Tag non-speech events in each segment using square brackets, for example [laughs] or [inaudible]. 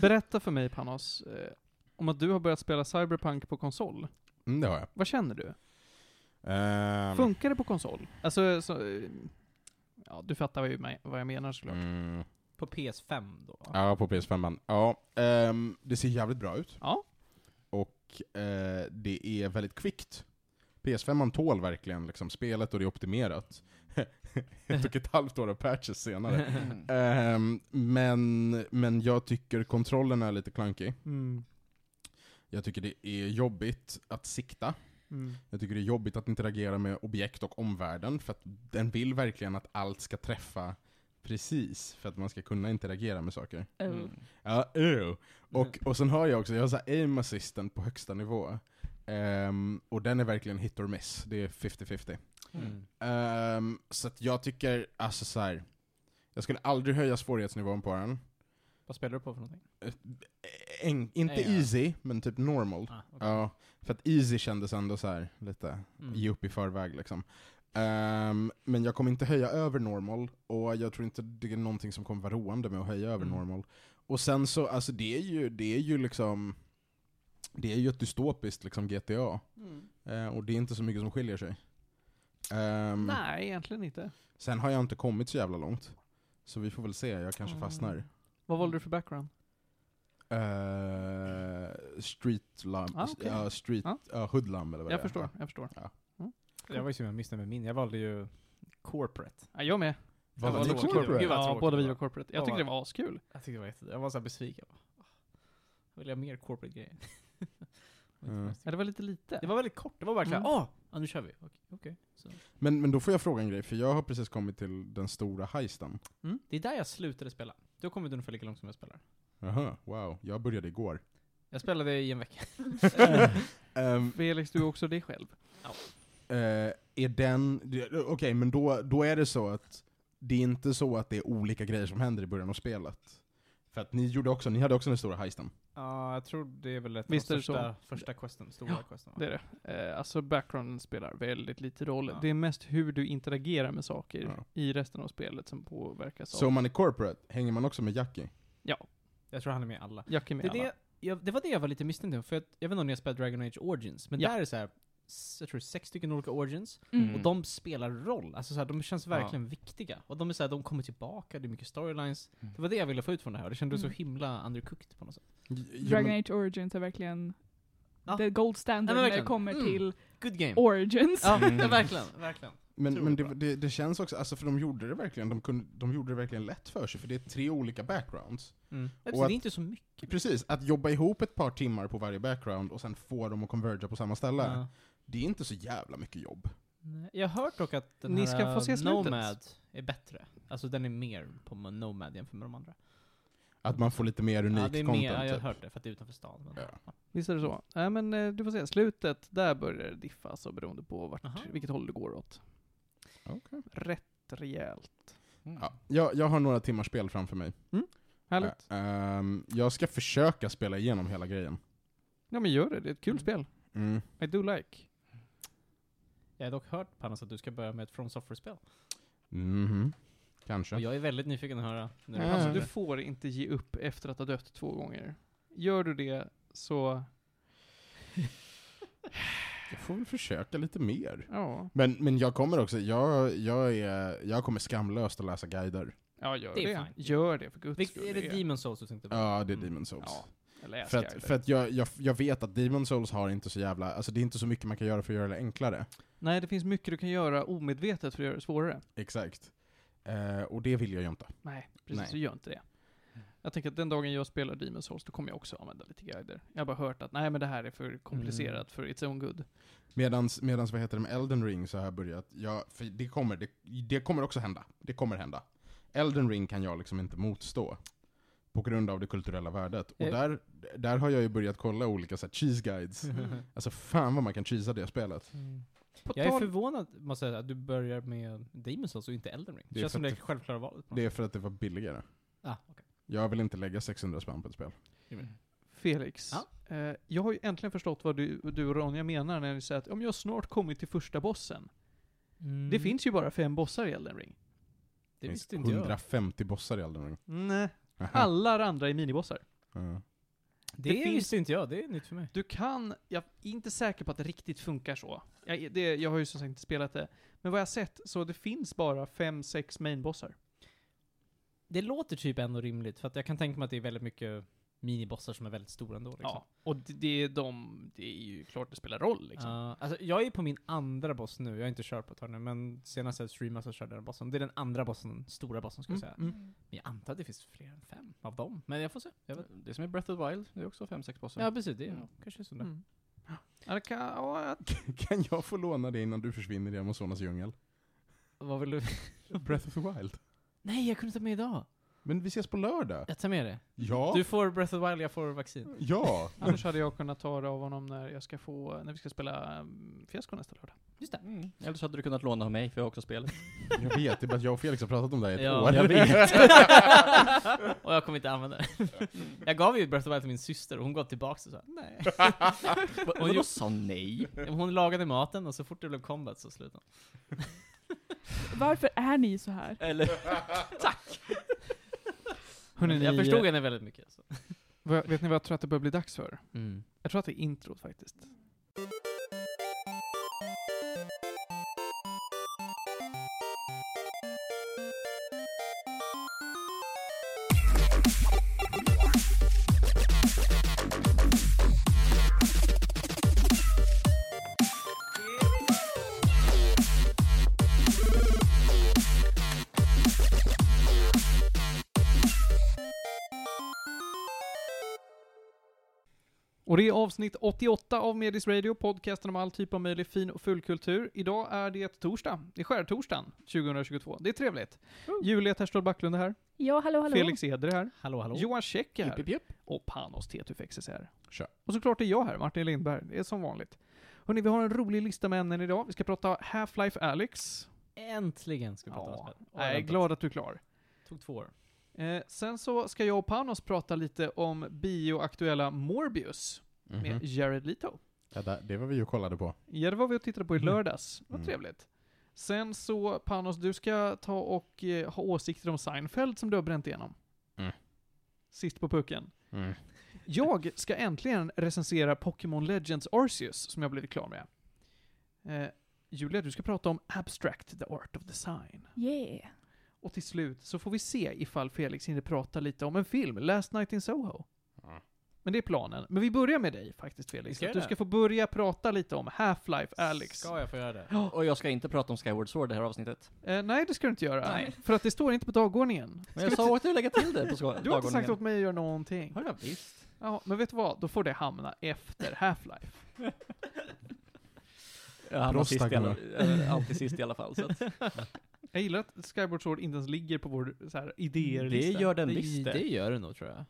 Berätta för mig Panos, eh, om att du har börjat spela Cyberpunk på konsol. Mm, det har jag. Vad känner du? Ehm, Funkar det på konsol? Alltså, så, eh, ja du fattar vad jag, vad jag menar såklart. mm, På PS5 då? ja, på PS5. Ja, ehm, det ser jävligt bra ut. Ja. Och eh, det är väldigt kvickt. PS5 tål verkligen liksom spelet och det är optimerat. Ett och ett halvt år av patches senare. Mm. Ehm, men, men jag tycker kontrollen är lite clunky. Mm. Jag tycker det är jobbigt att sikta. Mm. Jag tycker det är jobbigt att interagera med objekt och omvärlden, för att den vill verkligen att allt ska träffa precis, för att man ska kunna interagera med saker. Mm. Ja, ew. Och, och sen har jag också, jag har så här aim assistant på högsta nivå. Ehm, och den är verkligen hit or miss, det är 50-50. Mm. Ehm, så att jag tycker, alltså så här. jag skulle aldrig höja svårighetsnivån på den. Vad spelar du på för någonting? En, inte Ja, ja. easy, men typ normal. Ah, okej. Ja, för att easy kändes ändå så här lite Mm. ge upp i förväg liksom. Ehm, men jag kommer inte höja över normal, och jag tror inte det är någonting som kommer vara roande med att höja över Mm. normal. Och sen så, alltså det är ju, det är ju liksom, det är ju ett dystopiskt liksom GTA. Eh, och det är inte så mycket som skiljer sig. Ehm, Nej, egentligen inte. sen har jag inte kommit så jävla långt. Så vi får väl se, jag kanske Mm. fastnar. Vad valde du för background? Uh, street lamp, Ah, okej. ja, street, Ja. ja, hoodlamp eller vad Jag det är. förstår, jag förstår. Jag var ju så missnöjd med min. Jag valde ju corporate. Ja, jag med. Vad Jag var valde det också corporate? Gud, Ja, båda vi var corporate. Jag Ja, tyckte det va? var askul. Jag tyckte det var jätte... Jag var så här besviken. Jag ville ha mer corporate grejer. [laughs] Mm. Ja, det var lite lite. Det var väldigt kort. Det var verkligen Mm. åh, ja, nu kör vi. Okej. okej. Så. Men, men då får jag fråga en grej, för jag har precis kommit till den stora heisten. Det är där jag slutade spela. Du har kommit ungefär lika långt som jag spelar. Jaha, wow. Jag började igår. Jag spelade i en vecka. [laughs] [laughs] Ehm, Felix, du är också dig själv. eh, är den... det- Okej, men då, då är det så att det är inte så att det är olika grejer som händer i början av spelet. För att ni gjorde också, ni hade också den stora heisten. Ja, jag tror det är väl ett Visst av det första, första questen, stora Ja, questen. va? Det är det. Eh, alltså backgrounden spelar väldigt lite roll. Ja. Det är mest hur du interagerar med saker Ja. i resten av spelet som påverkas Så av... om man är corporate, hänger man också med Jackie? Jag tror han är med alla. Jack är med Det, alla. det, jag, det var det jag var lite misstänkt för att, jag vet inte om ni har spelat Dragon Age Origins, men Ja. där är det så här, jag tror sex stycken olika Origins, Mm. och de spelar roll. Alltså så här, de känns Ja. verkligen viktiga. Och de är så här, de kommer tillbaka, det är mycket storylines. Mm. Det var det jag ville få ut från det här, det kändes Mm. så himla undercooked på något sätt. Ja, Dragon Age Origins är verkligen Ja. the gold standard Ja, när det kommer Mm. till Good game. Origins. Ja, Mm. ja, [laughs] verkligen, verkligen. Men, men det det, det, det känns också, alltså för de gjorde det verkligen, de, kunde, de gjorde det verkligen lätt för sig, för det är tre olika backgrounds. Mm. Och det att- är inte så mycket. Precis, att jobba ihop ett par timmar på varje background och sen få dem att converga på samma ställe, Ja. Det är inte så jävla mycket jobb. Nej, Jag har hört dock att den Ni här ska få se slutet. Nomad är bättre. Alltså den är mer på Nomad jämfört med de andra. Att man får lite mer unikt ja, det är content. mer, ja, jag har typ. hört det, för att det är utanför stan. Men, Ja. Visst är det så? Nej men eh, du får se, slutet, där börjar det diffa alltså beroende på vart, Aha. vilket håll det går åt. Okej. Rätt rejält. Ja, jag, jag har några timmars spel framför mig. Härligt. Ä- ehm, jag ska försöka spela igenom hela grejen. Ja men gör det, det är ett kul Mm. spel. Mm. I do like. Jag har dock hört Panos att du ska börja med ett From Software-spel. Mhm. Kanske. Och jag är väldigt nyfiken att höra. du Ja. Alltså du får inte ge upp efter att ha dött två gånger. Gör du det så, Jag får väl försöka lite mer. ja. Men, men jag kommer också, jag, jag, är, jag kommer skamlöst att läsa guider. Ja gör Det det. Gör det för guds skull. är det Demon Souls du tänkte på? Ja, det är Mm. Demon Souls. Ja, För att, för att jag, jag, jag vet att Demon Souls har inte så jävla, alltså det är inte så mycket man kan göra för att göra det enklare. Nej, det finns mycket du kan göra omedvetet för att göra det svårare. Exakt. Eh, och det vill jag ju inte. Nej, precis. Nej. Så gör inte det. Jag tänker att den dagen jag spelar Demon's Souls, då kommer jag också använda lite guider. Jag har bara hört att nej men det här är för komplicerat för its own good. Medans, medans vad heter det med Elden Ring så har jag börjat, ja, för det kommer, det, det kommer också hända. Det kommer hända. Elden Ring kan jag liksom inte motstå. På grund av det kulturella värdet. Och där, där har jag ju börjat kolla olika så här, cheese guides. [laughs] Alltså fan vad man kan cheesa det spelet. På Jag är förvånad, måste jag säga, att du börjar med Demon Souls och inte Elden Ring. Det Det är känns för som det självklara valet. Det är för att det var billigare. Ah, okej. Jag vill inte lägga 600 spänn på ett spel. Felix, Ja? eh, jag har ju äntligen förstått vad du, du och Ronja menar när ni säger att om jag snart kommit till första bossen. Mm. Det finns ju bara fem bossar i Elden Ring. Det finns visste inte jag. 150 bossar i Elden Ring. Nej. [laughs] Alla andra är minibossar. Ja. Det, Det finns- visste inte jag, det är nytt för mig. Du kan, jag är inte säker på att det riktigt funkar så. Jag, det, jag har ju som sagt inte spelat det. Men vad jag har sett, så det finns bara fem sex mainbossar. Det låter typ ändå rimligt, för att jag kan tänka mig att det är väldigt mycket minibossar som är väldigt stora ändå. Liksom. Ja. Och det, det är de, det är ju klart det spelar roll liksom. Ja, alltså, jag är på min andra boss nu, jag har inte kört på ett tag nu, men senast jag streamade så körde jag den bossen. Det är den andra bossen, stora bossen skulle jag säga. Mm. Men jag antar att det finns fler än fem av dem. Men jag får se. Jag vet. Det som är Breath of the Wild, det är också 5-6 bossar. Ja, precis. Det är Mm. kanske är så där. Mm. [laughs] Kan, Kan jag få låna det innan du försvinner i Amazonas djungel? Vad vill du? Breath of the Wild. Nej, jag kunde ta med idag. Men vi ses på lördag. Jag tar med det. Ja. Du får Breath of the Wild, jag får vaccin. Ja. [laughs] annars hade jag kunnat ta det av honom när jag ska få, när vi ska spela um, Fiasko nästa lördag. Just det. Mm. Eller så hade du kunnat låna av mig, för jag har också spelet. [laughs] Jag vet, det är bara att jag och Felix har pratat om det här i ett Ja, år. jag vet. [laughs] och jag kommer inte använda det. Jag gav ju Breath of the Wild till min syster och hon gav tillbaka och sa nej. Hon Vadå ju- sa nej? Hon lagade maten och så fort det blev combat så slutade hon. Varför är ni så här? Eller? Hörrni, jag förstod henne väldigt mycket. Så. Vet ni vad jag tror att det börjar bli dags för? Mm. Jag tror att det är introt faktiskt. Det är avsnitt 88 av Medis Radio, podcasten om all typ av möjlig fin och fullkultur. Idag är det torsdag, det är skärtorsdagen 2022. Det är trevligt. Julia Terstol Backlund är här, Ja, hallå, hallå. Felix Eder är här, Hallå, hallå. Johan Käck är här, Jupp, jupp, och Panos Tetufexes är här. Tja. Och såklart är jag här, Martin Lindberg. Det är som vanligt. Hörni, vi har en rolig lista med ämnen idag. Vi ska prata Half-Life Alyx. Äntligen ska vi prata Ja, om spel. jag är glad att du är klar. Tog två år. Eh, sen så ska jag och Panos prata lite om bioaktuella Morbius Mhm. med Jared Leto. Ja, det var vi ju och kollade på. Ja, det var vi och tittade på i Mm. lördags. Vad Mm. trevligt. Sen så, Panos, du ska ta och eh, ha åsikter om Seinfeld som du har bränt igenom. Mm. Sist på pucken. Mm. Jag ska äntligen recensera Pokémon Legends Arceus, som jag blivit klar med. Eh, Julia, du ska prata om Abstract, the Art of Design. Yeah. Och till slut så får vi se ifall Felix hinner prata lite om en film, Last Night in Soho. Men det är planen. Men vi börjar med dig faktiskt Felix. ska du ska få börja prata lite om Half-Life Alyx. Ska jag få göra det? Och jag ska inte prata om Skyward Sword det här avsnittet. Eh, nej, det ska du inte göra. Nej. För att det står inte på dagordningen. Men jag sa åt dig att lägga till det på ska- [laughs] Du har inte sagt dagordningen. åt mig att göra någonting. Har jag visst. Ja, men vet du vad? Då får det hamna efter Half-Life. Jag hamnar sist i alla, äh, alltid sist i alla fall. Så att, Jag gillar att Skyward Sword inte ens ligger på vår så här, idéer det gör den visst det det. gör det nog tror jag.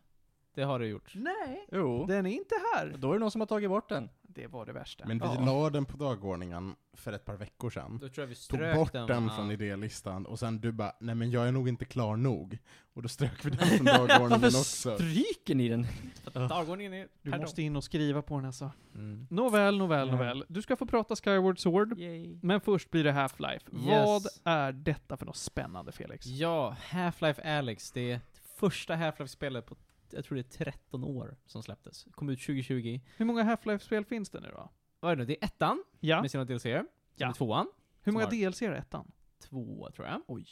Det har det gjort. Nej, Jo. den är inte här. Då är det någon som har tagit bort den. Det var det värsta. Men vi Ja. la den på dagordningen för ett par veckor sedan. Då tror jag vi Tog strök bort den. den ja. från idélistan, och sen du bara 'Nej men jag är nog inte klar nog' Och då strök vi den [laughs] från dagordningen Varför också. stryker ni den? Dagordningen är du per måste in och skriva på den alltså. Mm. Nåväl, nåväl, Ja. nåväl. Du ska få prata Skyward Sword. Yay. Men först blir det Half-Life. Yes. Vad är detta för något spännande, Felix? Ja, Half-Life Alyx, det är första Half-Life-spelet på, jag tror det är 13 år som släpptes. Kom ut 2020. Hur många Half-Life-spel finns det nu då? Vad är det nu? Det är ettan, Ja. med sina. Sen Ja. är tvåan, Hur många. DLC är ettan? två tror jag. Oj.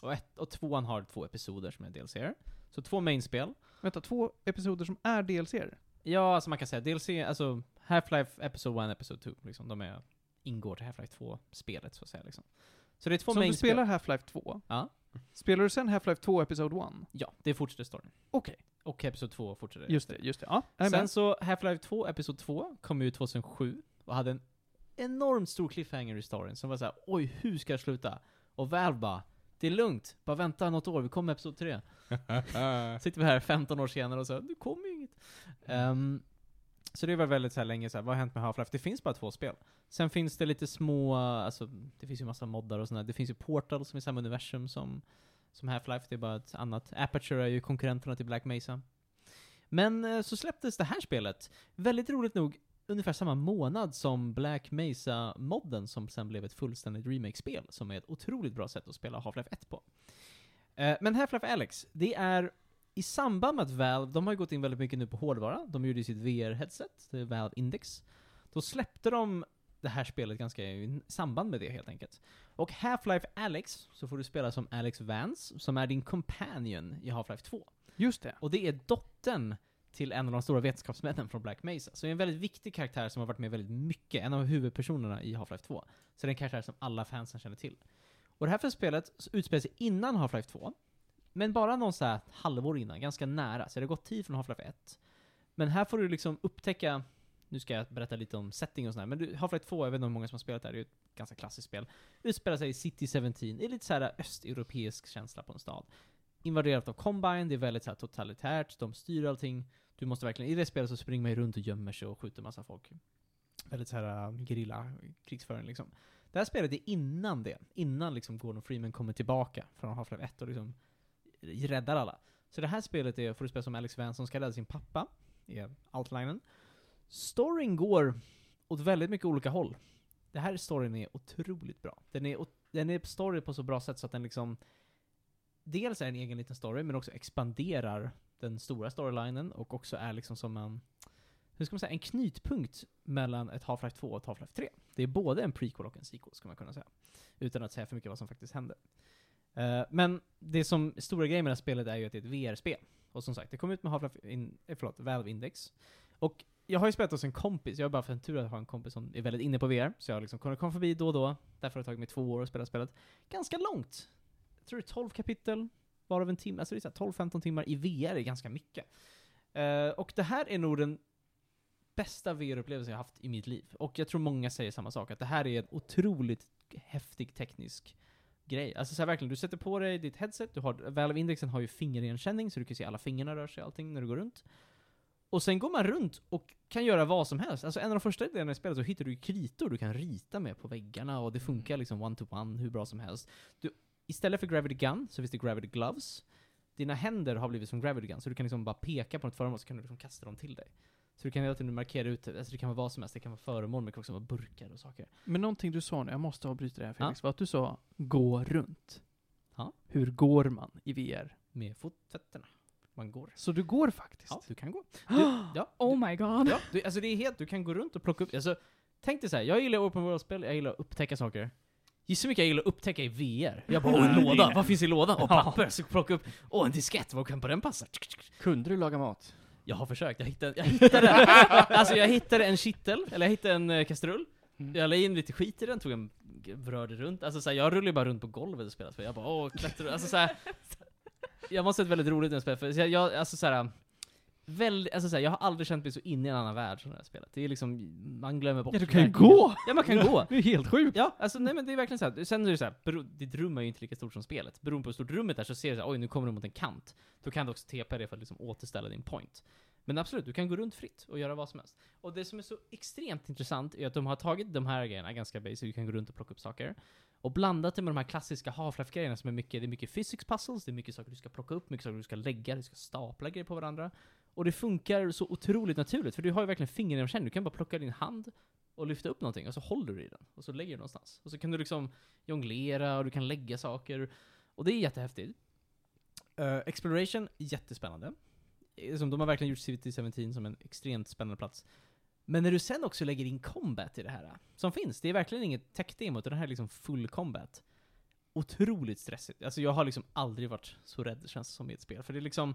Och, ett, och tvåan har två episoder som är DLCer. Så två mainspel. Vänta, två episoder som är DLCer? Ja, alltså man kan säga DLC, alltså Half-Life Episode 1, Episode 2, liksom. De är, ingår till Half-Life 2-spelet, så att säga liksom. Så det är två Så om du spelar Half-Life 2, Ja. spelar du sen Half-Life 2 Episode 1? Ja, det fortsätter storyn. Okej. Och Episode 2 fortsätter. Just det, just det. Ja, jag är Sen med. så, Half-Life 2, Episod 2, kom ut 2007 och hade en enormt stor cliffhanger i storyn som var såhär, oj, hur ska jag sluta? Och Valve bara, det är lugnt, bara vänta något år, vi kommer med Episod 3. [laughs] Sitter vi här 15 år senare och så, det kommer ju inget. Ehm, så det var väldigt så här länge så här, vad har hänt med Half-Life? Det finns bara två spel. Sen finns det lite små, alltså, det finns ju massa moddar och sådär. Det finns ju Portal som är samma universum som, som Half-Life, det är bara ett annat. Aperture är ju konkurrenterna till Black Mesa. Men eh, så släpptes det här spelet, väldigt roligt nog, ungefär samma månad som Black Mesa-modden som sen blev ett fullständigt remake-spel, som är ett otroligt bra sätt att spela Half-Life 1 på. Eh, men Half-Life Alex, det är i samband med att Valve, de har ju gått in väldigt mycket nu på hårdvara, de gjorde ju sitt VR-headset, det är Valve Index. Då släppte de det här spelet ganska i samband med det helt enkelt. Och Half-Life Alex, så får du spela som Alex Vance, som är din companion i Half-Life 2. Just det. Och det är dottern till en av de stora vetenskapsmännen från Black Mesa. Så det är en väldigt viktig karaktär som har varit med väldigt mycket, en av huvudpersonerna i Half-Life 2. Så det är en karaktär som alla fansen känner till. Och det här för spelet utspelar sig innan Half-Life 2, men bara någon så här halvår innan, ganska nära. Så det har gått tid från Half-Life 1. Men här får du liksom upptäcka, nu ska jag berätta lite om setting och sådär, men du- Half-Life 2, jag vet inte hur många som har spelat det här, det är ju ett ganska klassiskt spel. Utspelar sig i City 17, det är lite såhär östeuropeisk känsla på en stad. Invaderat av Combine, det är väldigt såhär totalitärt, de styr allting. Du måste verkligen, i det spelet så springer man ju runt och gömmer sig och skjuter massa folk. Väldigt såhär uh, um, krigsföring liksom. Det här spelet är innan det, innan liksom Gordon Freeman kommer tillbaka från Half-Life 1 och liksom räddar alla. Så det här spelet är, får du spela som Alex Vance som ska rädda sin pappa, är outlinen. Storyn går åt väldigt mycket olika håll. Det här storyn är otroligt bra. Den är, den är story på så bra sätt så att den liksom Dels är en egen liten story, men också expanderar den stora storylinen och också är liksom som en hur ska man säga, en knytpunkt mellan ett Half-Life 2 och ett Half-Life 3. Det är både en prequel och en sequel, ska man kunna säga. Utan att säga för mycket vad som faktiskt händer. Uh, men det som stora grejen med det här spelet är ju att det är ett VR-spel. Och som sagt, det kom ut med Half-Life in, eh, förlåt, Valve Index. Och jag har ju spelat hos en kompis, jag har bara för en tur att ha en kompis som är väldigt inne på VR, så jag har liksom kunnat komma förbi då och då. Därför har det tagit mig två år att spela spelet. Ganska långt. Jag tror det är 12 kapitel, varav en timme, alltså det är 12-15 timmar i VR är ganska mycket. Uh, och det här är nog den bästa VR-upplevelse jag haft i mitt liv. Och jag tror många säger samma sak, att det här är en otroligt häftig teknisk grej. Alltså så här, verkligen, du sätter på dig ditt headset, du har, Valve Indexen har ju fingerigenkänning, så du kan se alla fingrarna rör sig och allting när du går runt. Och sen går man runt och kan göra vad som helst. Alltså en av de första delarna i spelet så hittar du kritor du kan rita med på väggarna och det funkar liksom one-to-one hur bra som helst. Du, istället för Gravity Gun så finns det Gravity Gloves. Dina händer har blivit som Gravity Gun, så du kan liksom bara peka på ett föremål så kan du liksom kasta dem till dig. Så du kan hela tiden markera ut, alltså det kan vara vad som helst, det kan vara föremål, men det kan också vara burkar och saker. Men någonting du sa nu, jag måste avbryta det här Felix, Ja. var att du sa gå runt. Ja. Hur går man i VR? Med fotfötterna. Man går. Så du går faktiskt? Ja, du kan gå. Du, ja, [gasps] Oh my god. Ja, du, alltså det är helt, du kan gå runt och plocka upp, alltså tänk dig så här, jag gillar open world-spel, jag gillar att upptäcka saker. Gissa hur mycket jag gillar att upptäcka i VR. Jag bara, åh en [laughs] låda, vad finns i lådan? Åh papper, så plocka upp, åh en diskett, vad kan på den passa? Kunde du laga mat? Jag har försökt, jag hittade, jag hittade, [laughs] alltså jag hittade en kittel, eller jag hittade en eh, kastrull. Mm. Jag la in lite skit i den, tog en, rörde runt, alltså så här, jag rullade bara runt på golvet och spelade, för jag bara åh, klättrar, alltså så här, [laughs] Jag måste ha ett väldigt roligt spelar, för jag, jag alltså så här, Väldigt, alltså så här, jag har aldrig känt mig så inne i en annan värld som det här spelet. Det är liksom, man glömmer bort Ja, du kan ju gå! Ja, man kan gå! [laughs] Det är helt sjukt! Ja, alltså nej men det är verkligen så här. Sen är det så här, bero, ditt rum är ju inte lika stort som spelet. Beroende på hur stort rummet är så ser du så här, oj nu kommer du mot en kant. Då kan du också TP det för att liksom återställa din point. Men absolut, du kan gå runt fritt och göra vad som helst. Och det som är så extremt intressant är att de har tagit de här grejerna, ganska basic, du kan gå runt och plocka upp saker. Och blandat det med de här klassiska Half-Life-grejerna som är mycket, det är mycket physics puzzles, det är mycket saker du ska plocka upp, mycket saker du ska lägga, du ska stapla grejer på varandra. Och det funkar så otroligt naturligt, för du har ju verkligen fingerigenkänning, du kan bara plocka din hand och lyfta upp någonting, och så håller du i den. Och så lägger du någonstans. Och så kan du liksom jonglera, och du kan lägga saker. Och det är jättehäftigt. Uh, Exploration, jättespännande. Eh, som de har verkligen gjort City 17 som en extremt spännande plats. Men när du sen också lägger in combat i det här, som finns, det är verkligen inget tech-demo, utan det här är liksom full combat. Otroligt stressigt. Alltså jag har liksom aldrig varit så rädd, känns det som, i ett spel. För det är liksom,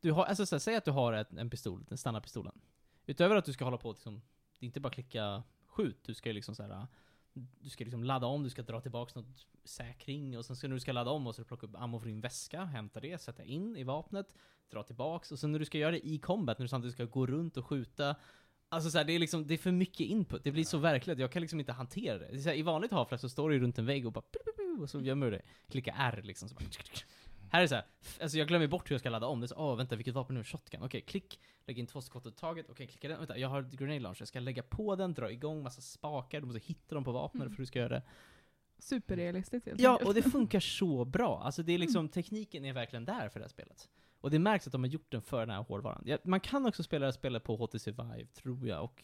du har, alltså så här, säg att du har ett, en pistol, den standardpistolen. Utöver att du ska hålla på liksom, det är inte bara klicka skjut, du ska ju liksom så här. Du ska liksom ladda om, du ska dra tillbaks något säkring och sen ska när du ska ladda om och så plocka upp ammo från din väska, hämta det, sätta in i vapnet, dra tillbaks och sen när du ska göra det i combat, när du samtidigt ska gå runt och skjuta Alltså så här, det är liksom, det är för mycket input, det blir så verkligt, jag kan liksom inte hantera det. det är så här, I vanligt Half-Life så står du runt en vägg och bara och så gömmer du dig. Klicka R liksom, så bara Här är det så här, f- alltså jag glömmer bort hur jag ska ladda om. Det är så, åh vänta, vilket vapen nu? Shotgun. Okej, klick, lägg in två skott åt taget. Okej, klicka den. Vänta, jag har grenade launcher. Jag ska lägga på den, dra igång massa spakar. Du måste hitta dem på vapnet Mm. för att du ska göra det. Superrealistiskt helt Ja, och det [laughs] funkar så bra. Alltså det är liksom, tekniken är verkligen där för det här spelet. Och det märks att de har gjort den för den här hårdvaran. Ja, man kan också spela det spelet på HTC Vive, tror jag, och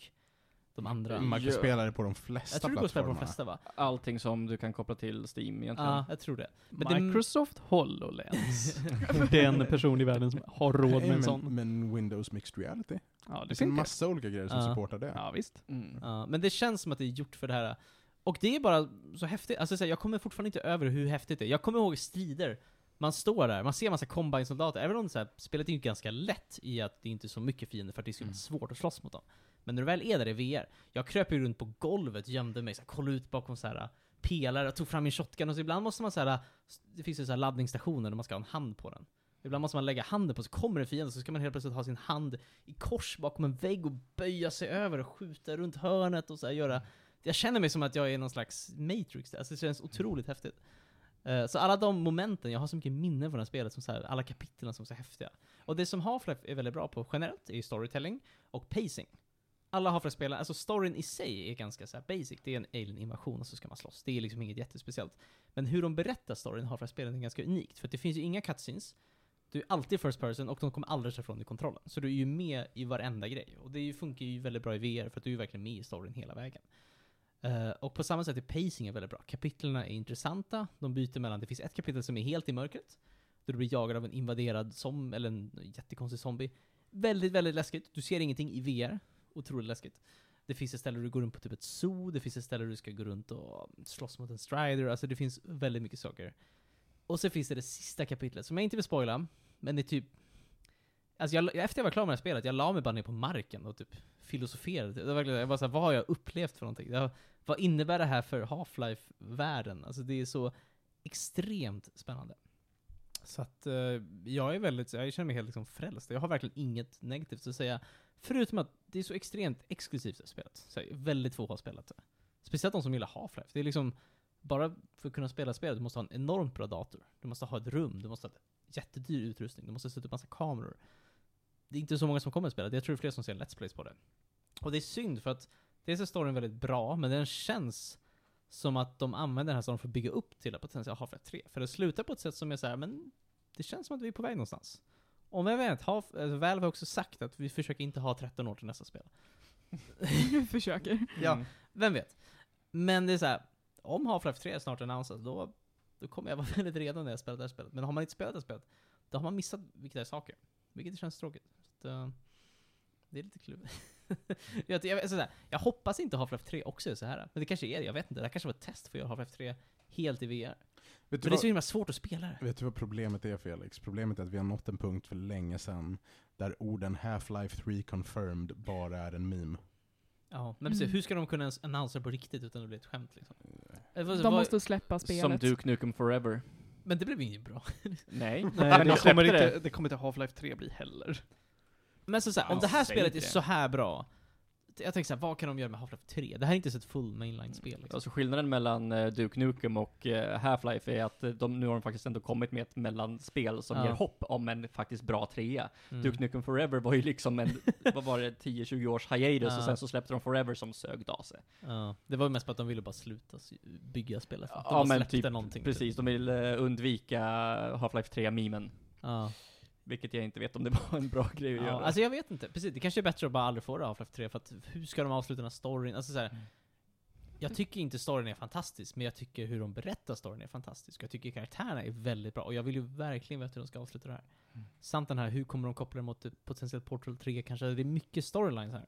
de andra. Man kan spela det på de flesta Jag tror det går att spela på de plattformarna. flesta va? Allting som du kan koppla till Steam egentligen. Ja, jag tror det. Men det- Microsoft HoloLens. [laughs] Den person i världen som har råd med Nej, en men, sån. men Windows Mixed Reality. Ja, Det det finns en funkar. massa olika grejer som Ja. supportar det. Ja, visst. Mm. Ja, men det känns som att det är gjort för det här. Och det är bara så häftigt. Alltså så här, jag kommer fortfarande inte över hur häftigt det är. Jag kommer ihåg strider. Man står där, man ser massa combine-soldater, även om det så här, spelet är ju ganska lätt i att det inte är så mycket fiender för att det är så himla svårt att slåss mot dem. Men när du väl är där i VR, jag kröp ju runt på golvet, gömde mig, så här, kollade ut bakom så här pelare, tog fram min shotgun och så ibland måste man så här, det finns ju så här laddningsstationer där man ska ha en hand på den. Ibland måste man lägga handen på, så kommer en fiende, så ska man helt plötsligt ha sin hand i kors bakom en vägg och böja sig över och skjuta runt hörnet och så här göra jag känner mig som att jag är någon slags Matrix alltså det känns otroligt häftigt. Eh, så alla de momenten, jag har så mycket minnen från det här spelet, som så här, alla kapitlen som är så häftiga. Och det som Half-Life är väldigt bra på generellt är ju storytelling och pacing. Alla Half-Life-spel, alltså storyn i sig är ganska så här basic, det är en alien-invasion och så ska man slåss. Det är liksom inget jättespeciellt. Men hur de berättar storyn i Half-Life-spelen är ganska unikt, för att det finns ju inga cutscenes, du är alltid first person och de kommer aldrig ta ifrån dig kontrollen. Så du är ju med i varenda grej. Och det funkar ju väldigt bra i VR, för att du är ju verkligen med i storyn hela vägen. Eh, och på samma sätt är pacingen väldigt bra. Kapitlerna är intressanta, de byter mellan, det finns ett kapitel som är helt i mörkret, där du blir jagad av en invaderad som eller en jättekonstig zombie. Väldigt, väldigt läskigt. Du ser ingenting i VR. Otroligt läskigt. Det finns ett ställe där du går runt på typ ett zoo, det finns ett ställe där du ska gå runt och slåss mot en strider, alltså det finns väldigt mycket saker. Och så finns det det sista kapitlet, som jag inte vill spoila, men det är typ Alltså jag, efter jag var klar med det här spelet, jag la mig bara ner på marken och typ filosoferade. Det var verkligen, jag var såhär, vad har jag upplevt för någonting? Jag, vad innebär det här för Half-Life-världen? Alltså det är så extremt spännande. Så att eh, jag är väldigt, jag känner mig helt liksom frälst. Jag har verkligen inget negativt att säga. Förutom att det är så extremt exklusivt det spelet. Så väldigt få har spelat det. Speciellt de som gillar Half-Life. Det är liksom, bara för att kunna spela spelet, du måste ha en enormt bra dator. Du måste ha ett rum, du måste ha ett jättedyr utrustning, du måste sätta upp massa kameror. Det är inte så många som kommer att spela det. Jag tror det är fler som ser Let's Plays på det. Och det är synd för att dels är storyn väldigt bra, men den känns som att de använder den här storyn för att bygga upp till en potential Half-Life 3. För det slutar på ett sätt som är så här, men det känns som att vi är på väg någonstans. Om jag vet, Half, alltså Valve har också sagt att vi försöker inte ha 13 år till nästa spel. [laughs] Försöker. Ja, Mm. vem vet? Men det är så här, om Half-Life 3 snart annonsas, då, då kommer jag vara [laughs] väldigt redo när jag spelar det här spelet. Men har man inte spelat det här spelet, då har man missat viktiga saker. Vilket känns tråkigt. Att, eh, det är lite klurigt. [laughs] jag, jag, sådär, jag hoppas inte Half-Life 3 också är så här. Men det kanske är det, jag vet inte. Det här kanske var ett test för att göra Half-Life 3 helt i VR. Vet, Men det är så himla svårt att spela det. vet du vad problemet är Felix? Problemet är att vi har nått en punkt för länge sedan där orden Half-Life 3 confirmed bara är en meme. Ja, men precis, Mm. hur ska de kunna ens annonsera på riktigt utan att det blir ett skämt liksom? Eh, De vad- måste släppa spelet. Som Duke Nukem Forever. Men det blev ju inget bra. Nej. [laughs] Nej, Men [laughs] de det, kommer det. inte, det kommer inte Half-Life 3 bli heller. Men så, så här, om det här spelet är så här bra, jag tänker så här, vad kan de göra med Half-Life 3? Det här är inte så ett full mainline-spel liksom. Alltså skillnaden mellan eh, Duke Nukem och eh, Half-Life är att eh, de, nu har de faktiskt ändå kommit med ett mellanspel som Ja. ger hopp om en faktiskt bra trea. Mm. Duke Nukem Forever var ju liksom en, [laughs] vad var det, 10-20 års hiatus Ja. och sen så släppte de Forever som sög dase. Ja, det var ju mest för att de ville bara sluta bygga spelet. De Ja, men typ, någonting. Precis, de vill eh, undvika Half-Life 3-memen. Ja. Vilket jag inte vet om det var en bra grej att Ja, göra. alltså jag vet inte. Precis, det kanske är bättre att bara aldrig få det Half-Life 3, för att hur ska de avsluta den här storyn? Alltså så här, Mm. Jag tycker inte storyn är fantastisk, men jag tycker hur de berättar storyn är fantastisk. Jag tycker karaktärerna är väldigt bra, och jag vill ju verkligen veta hur de ska avsluta det här. Mm. Samt den här, hur kommer de koppla det mot potentiellt Portal 3 kanske? Det är mycket storylines här.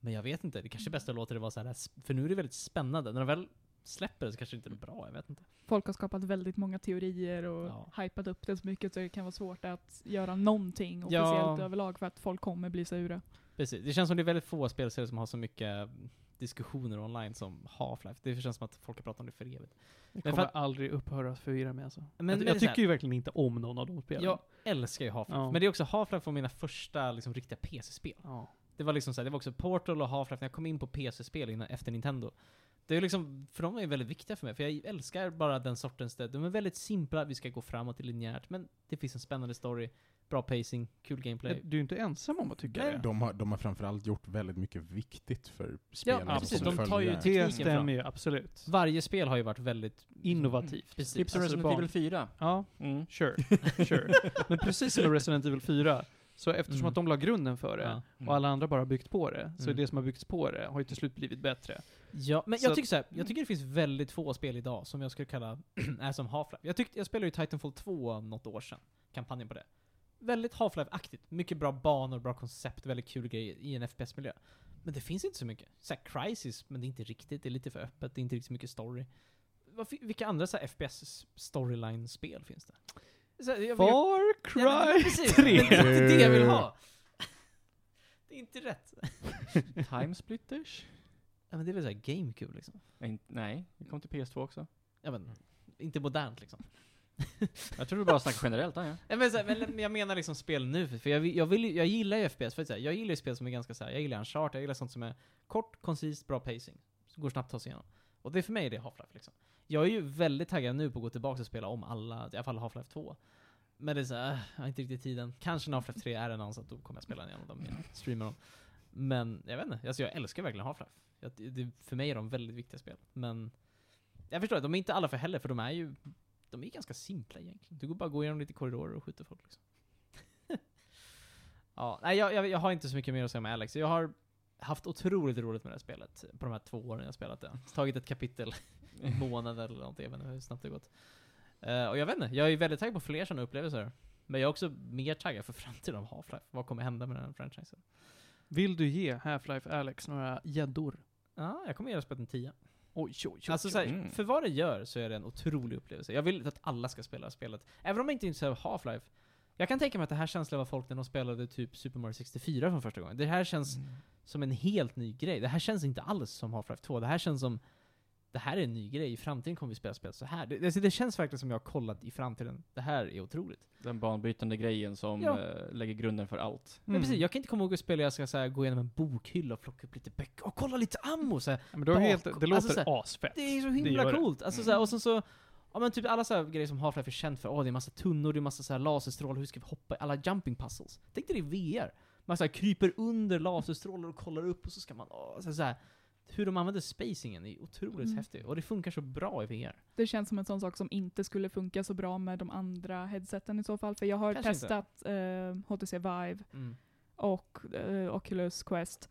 Men jag vet inte, det kanske är bäst att låta det vara så här, för nu är det väldigt spännande. När de väl släpper det så kanske det inte är bra, jag vet inte. Folk har skapat väldigt många teorier och Ja. hypat upp det så mycket så det kan vara svårt att göra någonting Ja. officiellt överlag för att folk kommer bli sura. Precis, det känns som det är väldigt få spelserier som har så mycket diskussioner online som Half-Life. Det känns som att folk har pratat om det för evigt. Det kommer att- aldrig upphöra att förvirra mig alltså. Men- jag men jag här- tycker ju verkligen inte om någon av de spelen. Jag älskar ju Half-Life, Ja. men det är också Half-Life var mina första liksom, riktiga PC-spel. Ja. Det var liksom så här, det var också Portal och Half-Life när jag kom in på PC-spel innan, efter Nintendo. Det är liksom, för de är väldigt viktiga för mig, för jag älskar bara den sortens, de är väldigt simpla, vi ska gå framåt linjärt, men det finns en spännande story, bra pacing, kul gameplay. Du är inte ensam om att tycka Nej, det. De har, de har framförallt gjort väldigt mycket viktigt för spelarna Ja, precis. som De tar ju Det stämmer ju absolut. Varje spel har ju varit väldigt Innovativt. Precis. Tips om Alltså Resident Evil 4. Ja, Mm. sure. sure. [laughs] Men precis som Resident Evil 4, Så eftersom Mm. att de la grunden för det, Ja. och alla andra bara byggt på det, så Mm. det som har byggts på det har ju till slut blivit bättre. Ja, men Så jag tycker så här, jag tycker det finns väldigt få spel idag som jag skulle kalla [clears throat] är som Half-Life. Jag, tyckte, jag spelade ju Titanfall 2 något år sedan, kampanjen på det. Väldigt Half-Life-aktigt. Mycket bra banor, bra koncept, väldigt kul grejer i en FPS-miljö. Men det finns inte så mycket. Så här, Crisis, men det är inte riktigt, det är lite för öppet, det är inte riktigt så mycket story. Vilka andra så FPS-storyline-spel finns det? Så jag, Far Ja, men Cry precis, 3! men det är inte det jag vill ha! [laughs] Det är inte rätt. [laughs] Timesplitters? Ja, men det är väl såhär GameCube liksom. Nej, det kom till PS2 också. Ja men, inte modernt liksom. [laughs] Jag tror du bara snackar generellt, ja. Ja, men, så men jag menar liksom spel nu, för jag, jag, vill, jag gillar ju FPS, för att, så här, jag gillar ju spel som är ganska så här, jag gillar Uncharted, jag gillar sånt som är kort, koncist, bra pacing. Så går snabbt att ta sig igenom. Och det är för mig det är Half-Life liksom. Jag är ju väldigt taggad nu på att gå tillbaka och spela om alla, i alla fall Half-Life 2. Men det är såhär, äh, jag har inte riktigt tiden. Kanske när Half-Life 3 är en då kommer jag spela igenom dem igen, streama dem. Men jag vet inte, alltså jag älskar verkligen Half-Life. Jag, det, för mig är de väldigt viktiga spel. Men jag förstår att de är inte alla för heller, för de är ju de är ganska simpla egentligen. Du går bara gå igenom lite korridorer och skjuter folk liksom. [laughs] ja, nej jag, jag, jag har inte så mycket mer att säga om Alex. Jag har haft otroligt roligt med det här spelet på de här två åren jag har spelat det. Tagit ett kapitel [laughs] i månaden eller någonting, jag vet inte hur snabbt det gått. Eh, och jag vet inte, jag är väldigt taggad på fler sådana upplevelser. Men jag är också mer taggad för framtiden av Half-Life. Vad kommer hända med den här franchisen? Vill du ge Half-Life Alex några gäddor? Ja, jag kommer ge det spelet en 10. Oj, oj, oj. Alltså såhär, Mm. för vad det gör så är det en otrolig upplevelse. Jag vill att alla ska spela spelet. Även om jag inte är intresserad av Half-Life. Jag kan tänka mig att det här känslan var folk när de spelade typ Super Mario 64 från första gången. Det här känns som en helt ny grej. Det här känns inte alls som Half-Life 2. Det här känns som det här är en ny grej. I framtiden kommer vi spela spel så här. Det, det, det känns verkligen som jag har kollat i framtiden. Det här är otroligt. Den banbrytande grejen som Ja. eh, lägger grunden för allt. Men precis, jag kan inte komma ihåg att spela jag ska så här, gå igenom en bokhylla och plocka upp lite böcker och kolla lite ammo. Så här. Men då är det, helt, det låter alltså asfett. Det är så himla det. coolt. Alltså, så här, och sen så, ja men typ alla så grejer som Half-Life är känt för. Åh, det är massa tunnor, det är massa så här laserstrålar, hur ska vi hoppa? Alla jumping puzzles. Tänk dig det i VR. Man så här, kryper under laserstrålar och kollar upp och så ska man, åh, så, så här, hur de använder spacingen är otroligt Mm. häftigt. Och det funkar så bra i VR. Det känns som en sån sak som inte skulle funka så bra med de andra headseten i så fall. För jag har Kanske testat eh, HTC Vive Mm. och eh, Oculus Quest.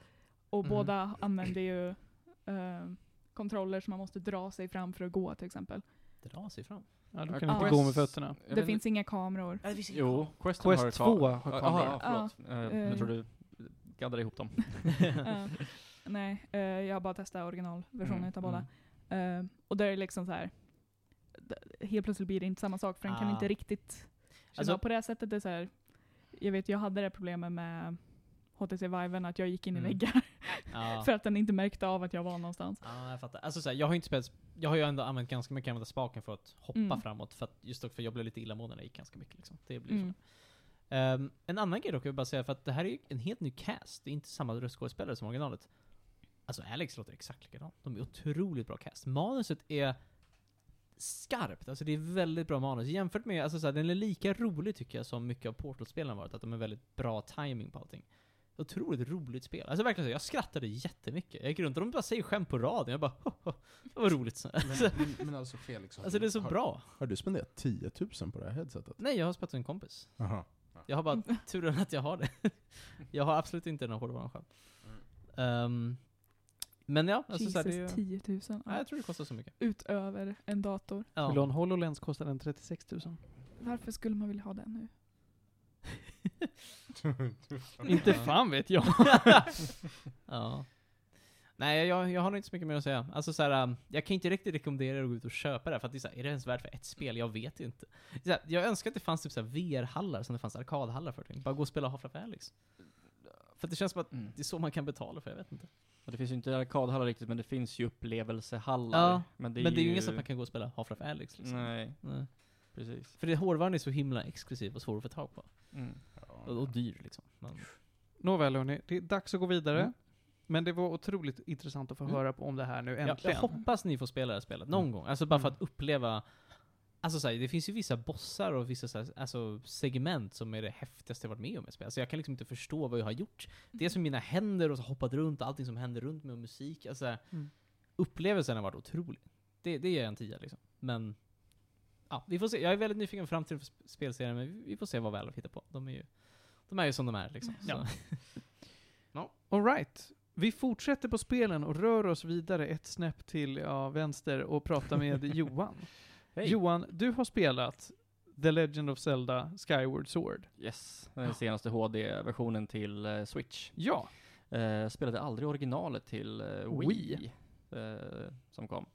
Och Mhm. båda använder ju eh, kontroller som man måste dra sig fram för att gå till exempel. Dra sig fram. Ja, du Ja, kan Quest- inte gå med fötterna. Det finns inga kameror. Ja, det finns Jo, Questen Quest har 2 ka- har Ja, kameror. Jaha, förlåt. Eh, Eh. Jag tror du gaddade ihop dem. [laughs] Eh, nej, eh, jag har bara testat originalversionen Mm, utav båda. Eh, och där är liksom så här. Helt plötsligt blir det inte samma sak för den kan Ah. inte riktigt känna Alltså- av på det sättet. Det är så här, jag vet, jag hade det problemet med HTC Viven att jag gick in Mm. i väggar [laughs] Ja. för att den inte märkte av att jag var någonstans. Ja, jag fattar. Alltså så här, jag har inte spelat, jag har ju ändå använt ganska mycket använda spaken för att hoppa Mm. framåt, för att, just för jag blev lite illamående när jag gick ganska mycket liksom. Det blir Mm. så. Ehm, en annan grej dock, jag vill bara säga, för att det här är ju en helt ny cast, det är inte samma röstskådespelare som originalet. Alltså Alex låter exakt likadant. De är otroligt bra cast. Manuset är skarpt, alltså det är väldigt bra manus. Jämfört med, alltså så här, den är lika rolig tycker jag som mycket av Portal-spelen varit, att de är väldigt bra timing på allting. Otroligt roligt spel. Alltså verkligen så, jag skrattade jättemycket. Jag gick runt och de bara säger skämt på radion, jag bara det var roligt. Så. Men, men, men alltså Felix, har, Alltså det är så har, bra. har du spenderat 10 000 på det här headsetet? Nej, jag har spelat med en kompis. Jaha. Jag har bara [laughs] turen att jag har det. jag har absolut inte den här hårdvaran själv. Ehm, men ja, alltså så här, det är, Jesus, ju- 10 000. Nej, jag tror det kostar så mycket. Utöver en dator. Vill du ha Ja. en HoloLens kostar den 36 000. Varför skulle man vilja ha den nu? [laughs] Inte fan vet jag. [laughs] ja. Nej, jag, jag har inte så mycket mer att säga. Alltså så här, um, jag kan inte riktigt rekommendera er att gå ut och köpa det, för att det är, så här, är det ens värt för ett spel? Jag vet inte. Här, jag önskar att det fanns typ så VR-hallar som det fanns arkadhallar för. Bara gå och spela Half-Life Alyx. För det känns som att Mm. det är så man kan betala för, jag vet inte. Och det finns ju inte arkadhallar riktigt, men det finns ju upplevelsehallar. Ja, men det är Men ju ju inget som man kan gå och spela Half-Life Alyx liksom. Nej, Nej. Precis. För det hårdvaran är så himla exklusiv och svår att få tag på. Mm. Och, och dyr liksom. Men, Nåväl hörni, det är dags att gå vidare. Mm. Men det var otroligt intressant att få Mm. höra på om det här nu jag, äntligen. jag hoppas ni får spela det här spelet någon Mm. gång. Alltså bara för Mm. att uppleva Alltså så här, det finns ju vissa bossar och vissa så här, alltså, segment som är det häftigaste jag varit med om i ett spel. Alltså jag kan liksom inte förstå vad jag har gjort. Det är som mina händer och så hoppat runt, allting som händer runt mig och musik. Alltså, Mm. Upplevelsen har varit otrolig. Det, det är en tia liksom. Men, ja, vi får se. Jag är väldigt nyfiken på framtiden för sp- spelserien, men vi- får se vad Valve hittar på. De är ju De är ju som de är liksom. Ja. Så. Alright. Vi fortsätter på spelen och rör oss vidare ett snäpp till ja, vänster och pratar med [laughs] Johan. Hej. Johan, du har spelat The Legend of Zelda Skyward Sword. Yes, den senaste HD-versionen till eh, Switch. Ja. Eh, spelade aldrig originalet till uh, Wii, eh, som kom.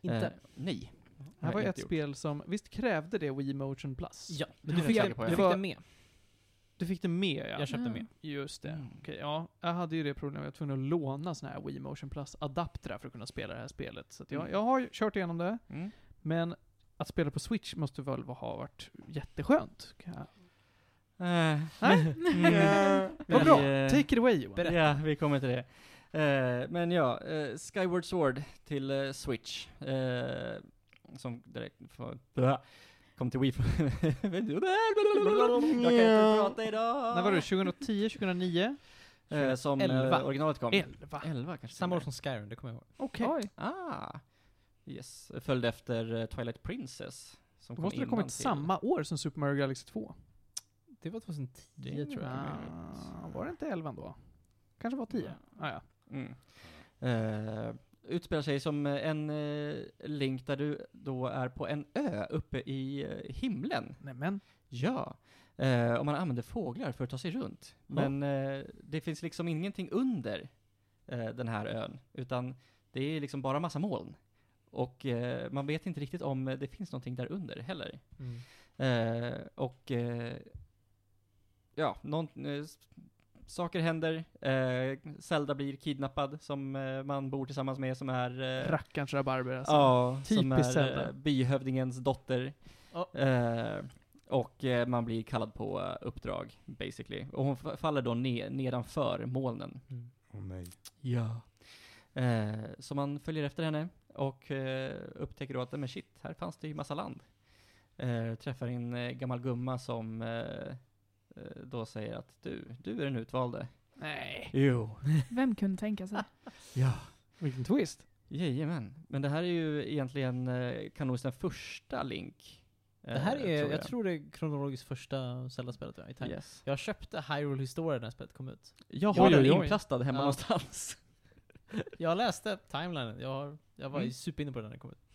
Inte? Nej. Det här var jag ju ett gjort. spel som, visst krävde det Wii Motion Plus? Ja, men du jag fick, på, du fick det med. Du fick det med ja. Jag köpte Mm. med. Just det. Mm. Okej, ja. Jag hade ju det problemet, jag var tvungen att låna såna här Wii Motion Plus-adaptrar för att kunna spela det här spelet. Så att jag, Mm. jag har kört igenom det, Mm. men att spela på Switch måste väl ha varit jätteskönt? Kan jag... Eh, Nej? [laughs] mm. [laughs] Vad bra! eh, Take it away Johan. Ja, vi kommer till det. Eh, men ja, eh, Skyward Sword till eh, Switch. Som direkt. Blah. Kom till Wii. Jag kan inte prata idag! När var det? 2010, 2009? Eh, som Elva. eh, originalet kom. 11. 11 kanske. Samma år som Skyrim, det kommer jag ihåg. Okej. Med. Ah! Yes. Följde efter eh, Twilight Princess. Som kom måste det innan kommit till- samma år som Super Mario Galaxy 2. Det var 2010 Det tror jag. Ah, var det inte 11 då? Kanske var 10? Ah, ja. Mm. Eh, utspelar sig som eh, en eh, link där du då är på en ö uppe i eh, himlen. Nämen. Ja. Eh, och man använder fåglar för att ta sig runt. Men eh, det finns liksom ingenting under eh, den här ön, utan det är liksom bara massa moln. Och eh, man vet inte riktigt om det finns någonting där under heller. Mm. Och ja, någon, saker händer. Eh, Zelda blir kidnappad som eh, man bor tillsammans med som är eh, Rackarns rabarber alltså. Ja, som är Zelda. eh, byhövdingens dotter. Ja. Eh, och eh, man blir kallad på eh, uppdrag, basically. Och hon faller då ne- nedanför molnen. Mm. Åh nej. Ja. Eh, så man följer efter henne och eh, upptäcker då att, men shit, här fanns det ju massa land. Eh, träffar en eh, gammal gumma som då säger att du, du är den utvalde. Nej. Jo. Vem kunde tänka sig? [laughs] Ja. Vilken twist. Jajamän. Men det här är ju egentligen eh, kanoniskt den första Link. Det här eh, är, jag. tror det är kronologiskt första Zelda-spelet ja, i time. Yes. Jag köpte Hyrule Historia när spelet kom ut. Jag har den inplastad hemma Ja. någonstans. [laughs] Jag läste timelinen, jag, har, jag var Mm. superinne på den när den kom ut.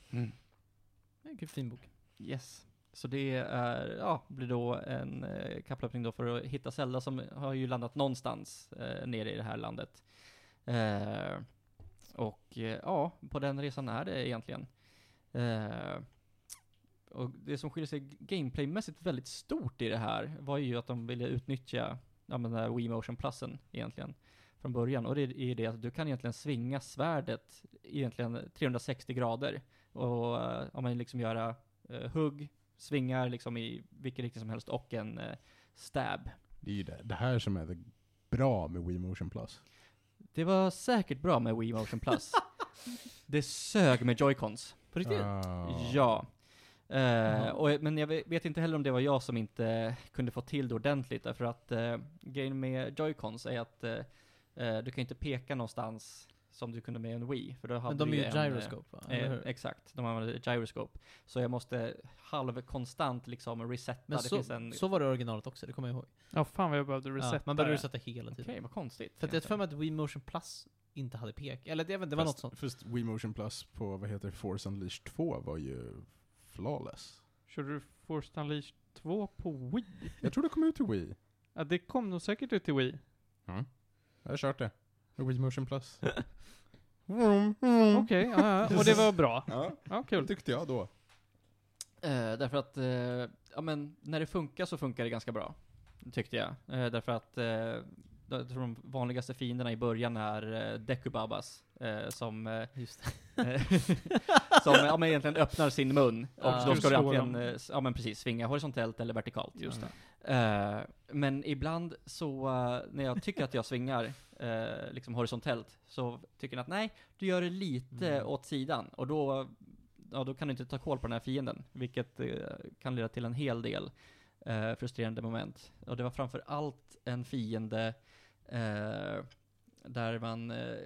Det är en fin bok. Yes. Så det är, ja, blir då en eh, kapplöpning då för att hitta Zelda som har ju landat någonstans eh, nere i det här landet. Eh, och eh, ja, på den resan är det egentligen. Eh, och det som skiljer sig gameplaymässigt väldigt stort i det här var ju att de ville utnyttja ja, men den här Wii Motion Plusen egentligen från början. Och det är ju det att du kan egentligen svinga svärdet egentligen 360 grader. Och eh, om man liksom göra eh, hugg, svingar liksom i vilken riktning som helst och en eh, stab. Det är ju det, det här som är det bra med Wii Motion Plus. Det var säkert bra med Wii Motion Plus. [laughs] det sög med joycons. På riktigt? Ah. Ja. Eh, Jaha. och, men jag vet- vet inte heller om det var jag som inte kunde få till det ordentligt, därför att eh, grejen med joycons är att eh, eh, du kan inte peka någonstans som du kunde med en Wii, för då hade Men de är ju en, gyroscope va? Eh, exakt, de använder gyroscope. Så jag måste halvkonstant liksom resetta. Men det så, finns en... så var det originalet också, det kommer jag ihåg. Ja, fan vad jag behövde resetta. Ja, man behövde resetta hela Okej, tiden. vad konstigt. För jag för mig att Wii Motion Plus inte hade pek. Eller det, det var något Fast- sånt. Fast Wii Motion Plus på, vad heter Force Unleashed 2 var ju flawless. Körde du Force Unleashed 2 på Wii? Jag tror det kom ut till Wii. Ja, det kom nog säkert ut till Wii. Ja. Jag har kört det. Wii Motion Plus. [laughs] Okej, ja, ja, och det var bra. [laughs] Ja, Ja, kul. tyckte jag då. Eh, därför att, eh, ja men, när det funkar så funkar det ganska bra. Tyckte jag. Eh, därför att, eh, jag tror de vanligaste fienderna i början är eh, Dekubabas. Eh, som, eh, Just eh, [laughs] som ja, men egentligen öppnar sin mun. Och Ja. då ska du Slå antingen, dem. eh, s- ja men precis, svinga horisontellt eller vertikalt. Just det. Eh, men ibland så, eh, när jag tycker att jag svingar eh, liksom horisontellt, så tycker den att nej, du gör det lite Mm. åt sidan. Och då, ja, då kan du inte ta koll på den här fienden, vilket eh, kan leda till en hel del eh, frustrerande moment. Och det var framför allt en fiende eh, där man eh,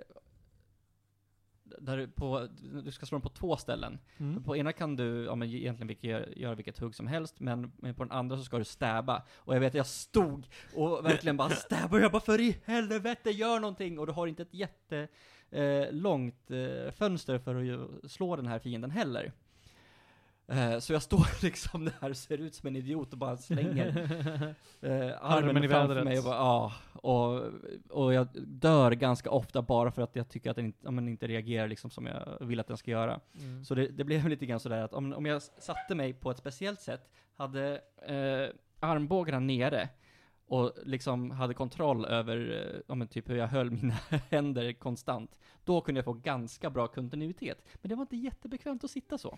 där du på, du ska slå dem på två ställen. Mm. På ena kan du, ja men egentligen vilket, göra vilket hugg som helst, men, men på den andra så ska du stäba. Och jag vet, jag stod och verkligen bara [laughs] stäba, och jag bara för i helvete, gör någonting! Och du har inte ett jätte eh, eh, fönster för att slå den här fienden heller. Eh, så jag står [laughs] liksom där och ser ut som en idiot och bara slänger [laughs] eh, armen, Armen i framför mig och bara, ja. Och, och jag dör ganska ofta bara för att jag tycker att den inte, men inte reagerar liksom som jag vill att den ska göra. Mm. Så det, det blev lite grann sådär att om, om jag satte mig på ett speciellt sätt, hade eh, armbågarna nere och liksom hade kontroll över, eh, ja men typ hur jag höll mina [laughs] händer konstant, då kunde jag få ganska bra kontinuitet. Men det var inte jättebekvämt att sitta så.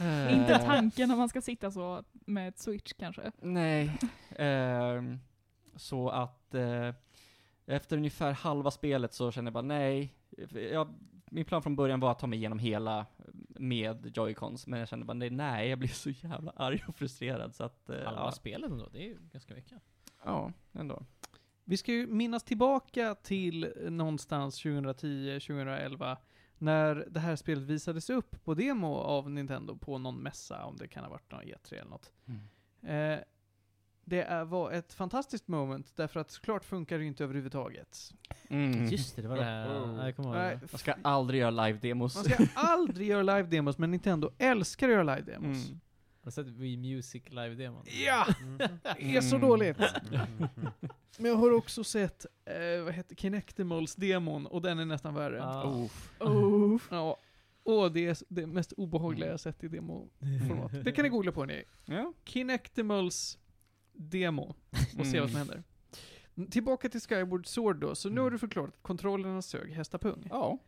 Eh, Inte tanken om man ska sitta så med ett switch kanske. Nej. [laughs] Ehm, så att eh, efter ungefär halva spelet så kände jag bara nej. Jag, min plan från början var att ta mig igenom hela med Joy-Cons, men jag kände bara nej, nej, jag blir så jävla arg och frustrerad så att... eh, Halva ja, spelet ändå, det är ju ganska mycket. ja, ändå. Vi ska ju minnas tillbaka till någonstans 2010-2011 när det här spelet visades upp på demo av Nintendo på någon mässa, om det kan ha varit någon E3 eller något. Eh, det är, var ett fantastiskt moment, därför att såklart funkar det inte överhuvudtaget. Mm. Just det, det var det här. Ja, jag kommer ihåg. Jag ska aldrig göra live-demos. Man ska aldrig göra live-demos, men Nintendo älskar att göra live-demos. Mm. Har sett Wii Music live-demon? Ja! Det är så Mm. dåligt. [laughs] Men jag har också sett, eh, vad heter Kinectimals-demon, och den är nästan värre. [laughs] Ja. Oh. Oh. Ja. Och det är det mest obehagliga jag sett i demoformat. Det kan ni googla på ni. Ja. Kinectimals demo. Och se vad som händer. Mm, Tillbaka till Skyward Sword då. Så nu har du förklarat att kontrollerna sög hästapung. Ja.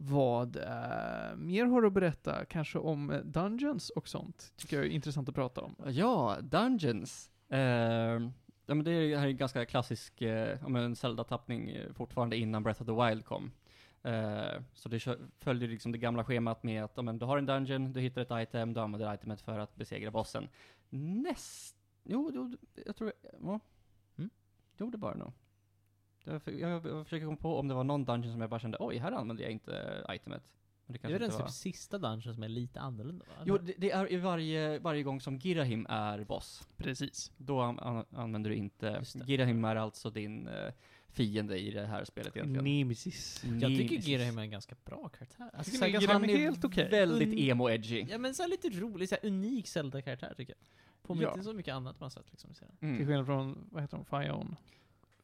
Vad eh, mer har du att berätta? Kanske om eh, Dungeons och sånt? Tycker jag är intressant att prata om. Ja, Dungeons. Eh, ja, men det är- det här är en ganska klassisk eh, ja, men Zelda-tappning eh, fortfarande innan Breath of the Wild kom. Eh, så det följer liksom det gamla schemat med att ja, men du har en dungeon, du hittar ett item, du använder itemet för att besegra bossen. Näst... Jo, jo jag tror... Ja. Mm. Jo, det var det nog. Jag, jag, jag försöker komma på om det var någon dungeon som jag bara kände oj, här använde jag inte eh, itemet. Men det Det är den var. typ sista dungeon som är lite annorlunda va? Jo, det, det är i varje, varje gång som Girahim är boss. Precis. Då an, an, använder du inte. Girahim är alltså din eh, fiende i det här spelet egentligen. Nemesis. Jag tycker. Girahim är en ganska bra karaktär. Alltså, tycker ganska- Girahim Han är helt okej. väldigt Mm. emo-edgy. Ja men så här lite rolig, så här unik Zelda-karaktär tycker jag. Påminner Ja. inte så mycket annat man sett liksom i serien. Till Mm. skillnad från, vad heter de? Fion?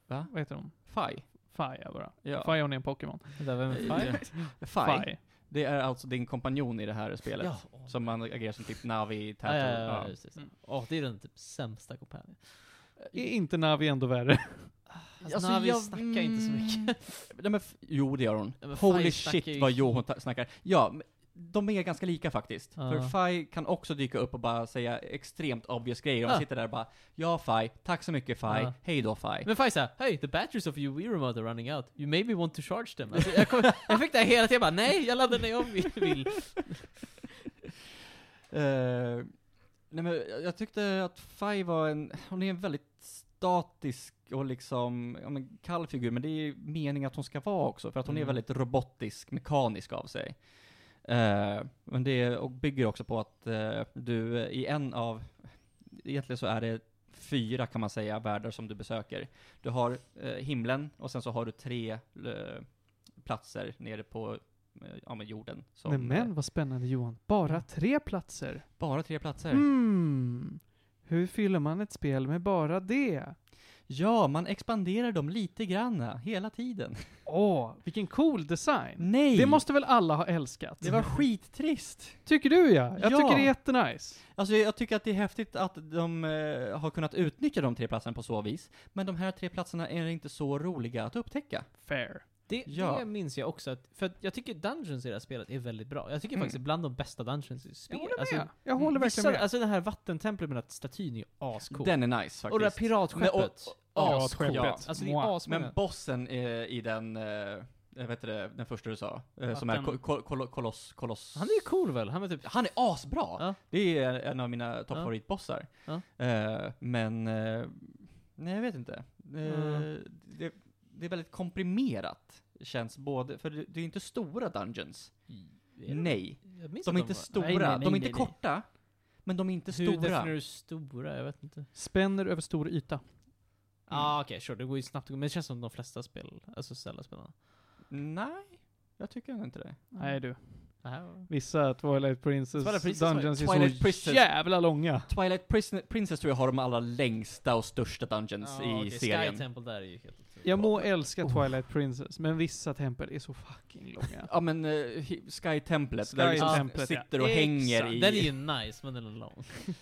Va? Vad heter de? Fi. Fia bara. Ja. Fion är en Pokémon. Vem är? Fi. [laughs] Fi. Det är alltså din kompanjon i det här spelet. Ja. Som man agerar som typ Navi, Tattoo. ja, ja, ja, ja. just det. så. Mm. Åh, det är den typ sämsta kompanjen. Är inte Navi ändå värre? Alltså, Navi snackar inte så mycket. Mm. Nej, men jo, det gör hon. Ja, Holy shit vad jo hon snackar. Ja, men de är ganska lika faktiskt. Ja. För Fi kan också dyka upp och bara säga extremt obvious grejer. Och man sitter där och bara Ja Fi, tack så mycket Fi, Ja. hej då Fi. Men Fai såhär, hey, the batteries of your Wii remote are running out. You maybe want to charge them. Alltså, jag, kom, [laughs] jag fick det här hela tiden, jag bara nej, jag laddar när jag vill. vill. [laughs] Eh, nej men jag- tyckte att Fi var en, hon är en väldigt statisk och liksom, ja men kall figur, men det är ju meningen att hon ska vara också, för att hon är Mm. väldigt robotisk, mekanisk av sig. Eh, men det och bygger också på att eh, du eh, i en av, egentligen så är det fyra kan man säga, världar som du besöker. Du har himlen, och sen så har du tre platser nere på ja, men jorden. Som, Men, men vad spännande Johan. Bara tre platser? bara tre platser. Hmm. Hur fyller man ett spel med bara det? Ja, man expanderar dem lite granna, hela tiden. Åh, vilken cool design! Nej! Det måste väl alla ha älskat? Det var skittrist. Tycker du ja? Jag Ja. tycker det är jättenice. Alltså jag tycker att det är häftigt att de eh, har kunnat utnyttja de tre platserna på så vis, men de här tre platserna är inte så roliga att upptäcka. Fair. Det, Ja. det minns jag också, att, för att jag tycker Dungeons i det här spelet är väldigt bra. Jag tycker Mm. faktiskt bland de bästa Dungeons i spel. Jag håller Alltså, med. Jag håller verkligen med. Alltså den här vattentemplet med den här statyn är ju ascool. Den är nice faktiskt. och det där piratskeppet. Men, och- Ja, ascoolt. skeppet. Alltså det är asmånga. Men bossen i den, eh, jag vet inte, den första du sa, eh, som är Vatten- ko- ko- kolo- koloss, koloss. Han är ju cool väl? Han är typ... Han är asbra! Ja. Det är en av mina toppfavoritbossar. Ja. Eh, men, eh, nej jag vet inte. Eh, Mm. det, det är väldigt komprimerat, känns både, för det, är inte stora dungeons. Nej. De är inte stora, Nej, nej, nej, de är inte nej. korta, men de är inte Hur definierar stora. du stora? Jag vet inte. Spänner över stor yta. Ja, ah, okej, sure. Det går ju snabbt men det känns som de flesta spel, alltså Zelda-spelarna. Nej, jag tycker inte det. Nej du. Vissa Twilight Princess, Twilight Princess Dungeons är Twilight så Princess- jävla långa. Twilight Pris- Princess tror jag har de allra längsta och största dungeons Ja, i okej, serien. Sky Temple där är ju helt. Jag må älska Twilight Princess, men vissa tempel är så fucking långa. Ja men uh, Sky-templet, Sky där du liksom Templet, ja. sitter och hänger Exakt. i... Den är ju nice, men den är lång. [laughs]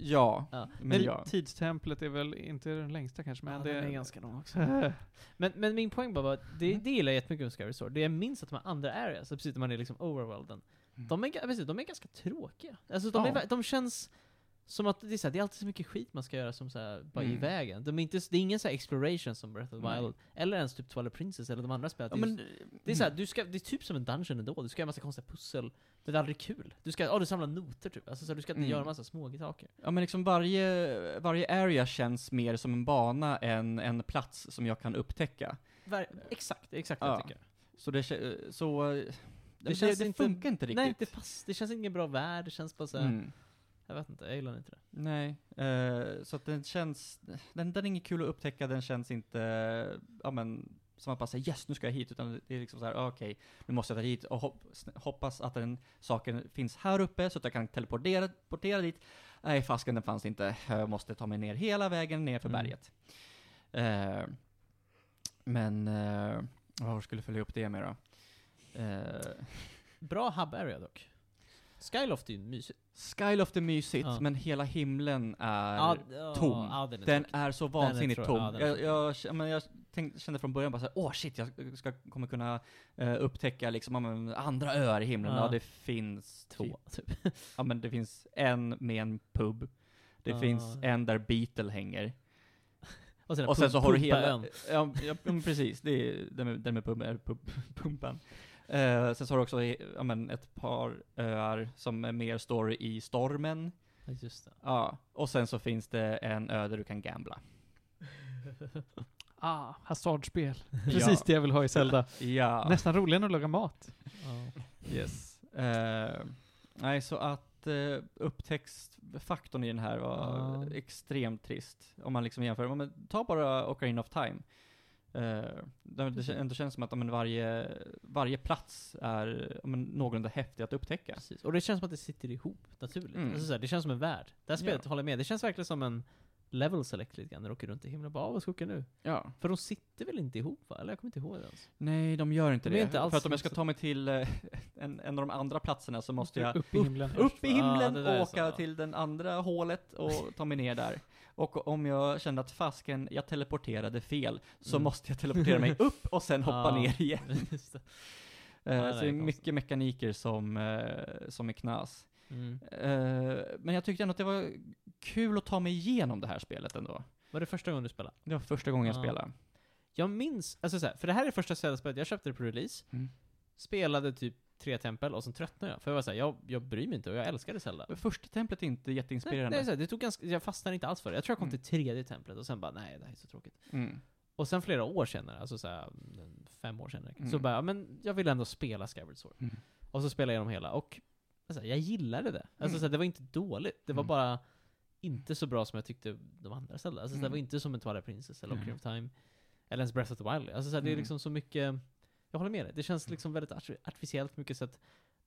Ja, Ja. men ja. tidstemplet är väl inte den längsta kanske, men ja, det den är ganska lång också. [laughs] Men, men min poäng bara var att det, Mm. det gillar jag jättemycket med Sky Resort. Det jag minns att de här andra areas, precis när man är liksom overworlden, Mm. de är, precis, de är ganska tråkiga. Alltså de, Ja. är, de känns som att det är, så här, det är alltid så mycket skit man ska göra som så här, bara i Mm. vägen. De är inte, det är ingen så här exploration som Breath of the Nej. Wild, eller ens typ Twilight Princess eller de andra spelen. Ja, Det är men, Det är, så här, du ska, det är typ som en dungeon ändå, du ska göra massa konstiga pussel, men det är aldrig kul. Du ska, ja du samlar noter typ, alltså så här, du ska inte Mm. göra massa små saker. ja men liksom varje, varje area känns mer som en bana än en plats som jag kan upptäcka. Var, exakt, det är exakt vad jag Ja. tycker. Så det, kä- så, det, det, känns det inte- funkar inte riktigt. Nej, det, pass, det känns ingen bra värld, det känns bara så här, Mm. Jag vet inte, jag gillar inte det. Nej, eh, så att den känns, den, den är inget kul att upptäcka, den känns inte, ja men, som att bara säga yes, nu ska jag hit, utan det är liksom så här, ah, okej, nu måste jag ta hit och hopp, hoppas att den saken finns här uppe så att jag kan teleportera portera dit. Nej, fasken den fanns inte, jag måste ta mig ner hela vägen ner för Mm. berget. Eh, men, eh, vad skulle jag följa upp det med då? Eh, Bra hub area dock. Skyloft är ju mysigt. Skyloft är mysigt, Ja. men hela himlen är Ja, ja, tom. Ja, den är Den tråkig. är så vansinnigt tom. ja, den är jag, jag, men jag kände från början bara såhär, åh shit, jag ska, kommer kunna eh, upptäcka liksom, ja, men, andra öar i himlen. Ja, Ja. det finns Två, typ. [laughs] Ja men det finns en med en pub. Det Ja. finns en där Beatle hänger. [laughs] Och sen, Och sen så har du hela... Ja, ja men precis, det är den med, den med pub, är pub, pumpan. Eh, sen så har du också ja, men, ett par öar som är mer story i stormen. Ja, Just det. Ja, och sen så finns det en ö där du kan gambla. [laughs] ah, hasardspel. [laughs] Precis det jag vill ha i Zelda. [laughs] Ja. Nästan roligare än att laga mat. Yes. Eh, nej, så att uh, upptäcktsfaktorn i den här var extremt trist. Om man liksom jämför, men ta bara Ocarina of Time. Uh, det, det ändå känns som att men varje, varje plats är men, någorlunda häftig att upptäcka. Precis. Och det känns som att det sitter ihop naturligt. Mm. Alltså, så här, det känns som en värld. Det här spelet Ja. håller med. Det känns verkligen som en level select lite grann när du åker runt i himlen och bara "Ah, vad ska jag åka nu? Ja. För de sitter väl inte ihop va? Eller jag kommer inte ihåg det ens. Nej, de gör inte De det. inte alls För att om jag ska ta mig till eh, [laughs] en, en av de andra platserna så måste jag Upp i himlen. upp i Ja, himlen det är och åka så. till den andra hålet och ta mig ner där. Och om jag kände att fasken, jag teleporterade fel, så Mm. måste jag teleportera mig upp och sen hoppa [laughs] Ja. ner igen. [laughs] Det. Eh, Ja, så det är konstigt. mycket mekaniker som, eh, som är knas. Mm. Eh, men jag tyckte ändå att det var kul att ta mig igenom det här spelet ändå. Var det första gången du spelade? Det var första gången jag Ja. spelade. Jag minns, alltså så här, för det här är första Zelda-spelet, jag köpte det på release, Mm. spelade typ tre tempel och sen tröttnade jag. För jag var såhär, jag, jag bryr mig inte och jag älskade Zelda. Första templet är inte Nej, jätteinspirerande. det, är så här, det tog ganska, jag fastnade inte alls för det. Jag tror jag kom Mm. till tredje templet och sen bara, nej det här är så tråkigt. Mm. Och sen flera år senare, alltså så här, en- fem år senare, Mm. så bara, men jag vill ändå spela Skyward Sword. Mm. Och så spelade jag igenom hela, och alltså, jag gillade det. Alltså Mm. så här, det var inte dåligt, det var Mm. bara inte så bra som jag tyckte de andra Zelda. Alltså så det Mm. var inte som en Twilight Princess eller Nej. Ocarina of Time, eller ens Breath of the Wild. Alltså så här, det är Mm. liksom så mycket, jag håller med dig, det känns liksom väldigt arti- artificiellt mycket så att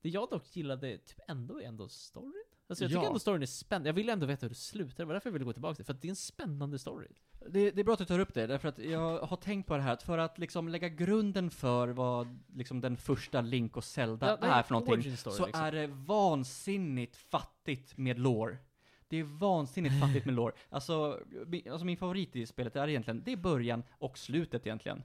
det jag dock gillade typ ändå är ändå storyn. Alltså jag tycker Ja. ändå storyn är spännande, jag vill ändå veta hur det slutar, det var därför jag ville gå tillbaka till det, för att det är en spännande story. Det, det är bra att du tar upp det, därför att jag har tänkt på det här, att för att liksom lägga grunden för vad liksom den första Link och Zelda Ja, det är för någonting, story, så liksom. är det vansinnigt fattigt med lore. Det är vansinnigt fattigt med lore. [laughs] Alltså, alltså min favorit i spelet är egentligen, det är början och slutet egentligen.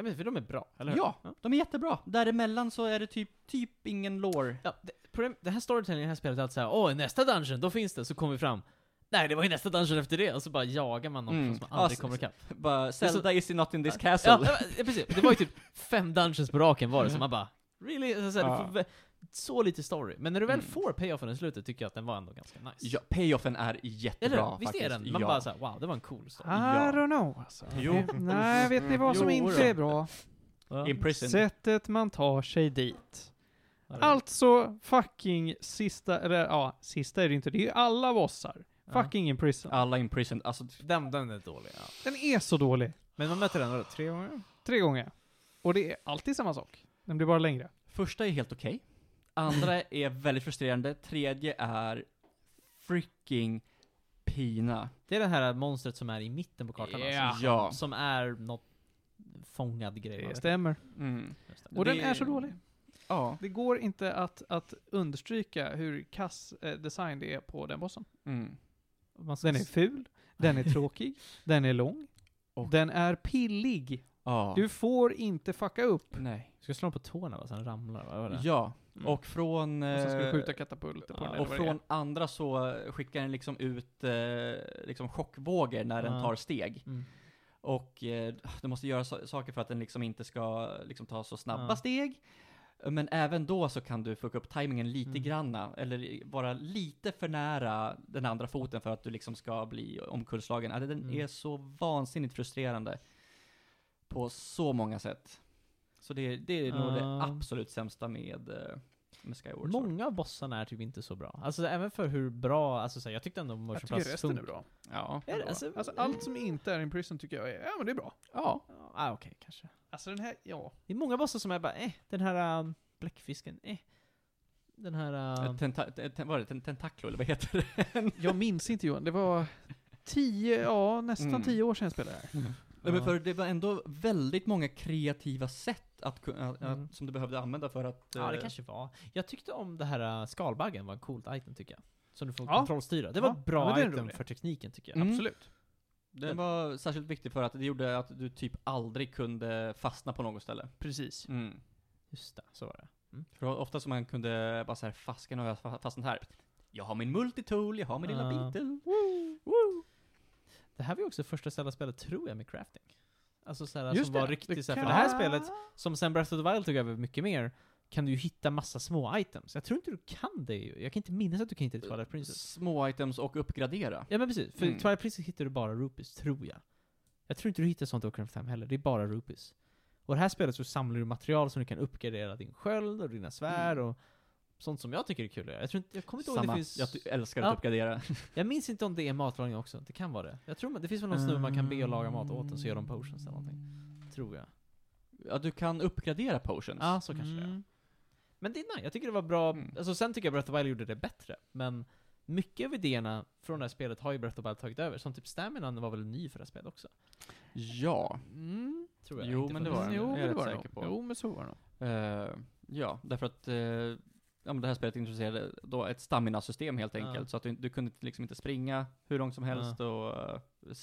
Ja men för de är bra, eller hur? Ja, de är jättebra. Däremellan så är det typ, typ ingen lore. Ja, det, problem, det här storytelling i det här spelet är alltid såhär, åh, nästa dungeon, då finns det, så kommer vi fram. Nej, det var i nästa dungeon efter det, och så bara jagar man någon Mm. som man aldrig Ja, kommer ikapp. Bara, så- Zelda is not in this Ja, castle. ja, ja, precis. Det var ju typ fem dungeons på raken var det, så man bara, really? Så, så, här, Så lite story. Men när du väl Mm. får payoffen i slutet tycker jag att den var ändå ganska nice. Ja, payoffen är Eller jättebra hur? Visst faktiskt. är den? Man ja. bara såhär, wow, det var en cool story. I Ja. don't know alltså. Jo. Nej, vet ni vad som Jo, inte är bra? Ja. In prison. Sättet man tar sig dit. Ja. Alltså fucking sista, eller ja, sista är det inte, det är ju alla bossar. Ja. Fucking in prison. Alla in prison, alltså Den, den är dålig, ja. Den är så dålig. Men man möter den då, tre gånger? Tre gånger. Och det är alltid samma sak. Den blir bara längre. första är helt okej. Andra är väldigt frustrerande. Tredje är freaking pina. Det är det här monstret som är i mitten på kartan Ja. alltså. Ja. Som är något fångad grej. Det stämmer. Mm. Och den är så dålig. Ja. Det går inte att, att understryka hur kass eh, design det är på den bossen. Mm. Man Den är ful, den är tråkig, [laughs] den är lång, Och- den är pillig. Ja. Du får inte fucka upp. Nej. Ska slå den på tårna va, så den ramlar? Vad var det? Ja. Mm. Och från... Och ska du eh, skjuta katapulter på ja, den. Och från andra så skickar den liksom ut eh, liksom chockvågor när den Ja. tar steg. Mm. Och eh, du måste göra so- saker för att den liksom inte ska liksom ta så snabba Ja. steg. Men även då så kan du fucka upp tajmingen lite Mm. granna, eller vara lite för nära den andra foten för att du liksom ska bli omkullslagen. Alltså, den Mm. är så vansinnigt frustrerande. På så många sätt. Så det, det är nog det Ja. absolut sämsta med, eh, med Skyward Sword. Många av bossarna är typ inte så bra. Alltså även för hur bra, alltså så här, jag tyckte ändå Jag Motion tycker Plus resten är bra. Ja. Är det? Alltså, Alltså allt som inte är in prison tycker jag är, ja men det är bra. Ja, ah, okej kanske. Alltså den här, ja. Det är många bossar som är bara eh, den här um, bläckfisken, eh. Den här... Uh, tenta, te, vad är det? Ten, tentaklo, eller vad heter det? [laughs] Jag minns inte Johan, det var tio, ja nästan Mm. tio år sedan jag spelade det här. Nej, men Ja. för det var ändå väldigt många kreativa sätt att, att, Mm. att, som du behövde använda för att... ja, det eh, kanske var. Jag tyckte om det här uh, skalbaggen var en coolt item tycker jag. Som du får Ja. kontrollstyra. Det var Ja, ett bra ja, item för tekniken tycker jag. Mm. Absolut. Den var särskilt viktig för att det gjorde att du typ aldrig kunde fastna på något ställe. Precis. Mm. Just det, så var det. Mm. För ofta som man kunde bara såhär, fasken har jag fa- fastnat här. Jag har min multitool, jag har min lilla Ja. beetle. Det här var ju också första Zelda-spelet, tror jag, med crafting. Alltså såhär, Just som det, var riktigt såhär, för det här spelet, som sen Breath of the Wild tog över mycket mer, kan du ju hitta massa små items. Jag tror inte du kan det ju. Jag kan inte minnas att du kan hitta det i Twilight Princess. Små items och uppgradera. Ja men precis, för Mm. Twilight Princess hittar du bara rupees, tror jag. Jag tror inte du hittar sånt i Ocarina of Time heller, det är bara rupees. Och det här spelet så samlar du material som du kan uppgradera din sköld och dina svärd och sånt som jag tycker är kul att göra. Jag tror inte, jag kommer inte ihåg Samma, det finns... jag älskar Ja. att uppgradera. [laughs] Jag minns inte om det är matlagning också, det kan vara det. Jag tror det finns väl någon snubbe man kan be att laga mat åt och så gör de potions eller någonting. Tror jag. Ja, du kan uppgradera potions. Ja, så kanske det är. Mm. Men det är nice, jag tycker det var bra. Mm. Alltså sen tycker jag Breath of Wild gjorde det bättre. Men mycket av idéerna från det här spelet har ju Breath of Wild tagit över. Som typ Stamina var väl ny för det här spelet också? Ja. Mm. Tror jag. Jo, Inte men det var den. Jo, är men det rätt var det säker på. Jo, men så var det nog. Eh, ja, därför att eh, ja, men det här spelet introducerade då ett stamina-system helt enkelt. Ja. Så att du, du kunde liksom inte springa hur långt som helst och eh,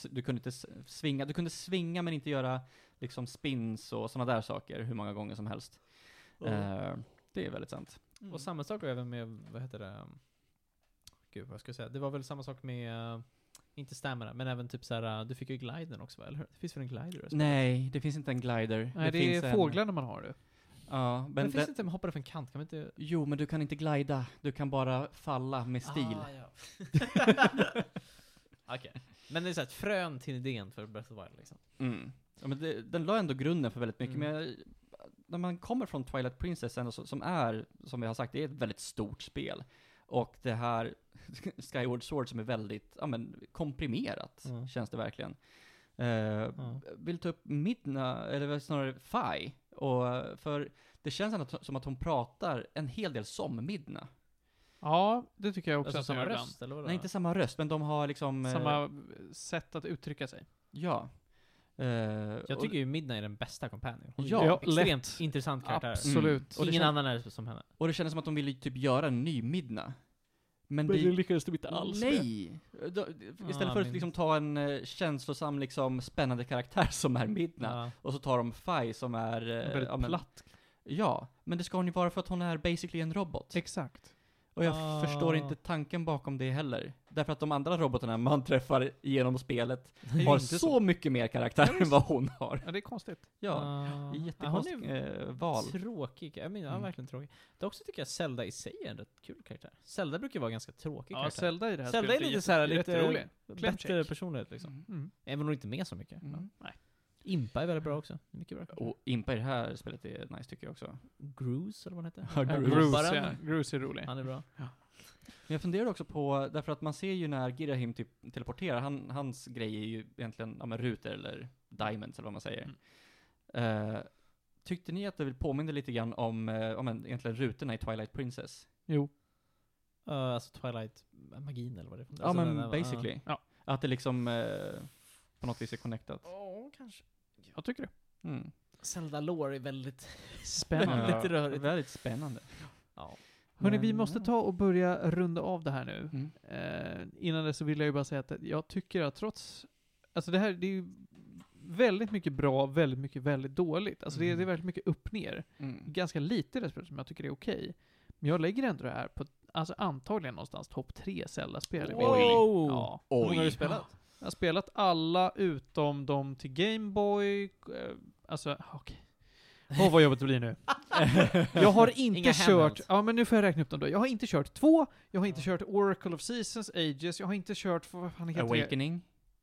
du kunde inte svinga. Du kunde svinga men inte göra liksom spins och sådana där saker hur många gånger som helst. Eh, det är väldigt sant. Och samma sak även med, vad heter det? um, Gud, vad ska jag säga? Det var väl samma sak med, uh, inte Stamina, men även typ såhär, uh, du fick ju gliden också va? Eller hur? Det finns väl en glider det? Nej, det finns inte en glider. Nej, det, finns är en- fåglarna man har det. Ja, Men, men det finns det, inte, man hoppar upp en kant, kan man inte? Jo, men du kan inte glida. Du kan bara falla med stil. Ah, ja. [laughs] [laughs] Okej. Men det är såhär ett frön till idén för Breath of the Wild liksom. Mm. Ja, men det, den la ändå grunden för väldigt mycket, Mm. men jag, när man kommer från Twilight Princess, ändå, så- som är, som vi har sagt, det är ett väldigt stort spel. Och det här [laughs] Skyward Sword som är väldigt, ja men komprimerat, Mm. känns det verkligen. Uh, Vill ta upp Midna, eller snarare Fi, och för det känns ändå som att hon pratar en hel del som Midna. Ja, det tycker jag också Alltså att samma röst, eller vadå? Nej, inte samma röst, men de har liksom... eh, Samma sätt att uttrycka sig. Ja. Eh, Jag tycker ju Midna är den bästa companion. Hon Ja, extremt lätt. intressant karaktär. Absolut. Och det Ingen kän- annan är som henne. Och det kändes som att de ville typ göra en ny Midna. Men, det... lyckades de inte Nej! Då, istället Ah, för att min- liksom ta en eh, känslosam, liksom spännande karaktär som är Midna, Ja. och så tar de Fai som är... eh, Väldigt ja, men, platt. Ja, men det ska hon ju vara för att hon är basically en robot. Exakt. Och jag Ah. förstår inte tanken bakom det heller. Därför att de andra robotarna man träffar genom spelet [laughs] har så, så. mycket mer karaktär än vad hon har. Ja, det är konstigt. Ja, Ah. Ja, jättekonstigt är eh, val. Tråkig. Jag menar, ja, Mm. verkligen tråkig. Det också tycker jag Zelda i sig är en rätt kul karaktär. Zelda brukar vara ganska tråkig Ja, karaktär. Zelda i det här Zelda är lite såhär, lite bättre personlighet liksom. Mm. Mm. Även om hon inte är med så mycket. Mm. Ja. Impa är väldigt bra också. Mycket bra. Och Impa i det här spelet är nice tycker jag också. Gruce, eller vad han heter? Ja, Ja. Gruce, Mobbaren. ja. Gruce är rolig. Han är bra. Men jag funderar också på, därför att man ser ju när Girahim typ teleporterar, han, hans grej är ju egentligen, ja men ruter eller diamonds eller vad man säger. Eh, tyckte ni att det påminna lite grann om, uh, om en, egentligen rutorna i Twilight Princess? Jo. Uh, alltså Twilight-magin eller vad det är. Ja Alltså men basically. Ja. Att det liksom på något vis är connectat. Ja, kanske. Jag tycker det. Mm. Zelda lore är väldigt... Spännande. Lite rörigt. Väldigt spännande. Ja. Hörni, vi måste ta och börja runda av det här nu. Mm. Eh, innan det så vill jag ju bara säga att jag tycker att trots, alltså det här, det är ju väldigt mycket bra, väldigt mycket väldigt dåligt. Alltså det, är, det är väldigt mycket upp ner. Mm. Ganska lite spelet som jag tycker är okej. Men jag lägger ändå det här på, alltså antagligen någonstans topp tre Zelda-spel Wow! Ja. Hur många Oj. har du spelat? Jag har spelat alla utom de till Gameboy, eh, alltså okej. Åh vad jobbigt det blir nu. [laughs] Jag har inte Inga kört, handhelds. ja men nu får jag räkna upp dem då. Jag har inte kört två, jag har inte kört Oracle of Seasons, Ages, jag har inte kört, vad fan heter det?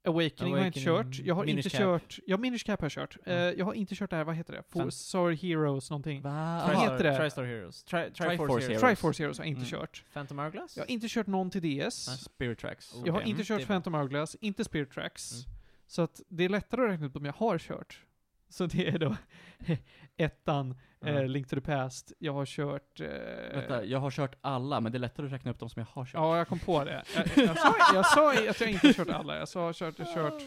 Awakening. Awakening har jag inte kört. Jag har inte Cap. kört, ja Minish Cap har jag kört. Mm. jag har inte kört det här, vad heter det? For Heroes någonting. Va? Vad heter det? Tristar Heroes. Tri Triforce Heroes. Heroes. Triforce Heroes har jag inte Mm. kört. Phantom Hourglass? Jag har inte kört någon till DS. Nej. Spirit Tracks. Jag har inte Mm, kört. Phantom Hourglass, inte Spirit Tracks. Mm. Så att det är lättare att räkna ut om jag har kört. Så det är då [laughs] ettan, eh, Ja. Link to the Past. Jag har kört... Eh, Vänta, jag har kört alla, men det är lättare att räkna upp de som jag har kört. Ja, jag kom på det. [laughs] Jag, jag, sa, jag sa att jag inte har kört alla. Jag sa kört, kört...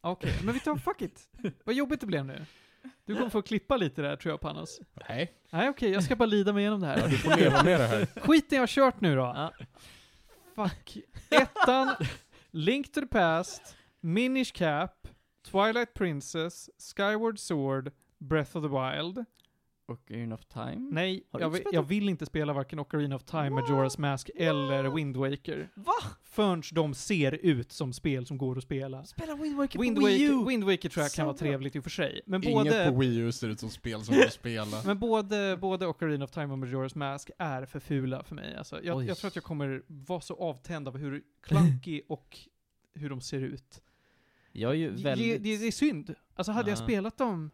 Okej, men vi tar fuck it. Vad jobbigt det blev nu. Du kommer få klippa lite där tror jag Panos. Nej, Nej okej, jag ska bara lida mig igenom det ja, här. du får leva med det här. Skiten jag har kört nu då. Ja. Fuck. Ettan, Link to the Past, Minish Cap, Twilight Princess, Skyward Sword, Breath of the Wild. Och In of Time. Nej, jag, jag vill inte spela varken Ocarina of Time, Majora's Mask eller Wind Waker. Va? Förrän de ser ut som spel som går att spela. Spela Wind Waker Wind på Wii U! Wind Waker tror jag kan vara trevligt i och för sig. Men Inget både, på Wii U ser ut som spel som du spelar. men både, både Ocarina of Time och Majora's Mask är för fula för mig. Alltså, jag, jag tror att jag kommer vara så avtänd av hur clunky och hur de ser ut. Jag är ju Det, väldigt... det, det är synd. Alltså hade jag Ja. spelat dem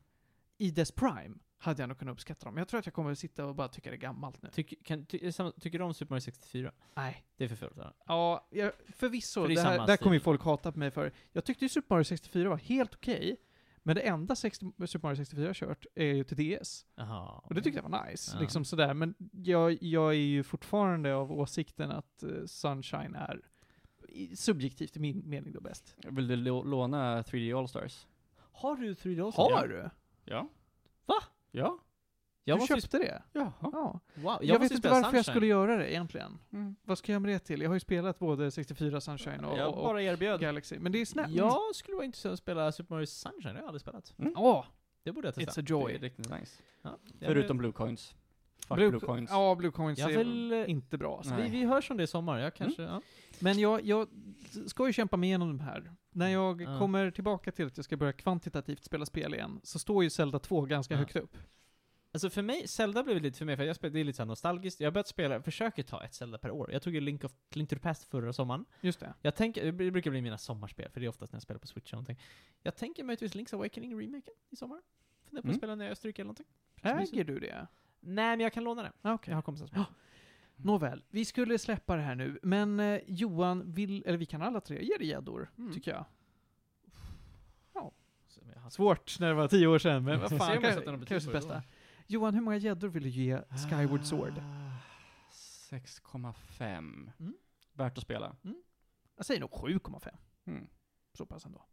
i dess prime, hade jag nog kunnat uppskatta dem. Jag tror att jag kommer sitta och bara tycka det är gammalt nu. Tycker, kan, ty, det samma- tycker du om Super Mario 64? Nej. Det är för fult. Ja, jag, förvisso. För det det här, där kommer ju folk hata på mig för. Jag tyckte ju Super Mario 64 var helt okej. Men det enda 60, Super Mario 64 jag har kört är ju till DS. Jaha. Och det tyckte jag var nice. Ja. Liksom sådär. Men jag, jag är ju fortfarande av åsikten att eh, Sunshine är subjektivt i min mening då bäst. Vill du lå- låna 3D All-Stars? Har du 3D All Har du? Ja. Va? Ja. Jag du köpte det? Jaha. Ja. Wow, Jag, vet måste ju inte varför jag Sunshine. skulle göra det egentligen. Mm. Vad ska jag med det till? Jag har ju spelat både 64 Sunshine och, Jag bara erbjöd. Galaxy. Men det är snällt. Jag skulle vara intresserad av att spela Super Mario Sunshine, det har jag aldrig spelat. Ja, Det borde jag testa. it's a Det är joy. riktigt nice. Ja, jag Förutom Blue Coins. Fuck Blue, Blue, Coins. Ja, Blue Coins Jag är vill, eh, inte bra. Alltså. Vi, vi hörs om det i sommar, jag kanske, ja. Men jag, jag ska ju kämpa mig igenom de här. När jag Ja. kommer tillbaka till att jag ska börja kvantitativt spela spel igen, så står ju Zelda 2 ganska Ja. högt upp. Alltså för mig, Zelda blev lite för mig, för jag spel, det är lite så nostalgiskt. Jag har börjat spela, jag försöker ta ett Zelda per år. Jag tog ju Link, of, Link to the Past förra sommaren. Just det. Jag tänker, det brukar bli mina sommarspel, för det är oftast när jag spelar på Switch eller någonting. Jag tänker möjligtvis Link's Awakening remaken i sommar. Funderar på Mm. att spela när jag Österrike eller någonting. Äger du det? Nej, men jag kan låna det. Ah, Okej. Jag har kompisar som Nåväl, vi skulle släppa det här nu, men eh, Johan vill, eller vi kan alla tre ge det gäddor, Mm. tycker jag. har. Svårt när det var tio år sedan, men vad Se om fan, jag kan, sätter något betyg kanske på det bästa. då. Johan, hur många gäddor vill du ge Skyward Sword? Ah, 6,5. Mm. Värt att spela. Jag säger nog 7,5. Mm. Så pass ändå.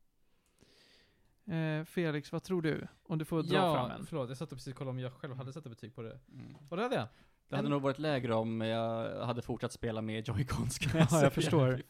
Eh, Felix, vad tror du? Om du får dra fram Ja, en. förlåt, jag satt och precis kollade om jag själv hade satt ett betyg på det. Mm. Och det hade jag. Det hade En- nog varit lägre om jag hade fortsatt spela med Joy-Cons. [laughs] Ja, jag [laughs] förstår.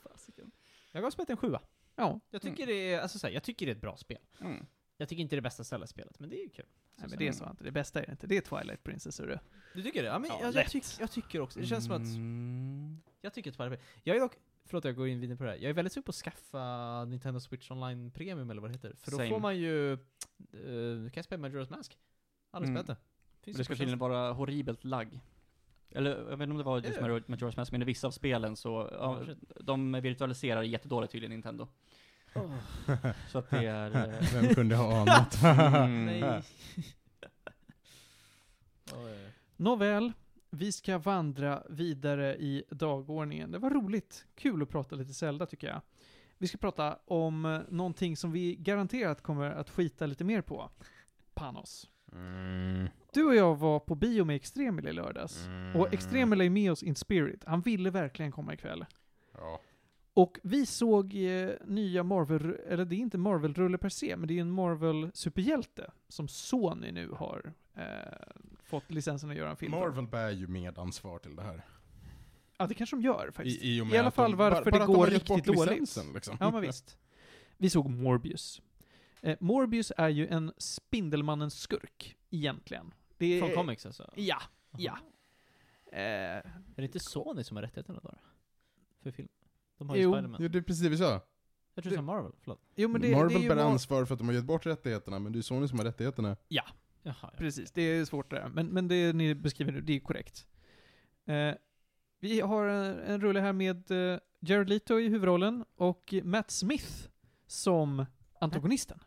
Jag gav spelet en sjua. Ja, Jag tycker det är, alltså så här, jag tycker det är ett bra spel. Mm. Jag tycker inte det är det bästa Zelda-spelet, men det är ju kul. nej, men det är så inte. Det bästa är det inte. Det är Twilight Princess, hörru. Du tycker det? Ja, men Ja, jag, jag, tyck, jag tycker också, det känns som att, Mm. jag tycker Twilight Jag är dock, förlåt jag går in vidare på det här. Jag är väldigt sugen på att skaffa Nintendo Switch Online Premium eller vad det heter. För då Same. får man ju, uh, kan jag spela Majora's Mask? Aldrig Mm. det. Finns Det ska tydligen vara horribelt lagg. Eller jag vet inte om det var just med Majora's Mask, men i vissa av spelen så, ja, de virtualiserar jättedåligt tydligen Nintendo. Så att det är... eh, [laughs] Vem kunde ha anat? [laughs] Mm. Nej. [laughs] Nåväl, vi ska vandra vidare i dagordningen. Det var roligt. Kul att prata lite Zelda tycker jag. Vi ska prata om eh, någonting som vi garanterat kommer att skita lite mer på. Panos. Mm. Du och jag var på bio med Extremil i lördags. Mm. Och Extremil är med oss in spirit. Han ville verkligen komma ikväll. Ja. Och vi såg eh, nya Marvel, eller det är inte Marvel-rulle per se, men det är en Marvel-superhjälte som Sony nu har eh, fått licensen att göra en film. Marvel bär ju medansvar till det här. Ja, det kanske de gör faktiskt. I, i, och I alla fall de, varför bara, det bara de går bort riktigt dåligt. licensen, Liksom. Ja, men visst. Vi såg Morbius. Eh, Morbius är ju en Spindelmannens skurk, egentligen. Det är, Från comics alltså? Ja, ja. Eh, Är det inte Sony som har rättigheterna då? För film? De har ju Jo. Spiderman. Ja, det är precis det vi sa. Jag tror det är Marvel, förlåt. jo men det, Marvel det är ju bär Mar- ansvar för att de har gett bort rättigheterna, men det är Sony som har rättigheterna. Jaha, ja. Precis, det är svårt det där. Men, men det ni beskriver nu, det är korrekt. Eh, vi har en, en rulle här med eh, Jared Leto i huvudrollen och Matt Smith som antagonisten.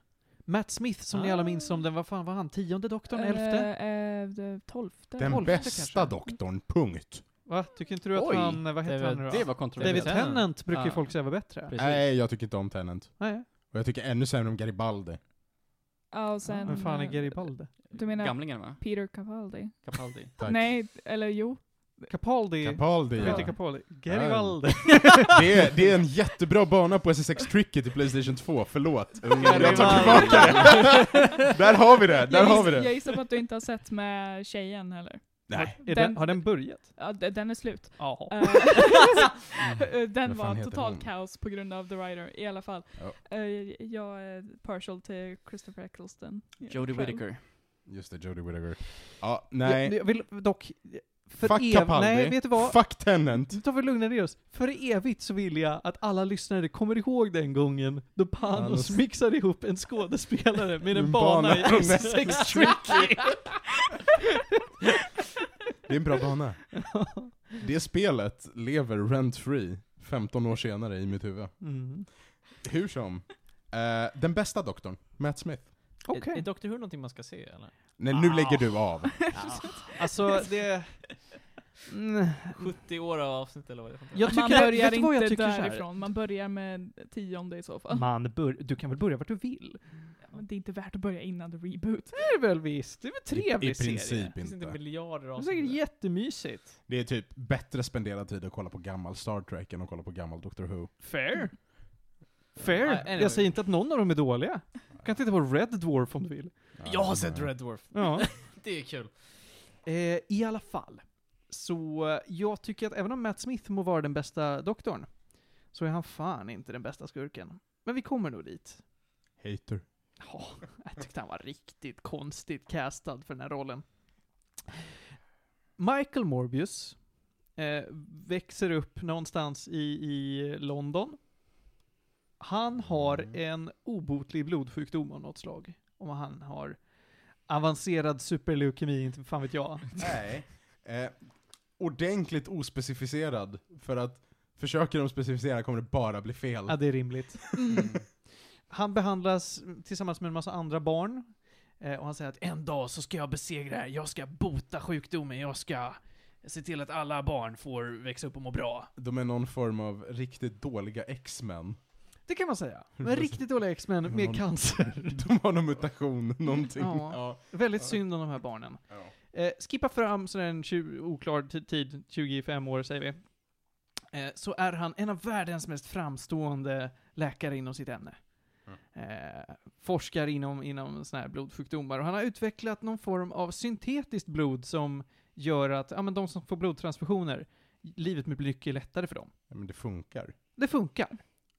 Matt Smith som ni alla minns som den, vad fan var han, tionde doktorn, elfte? Eh, eh, tolfte. Den Tolfte bästa kanske. doktorn, punkt. Va? Tycker inte du att Oj, han, vad heter var- han nu då? Det var kontroversiellt. David Tennant brukar ju Ja. folk säga var bättre. Precis. Nej, jag tycker inte om Tenant. Nej, Och jag tycker ännu sämre om Garibaldi. Ja, och sen... vem fan är eh, Garibaldi? Du menar Gamlingen va? Peter Capaldi? Capaldi. Tack. Nej, eller jo. Capaldi. Capaldi, Peter ja. Capaldi. Garibaldi. det, är, det är en jättebra bana på SSX Tricket i Playstation 2, förlåt. Jag tar tillbaka det. [laughs] Där har vi det, där jag, har vi giss, jag det. gissar på att du inte har sett med tjejen heller. Nej. Den, Den- har den börjat? Ja, den är slut. Jaha. Eh, [laughs] den Vad fan var totalt kaos på grund av The Writer, i alla fall. Eh, jag är partial till Christopher Eccleston. Jodie själv. Whittaker. Just det, Jodie Whittaker. Ja, Jag, nej. jag vill dock... För Fuck ev- Capaldi. Nej, vet du vad? Fuck Tenant. Nu tar vi lugna ner oss. För evigt så vill jag att alla lyssnare kommer ihåg den gången då Panos Panos- mixade ihop en skådespelare med en En bana, bana i [laughs] SSX [laughs] Tricky. Det är en bra bana. [laughs] Det spelet lever rent-free 15 år senare i mitt huvud. Mm. Hur som. Eh, den bästa doktorn, Matt Smith. Okej. Är, är Doctor Who någonting man ska se eller? Nej, nu Ah. lägger du av. [laughs] Alltså, [laughs] det... Mm. 70 år av avsnitt eller vad det är. Jag Man tycker, börjar vet du vad jag inte tycker därifrån, man börjar med tionde i så fall. Man bör, du kan väl börja vart du vill? Men det är inte värt att börja innan the reboot. Det är det väl visst? Det är väl trevlig I serie? princip Det finns inte inte. miljarder Det är av säkert jättemysigt. Det är typ bättre spenderad tid att kolla på gammal Star Trek än att kolla på gammal Doctor Who. Fair. Fair. Ah, anyway. Jag säger inte att någon av dem är dåliga. Du kan titta på Red Dwarf om du vill. Jag har sett Red Dwarf. Ja. [laughs] Det är kul. Eh, I alla fall. Så eh, jag tycker att även om Matt Smith må vara den bästa doktorn, så är han fan inte den bästa skurken. Men vi kommer nog dit. Hater. Ja, [laughs] jag tyckte han var riktigt konstigt castad för den här rollen. Michael Morbius eh, växer upp någonstans i, i London. Han har Mm. en obotlig blodsjukdom av något slag. Om han har avancerad superleukemi, inte fan vet jag. [laughs] Nej. Eh, ordentligt ospecificerad, för att försöker de specificera kommer det bara bli fel. Ja, det är rimligt. Mm. Han behandlas tillsammans med en massa andra barn. Eh, och han säger att en dag så ska jag besegra det här. Jag ska bota sjukdomen. Jag ska se till att alla barn får växa upp och må bra. De är någon form av riktigt dåliga X-Men. Det kan man säga. Men riktigt dåliga X-Men med cancer. [laughs] De har någon mutation, någonting. Ja. Ja. Väldigt synd om de här barnen. Eh, skippa fram sådär en 20, oklar ti- tid, 25 år säger vi. Eh, så är han en av världens mest framstående läkare inom sitt ämne. Eh, forskar inom, inom såna här blodsjukdomar. Och han har utvecklat någon form av syntetiskt blod som gör att, ja men de som får blodtransfusioner, livet blir mycket lättare för dem. Ja, men det funkar. Det funkar.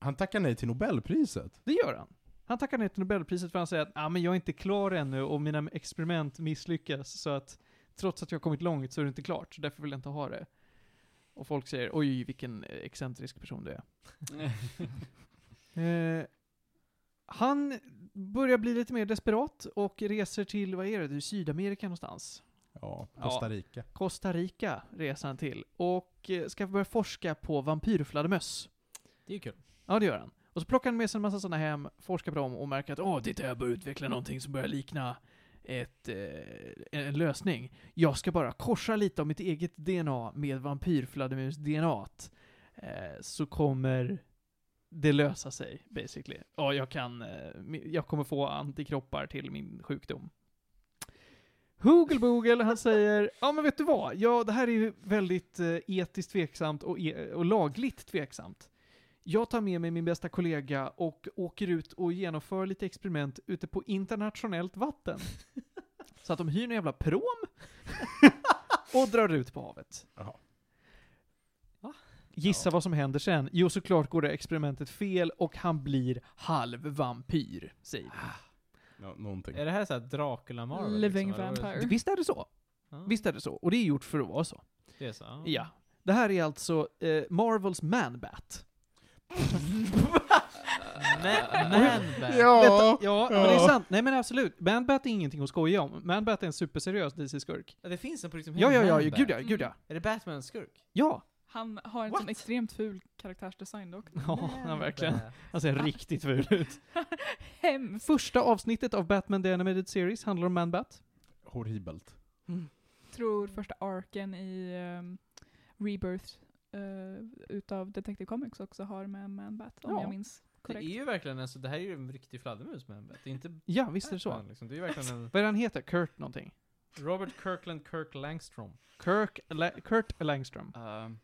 Han tackar nej till Nobelpriset. Det gör han. Han tackar nej till Nobelpriset för att han säger att ah, men jag är inte klar ännu och mina experiment misslyckas så att trots att jag har kommit långt så är det inte klart, så därför vill jag inte ha det. Och folk säger oj vilken excentrisk person du är. [laughs] Eh, han börjar bli lite mer desperat och reser till, vad är det, det är Sydamerika någonstans. Ja, Costa Rica. Costa Rica reser han till och eh, ska börja forska på vampyrfladdermöss. Det är ju kul. Ja, det gör han. Och så plockar han med sig en massa sådana hem, forskar på dem och märker att åh, titta jag börjar utveckla någonting som börjar likna ett, eh, en lösning. Jag ska bara korsa lite av mitt eget DNA med vampyrfladdermus DNA. Eh, så kommer det lösa sig, basically. Ja, jag kan, eh, jag kommer få antikroppar till min sjukdom. Hoogelbogel, han säger, ja men vet du vad? Ja, det här är ju väldigt eh, etiskt tveksamt och, e- och lagligt tveksamt. Jag tar med mig min bästa kollega och åker ut och genomför lite experiment ute på internationellt vatten. [laughs] Så att de hyr en jävla prom [laughs] och drar ut på havet. Jaha. Gissa vad som händer sen? Jo, såklart går det experimentet fel och han blir halvvampyr, säger vi. Nå- någonting. Är det här såhär Dracula Marvel? Living liksom, eller är det? vampire. Visst är det så? Ja, Visst är det så? Och det är gjort för att vara så. Det är så? ja. Ja. Det här är alltså eh, Marvels Man-Bat. Ma- Man-Bat. Ja! Vänta, ja, men det är sant. Nej men absolut. Man-Bat är ingenting att skoja om. Man-Bat är en superseriös DC-skurk. Ja, det finns en på riktigt som Ja, ja, heter ja, Man-Bat. gud ja, gud ja. Är det Batmans skurk? Ja! Han har en What? sån extremt ful karaktärsdesign dock. Ja, ja verkligen. Man-Bat. Han ser riktigt ful ut. [laughs] Hemskt. Första avsnittet av Batman The Animated Series handlar om Man-Bat. Horribelt. tror första arken i um, Rebirth uh, utav Detective Comics också har med Man-Bat, om Ja. jag minns Det korrekt. är ju verkligen, alltså, det här är ju en riktig fladdermus Man-Bat. Det är inte Ja, visst är det så. Liksom. Det är verkligen en... Vad är det han heter? Kurt någonting? Robert Kirkland Kirk Langstrom. Kirk, La- Kurt Langström. Ehm,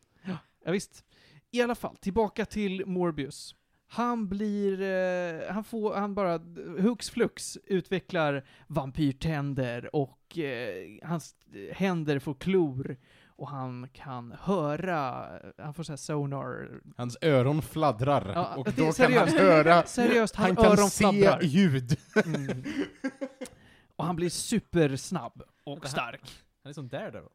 Ja, visst. I alla fall, tillbaka till Morbius. Han blir, eh, han får, han bara hux flux utvecklar vampyrtänder och eh, hans händer får klor och han kan höra, han får såhär sonar. Hans öron fladdrar Ja, och då kan seriöst. han höra, Seriöst, han han, kan öron se fladdrar. ljud. Mm. Och han blir supersnabb och stark. Han är som Daredevil.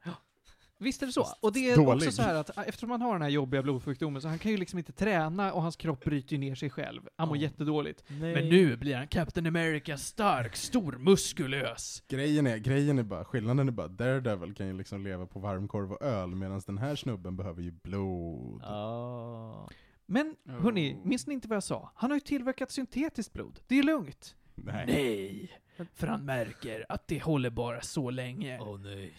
Visst är det så? Och det är Dålig. också så här att äh, eftersom han har den här jobbiga blodsjukdomen så han kan ju liksom inte träna och hans kropp bryter ju ner sig själv. Han mår Ja. jättedåligt. Nej. Men nu blir han Captain America stark, stor, muskulös. Grejen är, grejen är bara, skillnaden är bara, Daredevil kan ju liksom leva på varmkorv och öl, medan den här snubben behöver ju blod. Ja. Men hörni, minns ni inte vad jag sa? Han har ju tillverkat syntetiskt blod. Det är lugnt. Nej. Nej, för han märker att det håller bara så länge. Åh nej.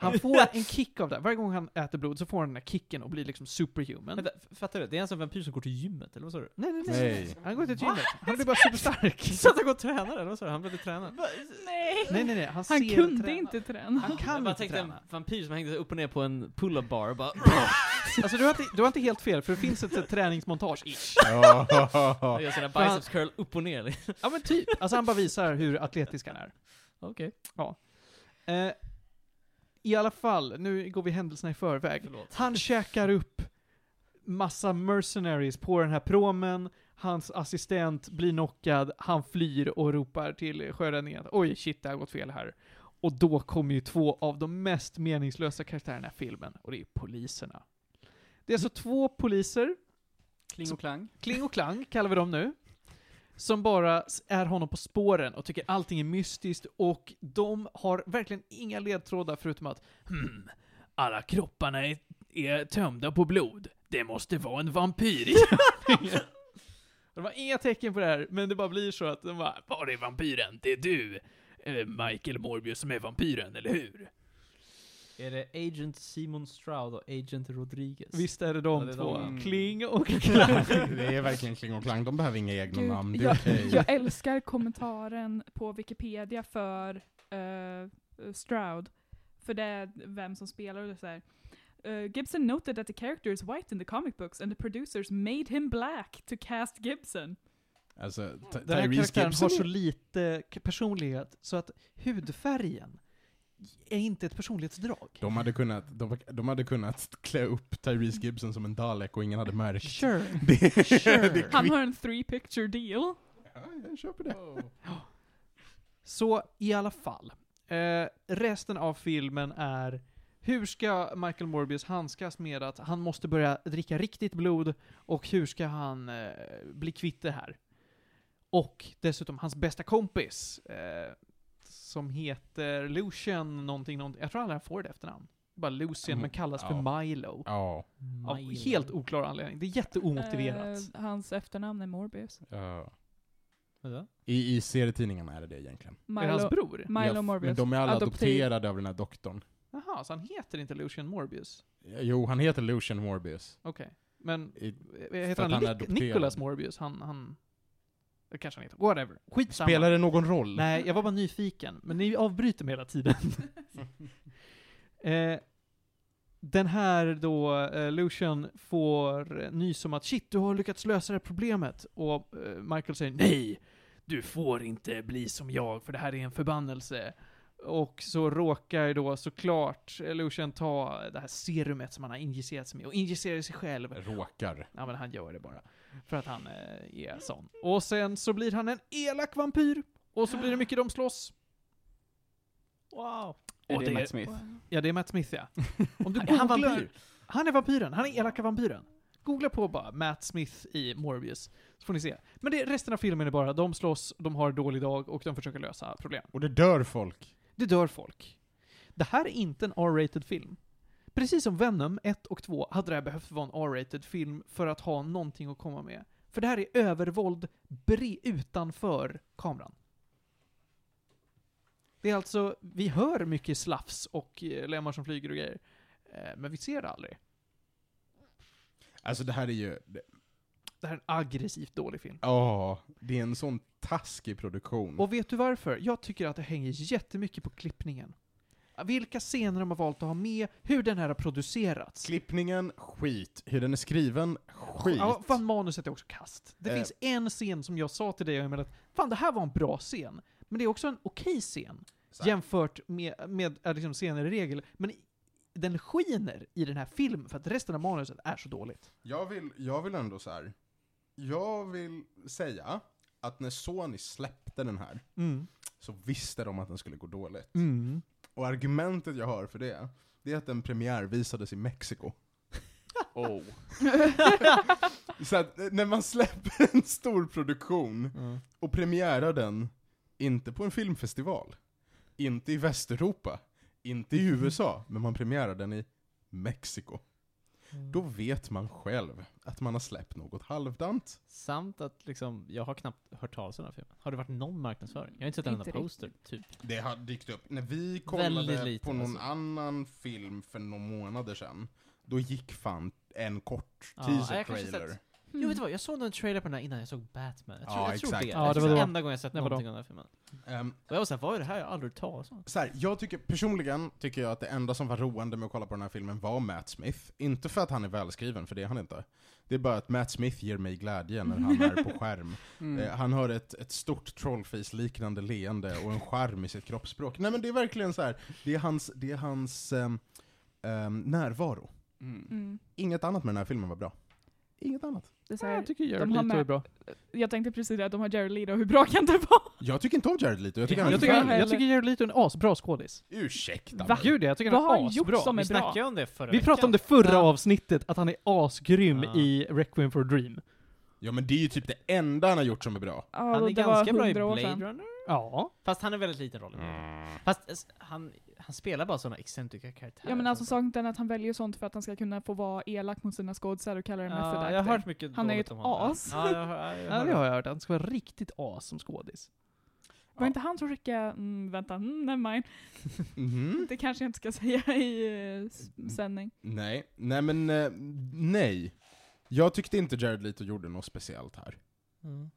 Han får [laughs] en kick av det. Varje gång han äter blod så får han den här kicken och blir liksom superhuman. Vänta, fattar du? Det är alltså en vampyr som går till gymmet, eller vad sa du? Nej, nej, nej. Nej. Han går inte till gymmet. Han blir bara superstark. [laughs] Så att han går och tränar, eller vad sa du? Han behövde träna? Nej! Nej, nej, nej. Han, Han ser kunde träna. inte träna. Han jag kan bara inte tänkte träna. en vampyr som hängde upp och ner på en pull-up bar och bara [laughs] Alltså du har, inte, du har inte helt fel, för det finns ett, ett träningsmontage. Ish. Ja. gör sina han- biceps curl upp och ner. liksom. Ja men typ. Alltså han bara visar hur atletisk han är. Okej. Eh, I alla fall, nu går vi händelserna i förväg. Förlåt. Han käkar upp massa mercenaries på den här promen, hans assistent blir knockad, han flyr och ropar till sjöräddningen oj shit, det har gått fel här. Och då kommer ju två av de mest meningslösa karaktärerna i filmen, och det är poliserna. Det är alltså två poliser, Kling och klang. Kling och Klang kallar vi dem nu. Som bara är honom på spåren och tycker allting är mystiskt och de har verkligen inga ledtrådar förutom att hmm, alla kropparna är, är tömda på blod. Det måste vara en vampyr i [laughs] körningen." Det var inga tecken på det här, men det bara blir så att de bara, var är vampyren? Det är du, eh, Michael Morbius, som är vampyren, eller hur? Är det Agent Simon Stroud och Agent Rodriguez? Visst är det de Ja, det är två? de. Kling och [laughs] Klang. Det är verkligen Kling och Klang, de behöver inga egna Gud, namn, det är jag, okej. [laughs] jag älskar kommentaren på Wikipedia för eh, Stroud. För det är vem som spelar och det är så här. Uh, Gibson noted that the character is white in the comic books and the producers made him black to cast Gibson. Alltså, Den här karaktären Gibson har så lite personlighet, så att hudfärgen är inte ett personlighetsdrag. de hade, kunnat, de, de hade kunnat klä upp Tyrese Gibson som en Dalek och ingen hade märkt. Sure. [laughs] Det, Sure. [laughs] det Han har en three picture deal. Ja, jag köper det. Så i alla fall. Eh, resten av filmen är hur ska Michael Morbius handskas med att han måste börja dricka riktigt blod och hur ska han eh, bli kvitt det här? Och dessutom hans bästa kompis, eh, som heter Lucian någonting, någonting, jag tror aldrig han får det efternamn. bara Lucian, Mm, men kallas för Milo. Ja. Av Milo. helt oklar anledning. Det är jätteomotiverat. Eh, hans efternamn är Morbius. ja. I, I serietidningarna är det det egentligen. är det hans Milo, bror? Milo Ja, Morbius. Men de är alla Adoptiv- adopterade av den här doktorn. Jaha, så han heter inte Lucian Morbius? Jo, han heter Lucian Morbius. Okej. Men, I, eh, heter han, han. Nicholas Morbius? Han, han... Det kanske han heter. Whatever. Skitsamma. spelar det någon roll? Nej, jag var bara nyfiken. Men ni avbryter mig hela tiden. [laughs] eh, den här då, eh, Lucian får nys om att shit, du har lyckats lösa det här problemet. Och eh, Michael säger nej, du får inte bli som jag, för det här är en förbannelse. Och så råkar då såklart eh, Lucian ta det här serumet som han har injicerat sig med och injicera sig själv. Råkar. Ja men han gör det bara. För att han eh, är sån. Och sen så blir han en elak vampyr. Och så blir det mycket de slåss. Wow. Är Och det Matt Smith? Ja, det är Matt Smith ja. [laughs] Om du Är han googlar- vampyr? Han är vampyren. Han är elaka vampyren. Googla på bara Matt Smith i Morbius. Så får ni se. Men det, resten av filmen är bara, de slåss, de har en dålig dag och de försöker lösa problem. Och det dör folk. Det dör folk. Det här är inte en R-rated film. Precis som Venom 1 och 2 hade det här behövt vara en R-rated film för att ha någonting att komma med. För det här är övervåld utanför kameran. Det är alltså, vi hör mycket slafs och eh, lemmar som flyger och grejer. Eh, Men vi ser det aldrig. Alltså det här är ju... det- Det här är en aggressivt dålig film. Ja, det är en sån taskig produktion. Och vet du varför? Jag tycker att det hänger jättemycket på klippningen. Vilka scener de har valt att ha med, hur den här har producerats. Klippningen, skit. Hur den är skriven, skit. Ja, fan manuset är också kast. Det Eh. finns en scen som jag sa till dig, Emil, att fan det här var en bra scen. Men det är också en okej scen. Här. Jämfört med, med äh, liksom scener i regel. Men den skiner i den här filmen för att resten av manuset är så dåligt. Jag vill, jag vill ändå så här. Jag vill säga att när Sony släppte den här, Mm. så visste de att den skulle gå dåligt. Mm. Och argumentet jag har för det, det är att den premiär visades i Mexiko. Oh. [laughs] Så att eh, när man släpper [laughs] en stor produktion och premiärar den, inte på en filmfestival, inte i Västeuropa, inte i [laughs] USA, men man premiärar den i Mexiko. Då vet man själv att man har släppt något halvdant. Samt att liksom, jag har knappt hört talas om den här filmen. Har det varit någon marknadsföring? Jag har inte sett en enda poster, typ. Det har dykt upp. När vi kollade lite, på någon alltså. annan film för några månader sedan, då gick fan en kort Ja, teaser sett- Jo vet du vad, jag såg en trailer på den här innan jag såg Batman. Jag tror, Ja, jag tror exakt. det. Ja, jag det var det enda gången jag sett då. någonting om den här filmen. Ehm, Och jag var såhär, vad är det här? Jag har aldrig hört talas om. så här, jag tycker, personligen tycker jag att det enda som var roande med att kolla på den här filmen var Matt Smith. Inte för att han är välskriven, för det är han inte. Det är bara att Matt Smith ger mig glädje när han är på skärm. [laughs] Mm. Eh, han har ett, ett stort trollface-liknande leende och en charm i sitt kroppsspråk. Nej men det är verkligen så här. det är hans, det är hans ehm, ehm, närvaro. Mm. Mm. Inget annat med den här filmen var bra. Inget annat. Det är så här, jag tycker Jared de har Leto är med- bra. jag tänkte precis det, att de har Jared Leto, hur bra kan det vara? Jag tycker inte om Jared Leto, jag tycker Jag han är Jag tycker, förfärlig. jag tycker Jared Leto är en asbra skådis. Ursäkta Va? mig. Gud jag tycker Vad har han han är gjort asbra. som Vi är bra? snackade om det förra Vi veckan. pratade om det förra Ja. avsnittet, att han är asgrym Ja. i Requiem for a Dream. Ja men det är ju typ det enda han har gjort som är bra. Ja, Han är det ganska var bra i 100 år Blade sedan. Runner. Ja. Fast han är väldigt liten roll. Fast eh, han, han spelar bara sådana excentriska karaktärer. Ja men alltså saken är att han väljer sånt för att han ska kunna få vara elak mot sina skådisar och kalla det method Ja, acting. jag har hört mycket Han är ju dåligt ett om honom. as. Ja, jag, har- jag, Ja, det har jag hört. Han ska vara riktigt as som skådis. Var inte han som skickade, mm, vänta, mm, never mind. Mhm. Det kanske jag inte ska säga i eh, s- sändning. Nej, nej men eh, nej. Jag tyckte inte Jared Leto gjorde något speciellt här. Mm.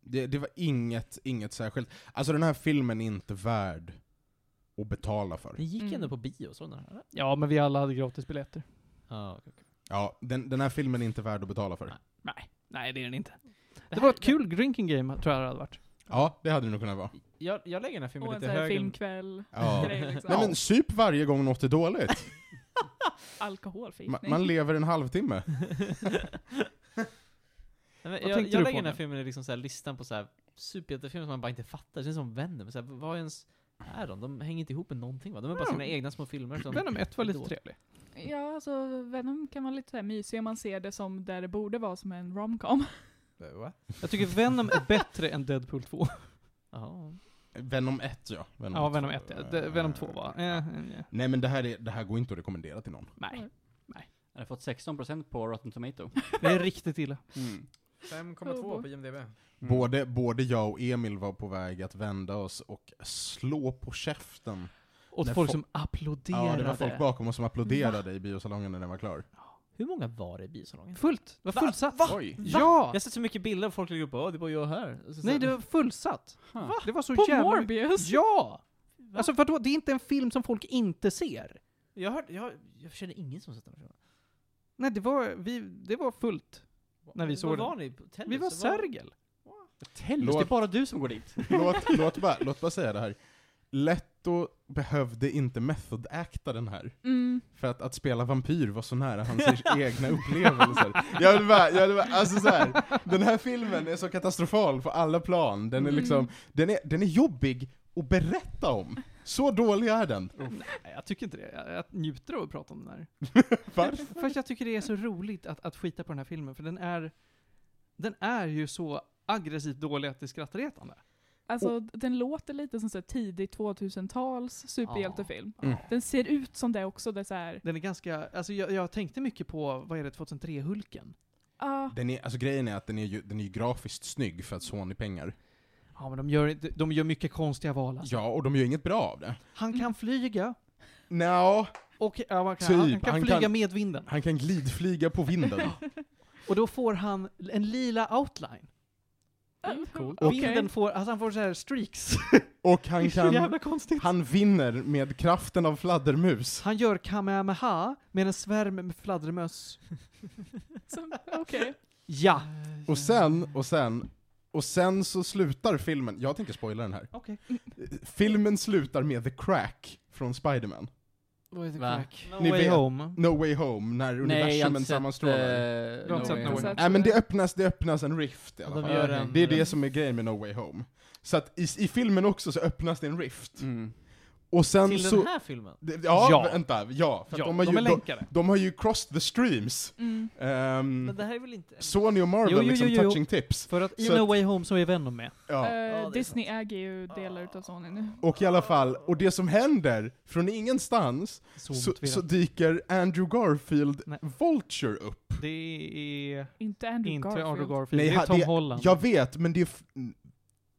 Det, det var inget, inget särskilt. Alltså den här filmen är inte värd att betala för. Ni gick Mm. ändå på bio, så den här? Ja, men vi alla hade gratisbiljetter. Ja, okej, okej. Ja, den, den här filmen är inte värd att betala för. Nej, nej det är den inte. Det, här- var ett kul drinking game, tror jag det hade varit. Ja, det hade det nog kunnat vara. Jag, jag lägger den här filmen Och en lite sån här högre. filmkväll. Ja. [laughs] grej liksom. Nej men sup varje gång något är dåligt. Alkoholförgiftning. man lever en halvtimme. [laughs] Nej, men Vad jag tänkte jag du lägger på den här filmen i liksom så här listan på så här superhjältefilmer som man bara inte fattar. Det känns som Venom. Så här, vad ens är de? De hänger inte ihop med någonting va? De är bara sina egna små filmer som... Venom 1 var lite då. trevlig. Ja, alltså Venom kan vara lite så här mysig om man ser det som där det borde vara som en romcom. Va? Jag tycker Venom är bättre än Deadpool 2. Ja. Venom 1 ja. Ja, ett. Venom 1, ja. Det- Venom 2 var... Eh, eh, ja. Nej men det här, är, det här går inte att rekommendera till någon. Nej, Den har fått 16% på Rotten Tomato. [laughs] det är riktigt illa. Mm. 5,2 på IMDB. Både, både jag och Emil var på väg att vända oss och slå på käften. Åt folk fo- som applåderade. Ja, det var folk bakom oss som applåderade i biosalongen när den var klar. Hur många var det i biosalongen? Fullt. Det var fullsatt. Oj! Ja! Jag har sett så mycket bilder av folk lägger upp, det var jag här. Och så- Nej, det var fullsatt. Va? Det var så På jävla... Morbius? Ja! Alltså vadå, det är inte en film som folk inte ser. Jag, hör, jag, jag känner ingen som sett den. filmen. Nej, det var, vi, det var fullt. När vi såg Var den. var ni? Tellus? Vi var Sergel. Tellus, Låt- det är bara du som går dit. låt, låt, bara, låt bara säga det här. Letto behövde inte method-acta den här. Mm. För att, att spela vampyr var så nära hans [laughs] egna upplevelser. Jag vill bara, jag vill bara, alltså så här, den här filmen är så katastrofal på alla plan. Den är liksom, Mm. den är, den är jobbig att berätta om. Så dålig är den. Nej, jag tycker inte det. Jag, jag njuter av att prata om den här. [laughs] Varför? Först jag tycker det är så roligt att, att skita på den här filmen, för den är, den är ju så aggressivt dålig att det är skrattretande. Alltså, den låter lite som så här tidig 2000-tals superhjältefilm. Mm. Den ser ut som det också, det är så här, Den är ganska, alltså jag, jag tänkte mycket på, vad är det, 2003-Hulken? ah, Den är, alltså grejen är att den är ju, den är ju grafiskt snygg för att Sony-pengar. Ja men de gör, inte- de gör mycket konstiga val alltså. Ja, och de gör inget bra av det. Han kan flyga, Nå, och ja, kan, Typ, han, han kan han flyga kan- med vinden. han kan glidflyga på vinden. [laughs] Och då får han en lila outline. Coolt. Och- Vinden får, alltså han får så här streaks. [laughs] Och det han är så kan, jävla konstigt. han vinner med kraften av fladdermus. Han gör kamehameha med en svärm med fladdermöss. [laughs] okej. Ja! Och sen, och sen, och sen så slutar filmen, jag tänker spoila den här. Okej. Filmen slutar med The Crack från Spider-Man. Vad Va? crack? No Ni way vet. home. No Way Home, när universumen sammanstrålar. eh, Du har inte sett Way No Home. Way Home? Nej men det öppnas, det öppnas en rift i alla de fall. gör en, Det är det som är grejen med No Way Home. Så att i, i filmen också så öppnas det en rift. Mm. Och sen Till så... den här filmen? Ja, Ja. vänta, ja. För att Ja, de, har de ju, de, de har ju crossed the streams. Mm. Ehm, Men det här är väl inte... Sony och Marvel Jo, jo, liksom jo, jo. touching tips. För att i Så No att- Way Home så är Venom med. Ja. Är Disney äger ju delar utav Sony nu. Och i alla fall, och det som händer, från ingenstans, Så, så, så dyker Andrew Garfield Nej. Vulture upp. Det är Inte Andrew inte Garfield. Andrew Garfield, Nej, det är Tom det- Holland. Jag vet, men det är...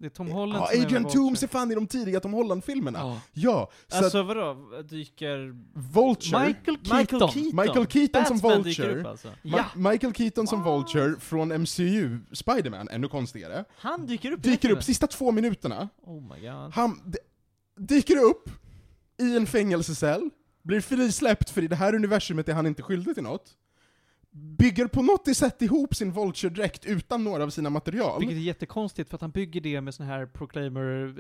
Det är Tom Holland Ja, som Tooms Vulture. är fan i de tidiga Tom Holland-filmerna. Ja. Ja, så Alltså att vadå? Dyker... Vulture, Michael Keaton. Michael Keaton! Michael Keaton som Vulture, upp alltså. Ja! Ma- Michael Keaton som What? Vulture från MCU, Spiderman, ännu konstigare, Han dyker upp i dyker upp sista två minuterna, Oh my god. han d- dyker upp i en fängelsecell, blir frisläppt för i det här universumet är han inte skyldig till något, bygger på något sätt ihop sin Vulture-dräkt utan några av sina material. Vilket är jättekonstigt för att han bygger det med sån här Proclaimer,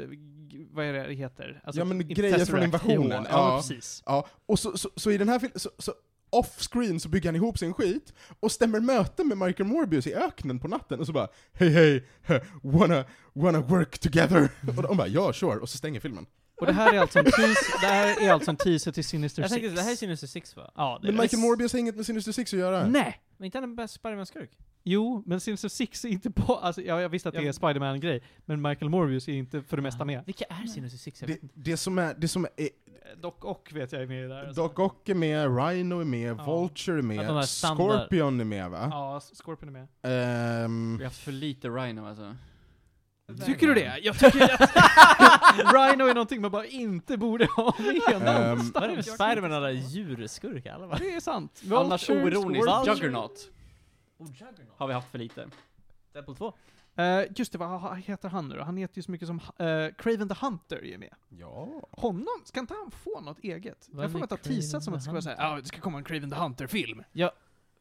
vad är det det heter? Alltså, Ja, men grejer från invasionen. Ja, Ja. precis. Ja, och så, så, så i den här filmen, så, så off-screen så bygger han ihop sin skit, och stämmer möte med Michael Morbius i öknen på natten, och så bara hej hej, [laughs] wanna, wanna work together? [laughs] och de bara ja, sure, och så stänger filmen. Och det här är alltså en teaser, det här är alltså en teaser till Sinister Jag Six. tänkte, det här är Sinister Six va? Ja, det Men är Michael Morbius har inget med Sinister Six att göra. Nej! Men inte han en bäst Spiderman-skurk? Jo, men Sinister Six är inte på, alltså jag, jag visste att det Ja. är Spiderman-grej, men Michael Morbius är inte för det mesta med. Vilka är Sinister Six? Jag Det, vet inte. det som är, det som är, Doc Ock vet jag är med där. alltså. Doc Ock är med, Rhino är med, Ja. Vulture är Att de med, standard. Scorpion är med va? Ja, Scorpion är med. Ehm, Vi har haft för lite Rhino alltså. Tycker du det? Jag tycker att [laughs] Rhino är någonting man bara inte borde ha med Ehm, Vad är det någonstans. med Spiderman alla djurskurkar? Alla. Det är sant. Annars Vulture, oironiskt, Scorpion. Juggernaut har vi haft för lite. Deadpool 2? Eh, just det, vad heter han nu då? Han heter ju så mycket som uh, Craven the Hunter är med. ja. Honom, ska inte han få något eget? Vad jag får att ha teasat som att det ska vara såhär, ja det ska komma en Craven the Hunter-film.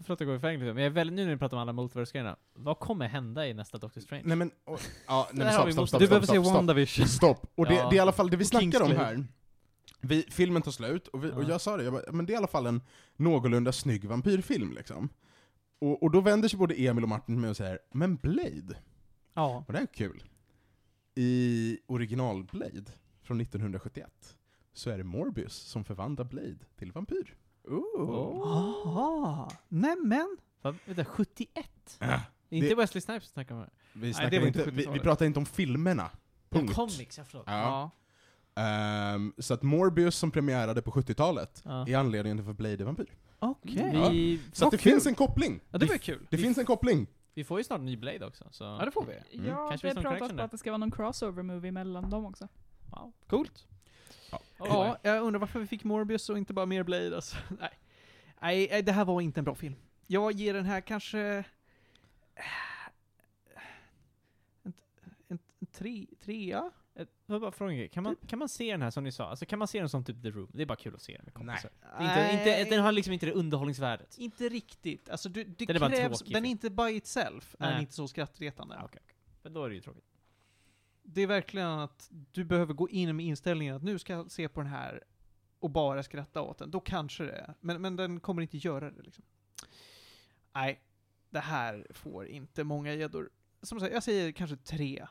Förlåt att går iväg lite, men jag är väldigt, nu när vi pratar om alla multiverse-grejerna, vad kommer hända i nästa Doctor Strange? Nej men, och, ja, nej, men stopp, stopp, stopp, Du stopp, behöver stopp, se. WandaVision. Stopp! Och det, Ja. det är i alla fall det vi snackar om här. Vi, filmen tar slut, och, vi, och Ja. jag sa det, jag bara, men det är i alla fall en någorlunda snygg vampyrfilm liksom. Och, och då vänder sig både Emil och Martin mig och säger, men Blade? Ja. Och det är kul. I original Blade från 1971 så är det Morbius som förvandlar Blade till vampyr. Aha. Nämen. Vad, vänta, 71? Ah, Det är inte Det- Wesley Snipes som snackar om det här. vi, det snackar var inte inte, vi, vi 70-talet. pratar inte om filmerna. Punkt. comics, ja förlåt. Ja. Ehm, så att Morbius som premiärade på 70-talet Ja. är anledningen till varför Blade är vampyr. Okej. Ja. Vi, Så att det kul. finns en koppling. Ja, det var ju kul. Det finns en koppling. vi får ju snart en ny Blade också, så... Ja, det får vi. Mm. Ja, Kanske det finns någon pratas connection på där. att det ska vara någon crossover-movie mellan dem också. Wow. Coolt. Ja. Ja, jag undrar varför vi fick Morbius och inte bara mer Blade alltså. [laughs] Nej. Nej, nej, det här var inte en bra film. Jag ger den här kanske... En, en, en tre, trea? Jag vill bara fråga. Kan man, kan man se den här som ni sa? Alltså kan man se den som typ The Room? Det är bara kul att se den med kompisar. Är Inte, inte, den har liksom inte det underhållningsvärdet. Inte riktigt. Alltså, du, det Den är bara krävs, tråkig den är inte by itself, är den Nej. inte så skrattretande. Okej, okej. Men då är det ju tråkigt. Det är verkligen att du behöver gå in med inställningen att nu ska jag se på den här och bara skratta åt den. Då kanske det är. Men, men den kommer inte göra det liksom. Nej, det här får inte många gäddor. Som sagt, jag säger kanske tre.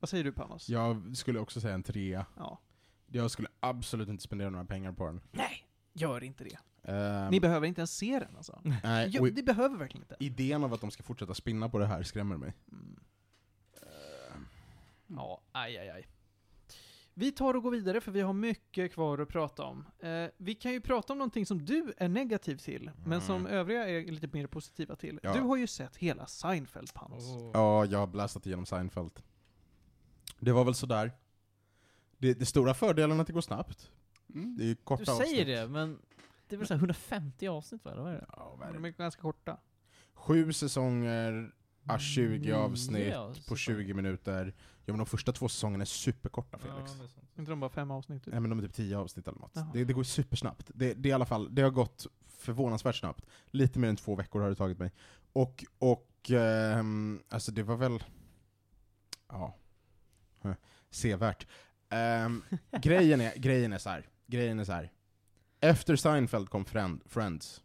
Vad säger du Panos? Jag skulle också säga en trea. Ja. Jag skulle absolut inte spendera några pengar på den. Nej, gör inte det. Ehm, Ni behöver inte ens se den alltså. nej, och ni behöver verkligen inte. idén av att de ska fortsätta spinna på det här skrämmer mig. Mm. Ja, aj, aj, aj. Vi tar och går vidare för vi har mycket kvar att prata om. Eh, vi kan ju prata om någonting som du är negativ till, men som Mm. övriga är lite mer positiva till. Ja. Du har ju sett hela Seinfeld, Panos. Ja, jag har blästat igenom Seinfeld. Det var väl sådär. Det, det stora fördelen är att det går snabbt. Mm. Det är ju korta Du säger avsnitt. det, men det är väl så här 150 avsnitt va? Eller vad är det? Ja, vad är De det? är ganska korta. Sju säsonger, ah, 20 Nio avsnitt på säsonger. 20 minuter. Ja men de första två säsongerna är superkorta Felix. Ja, det är. Inte de bara fem avsnitt? Typ. Nej men de är typ 10 avsnitt eller något. Det, det går supersnabbt. Det, det är i alla fall, det har gått förvånansvärt snabbt. Lite mer än två veckor har det tagit mig. Och, och ehm, alltså det var väl, ja, sevärt. Ehm, [laughs] grejen, är, grejen är så här. grejen är så här. Efter Seinfeld kom Friend, Friends.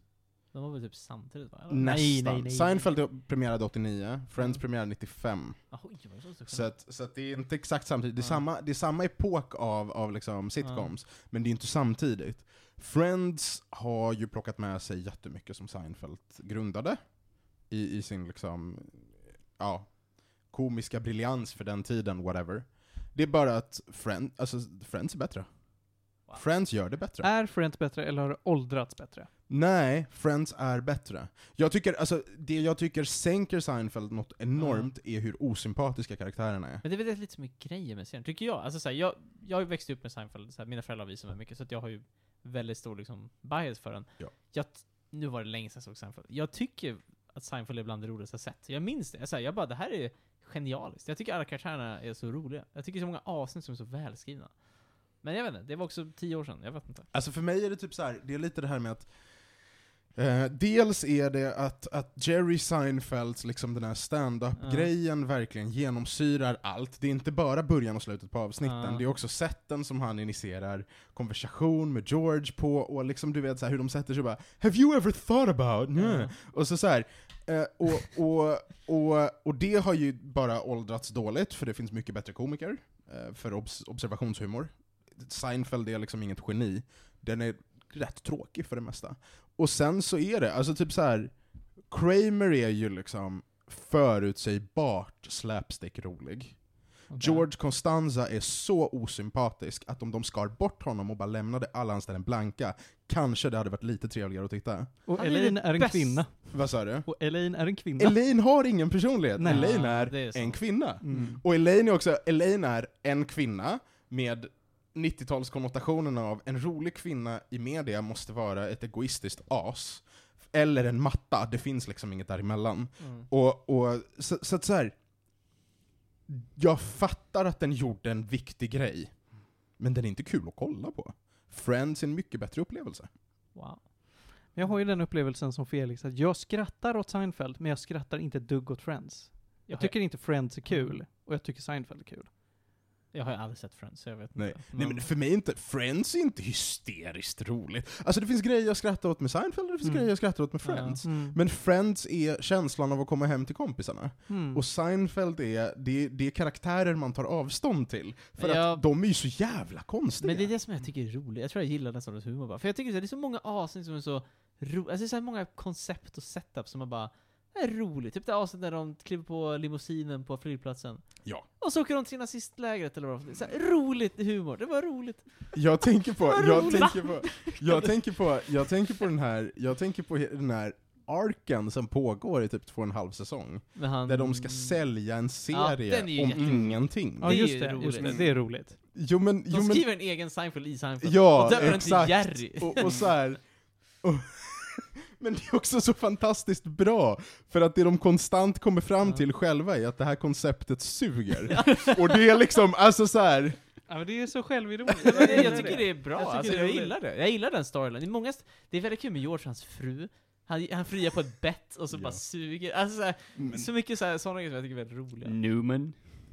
De var väl typ samtidigt va? Nästan. Seinfeld premiärade 89, Friends premiärade 95. Ah, Oj, var det så Så att, så att det är inte exakt samtidigt. Det är, Ja. samma, det är samma epok av, av liksom sitcoms, men det är inte samtidigt. Friends har ju plockat med sig jättemycket som Seinfeld grundade i, i sin liksom, ja, komiska briljans för den tiden, whatever. Det är bara att Friend, alltså, Friends är bättre. Wow. Friends gör det bättre. Är Friends bättre eller har det åldrats bättre? Nej, Friends är bättre. Jag tycker, alltså, det jag tycker sänker Seinfeld något enormt är hur osympatiska karaktärerna är. Men det är väl lite som är grejen med serien, tycker jag. Alltså, så här, jag, jag har ju växt upp med Seinfeld, så här, mina föräldrar visat mig mycket, så att jag har ju väldigt stor liksom, bias för den. Ja. Jag, nu var det länge sedan jag såg Seinfeld. Jag tycker att Seinfeld är bland det roligaste jag sett. Jag minns det. Jag, så här, jag bara, det här är genialiskt. Jag tycker alla karaktärerna är så roliga. Jag tycker så många avsnitt som är så välskrivna. Men jag vet inte, det var också tio år sedan, jag vet inte. Alltså för mig är det typ så här, det är lite det här med att eh, dels är det att, att Jerry Seinfelds, liksom den här stand-up-grejen verkligen genomsyrar allt. Det är inte bara början och slutet på avsnitten, Ja. det är också sätten som han initierar konversation med George på, och liksom du vet så här, hur de sätter sig och bara ”Have you ever thought about?” Ja. Och så, så här, eh, och, och, och, och det har ju bara åldrats dåligt, för det finns mycket bättre komiker eh, för obs observationshumor. Seinfeld är liksom inget geni. Den är rätt tråkig för det mesta. Och sen så är det, alltså typ så här. Kramer är ju liksom förutsägbart slapstick-rolig. George Costanza är så osympatisk att om de skar bort honom och bara lämnade alla hans ställen blanka, kanske det hade varit lite trevligare att titta. Och Han är Elaine det är en bäst. kvinna. Vad sa du? Och Elaine är en kvinna. Elaine har ingen personlighet, Nej. Elaine är, är en kvinna. Mm. Och Elaine är också, Elaine är en kvinna med 90-talskonnotationerna av en rolig kvinna i media måste vara ett egoistiskt as. Eller en matta, det finns liksom inget däremellan. Mm. Och, och, så, så att så här. Jag fattar att den gjorde en viktig grej, men den är inte kul att kolla på. Friends är en mycket bättre upplevelse. Wow. Jag har ju den upplevelsen som Felix, att jag skrattar åt Seinfeld, men jag skrattar inte ett dugg åt Friends. Jag tycker inte Friends är kul, och jag tycker Seinfeld är kul. Jag har ju aldrig sett Friends, så jag vet Nej. inte. Nej men för mig är inte, Friends är inte hysteriskt roligt. Alltså det finns grejer jag skrattar åt med Seinfeld, och det finns Mm. grejer jag skrattar åt med Ja. Friends. Mm. Men Friends är känslan av att komma hem till kompisarna. Mm. Och Seinfeld är, det, det är karaktärer man tar avstånd till. För Ja. att de är ju så jävla konstiga. Men det är det som jag tycker är roligt. Jag tror jag gillar den sortens humor bara. För jag tycker så här, det är så många avsnitt som är så ro- Alltså det är så många koncept och setup som man bara Det är roligt. Typ det avsnitt när de kliver på limousinen på flygplatsen. Ja. Och så åker de till nazistlägret eller vad det är. Roligt humor, det var roligt. Jag tänker på, jag tänker på, jag tänker på, jag tänker på den här, jag tänker på den här arken som pågår i typ två och en halv säsong. Han... Där de ska sälja en serie ju om ingenting. Ja Det är just ju det, just roligt. det, det är roligt. Jo men, De jo, men skriver en egen Seinfeld i Seinfeld. Ja, och döper den till Jerry. Och, och så här. [laughs] Och, men det är också så fantastiskt bra, för att det de konstant kommer fram Ja. till själva är att det här konceptet suger. Och det är liksom, alltså så här. Ja men det är så självironiskt. Jag tycker det är bra, Jag tycker alltså, det är jag gillar det. Jag gillar den storyn. Det är, många, st- det är väldigt kul med George och hans fru. Han, han friar på ett bett och så Ja. bara suger. Alltså, så, här, Men, så mycket så här, sådana grejer som jag tycker är väldigt roliga. Newman.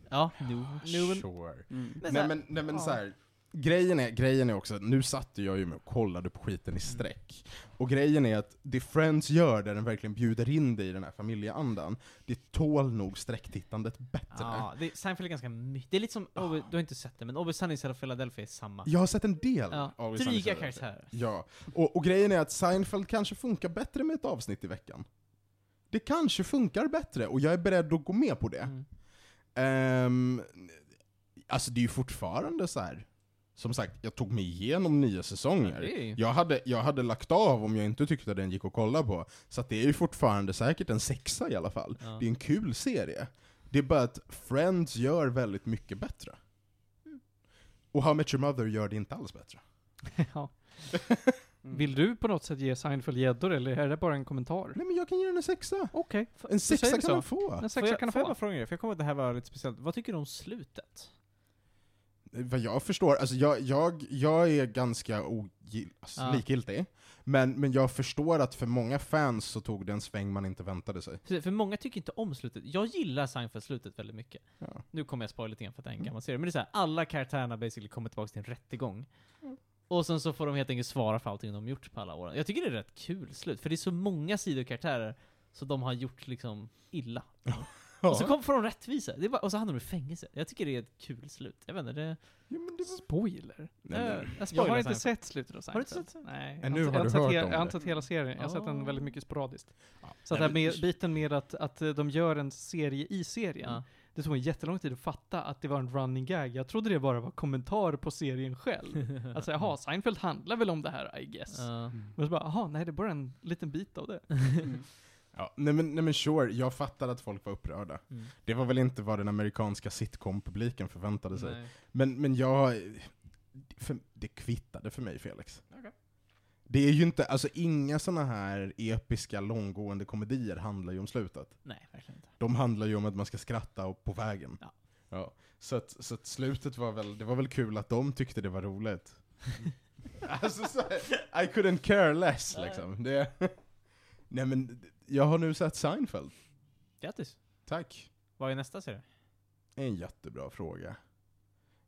Ja, nu. nu sure. Mm. Men så Nej men, nej, men ja. så här. Grejen är, grejen är också, nu satt jag ju med och kollade på skiten i sträck. Och grejen är att det Friends gör, där den verkligen bjuder in dig i den här familjeandan, det tål nog sträcktittandet bättre. Ja, det, Seinfeld är ganska mycket. Det är lite som, Always- du har inte sett det, men Always Sunny i Philadelphia är samma. Jag har sett en del Ja, av in dryga karaktärer. Ja, och, och grejen är att Seinfeld kanske funkar bättre med ett avsnitt i veckan. Det kanske funkar bättre, och jag är beredd att gå med på det. Mm. Ehm, alltså det är ju fortfarande så här. Som sagt, jag tog mig igenom nya säsonger. Ju- Jag hade, jag hade lagt av om jag inte tyckte den gick att kolla på, så att det är ju fortfarande säkert en sexa i alla fall. Ja. Det är en kul serie. Det är bara att Friends gör väldigt mycket bättre. Och How I Met Your Mother gör det inte alls bättre. [laughs] ja. [laughs] Vill du på något sätt ge Seinfeld gäddor eller är det bara en kommentar? Nej men jag kan ge den en sexa. Okej. En säger sexa kan så. man få. En Får sexa jag, kan du får jag bara få. fråga er, för jag kommer att det här var lite speciellt. Vad tycker du om slutet? Vad jag förstår, alltså jag, jag, jag är ganska ogill, alltså Ja. likgiltig. Men, men jag förstår att för många fans så tog det en sväng man inte väntade sig. För, för många tycker inte om slutet. Jag gillar Seinfeld-slutet väldigt mycket. Ja. Nu kommer jag spoila lite grann för att det är en Mm. gammal serie, men det är så här, alla karaktärerna basically kommer tillbaka till en rättegång. Mm. Och sen så får de helt enkelt svara för allting de gjort på alla åren. Jag tycker det är rätt kul slut, för det är så många sidokaraktärer så de har gjort liksom illa. Och så kom, de rättvisa. Det är bara, och så hamnar de i fängelse. Jag tycker det är ett kul slut. Jag vet inte, det... Jo, men det var... Spoiler? Nej, Eh, men, jag, Jag har inte Seinfeld. sett slutet av Har du Seinfeld. inte sett Nej. Men jag nu har du sett hört om Jag har inte sett hela serien, jag har sett den Ah. väldigt mycket sporadiskt. Ja. Så att Nej, det här biten med att, att eh, de gör en serie i serien, Ja. det tog en jättelång tid att fatta att det var en running gag. Jag trodde det bara var kommentar på serien själv. [laughs] Alltså jaha, Seinfeld handlar väl om det här I guess. Ja. Men så bara, jaha, nej det är bara en liten bit av det. [laughs] Ja, nej, men, nej men sure, jag fattar att folk var upprörda. Mm. Det var väl inte vad den amerikanska sitcom-publiken förväntade sig. Nej. Men, men jag... För, det kvittade för mig, Felix. Okej. Det är ju inte, alltså inga såna här episka, långgående komedier handlar ju om slutet. Nej, verkligen inte. De handlar ju om att man ska skratta på vägen. Ja. Ja. Så, att, så att slutet var väl, det var väl kul att de tyckte det var roligt. [laughs] alltså så, I couldn't care less liksom. Det, [laughs] nej men, jag har nu sett Seinfeld. Grattis. Tack. Vad är nästa serie? En jättebra fråga.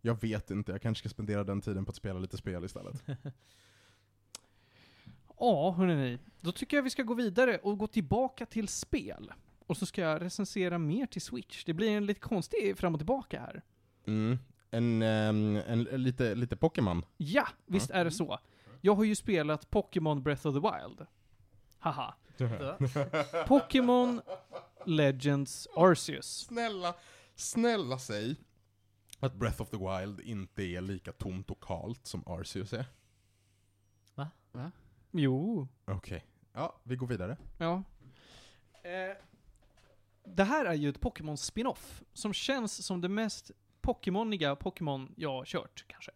Jag vet inte, jag kanske ska spendera den tiden på att spela lite spel istället. [laughs] Ja, hörni. Då tycker jag vi ska gå vidare och gå tillbaka till spel. Och så ska jag recensera mer till Switch. Det blir en lite konstig fram och tillbaka här. Mm. En, ehm, en, en, lite, lite Pokémon. Ja, visst är det så. Jag har ju spelat Pokémon Breath of the Wild. Haha. [laughs] Pokémon Legends Arceus. Snälla, snälla säg att Breath of the Wild inte är lika tomt och kalt som Arceus är. Jo. Okej. Ja, vi går vidare. Ja. Eh, det här är ju ett Pokémon spin-off som känns som det mest Pokémoniga Pokémon jag har kört, kanske.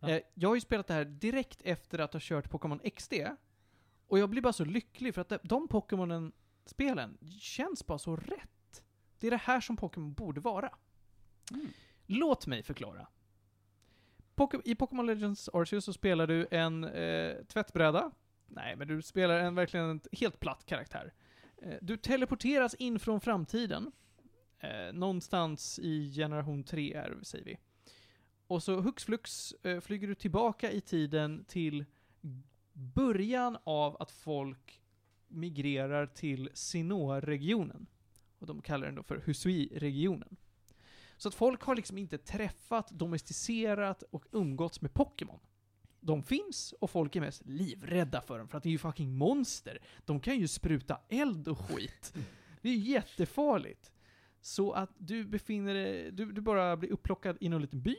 Ja. Eh, jag har ju spelat det här direkt efter att ha kört Pokémon XD. Och jag blir bara så lycklig för att de, de Pokémonen, spelen, känns bara så rätt. Det är det här som Pokémon borde vara. Låt mig förklara. I Pokémon Legends Arceus så spelar du en eh, tvättbräda. Nej, men du spelar en verkligen en helt platt karaktär. Eh, du teleporteras in från framtiden. Eh, någonstans i generation 3 är säger vi. Och så hux flux eh, flyger du tillbaka i tiden till början av att folk migrerar till Sinoa-regionen. Och de kallar den då för Husui-regionen. Så att folk har liksom inte träffat, domesticerat och umgåtts med Pokémon. de finns och folk är mest livrädda för dem för att det är ju fucking monster. De kan ju spruta eld och skit. Det är ju jättefarligt. Så att du befinner dig, du, du bara blir upplockad i någon liten by.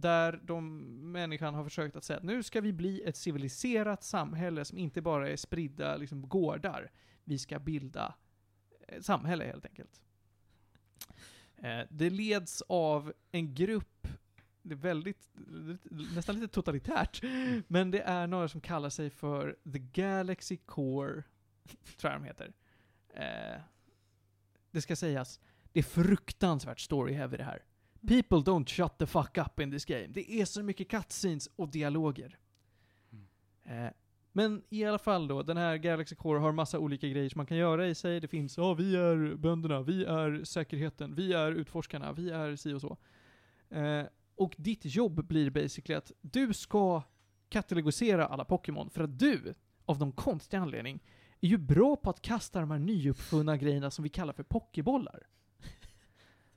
Där de, människan har försökt att säga att nu ska vi bli ett civiliserat samhälle som inte bara är spridda liksom, gårdar. Vi ska bilda ett samhälle helt enkelt. Eh, Det leds av en grupp, det är väldigt, nästan lite totalitärt, men det är några som kallar sig för The Galaxy Core, tror jag de heter. Eh, Det ska sägas, det är fruktansvärt story-heavy det här. People don't shut the fuck up in this game. Det är så mycket cutscenes och dialoger. Eh, Men i alla fall då, den här Galaxy Core har massa olika grejer som man kan göra i sig. Det finns, ja vi är bönderna, vi är säkerheten, vi är utforskarna, vi är si och så. Eh, och ditt jobb blir basically att du ska katalogisera alla Pokémon för att du, av någon konstig anledning, är ju bra på att kasta de här nyuppfunna grejerna som vi kallar för pokébollar.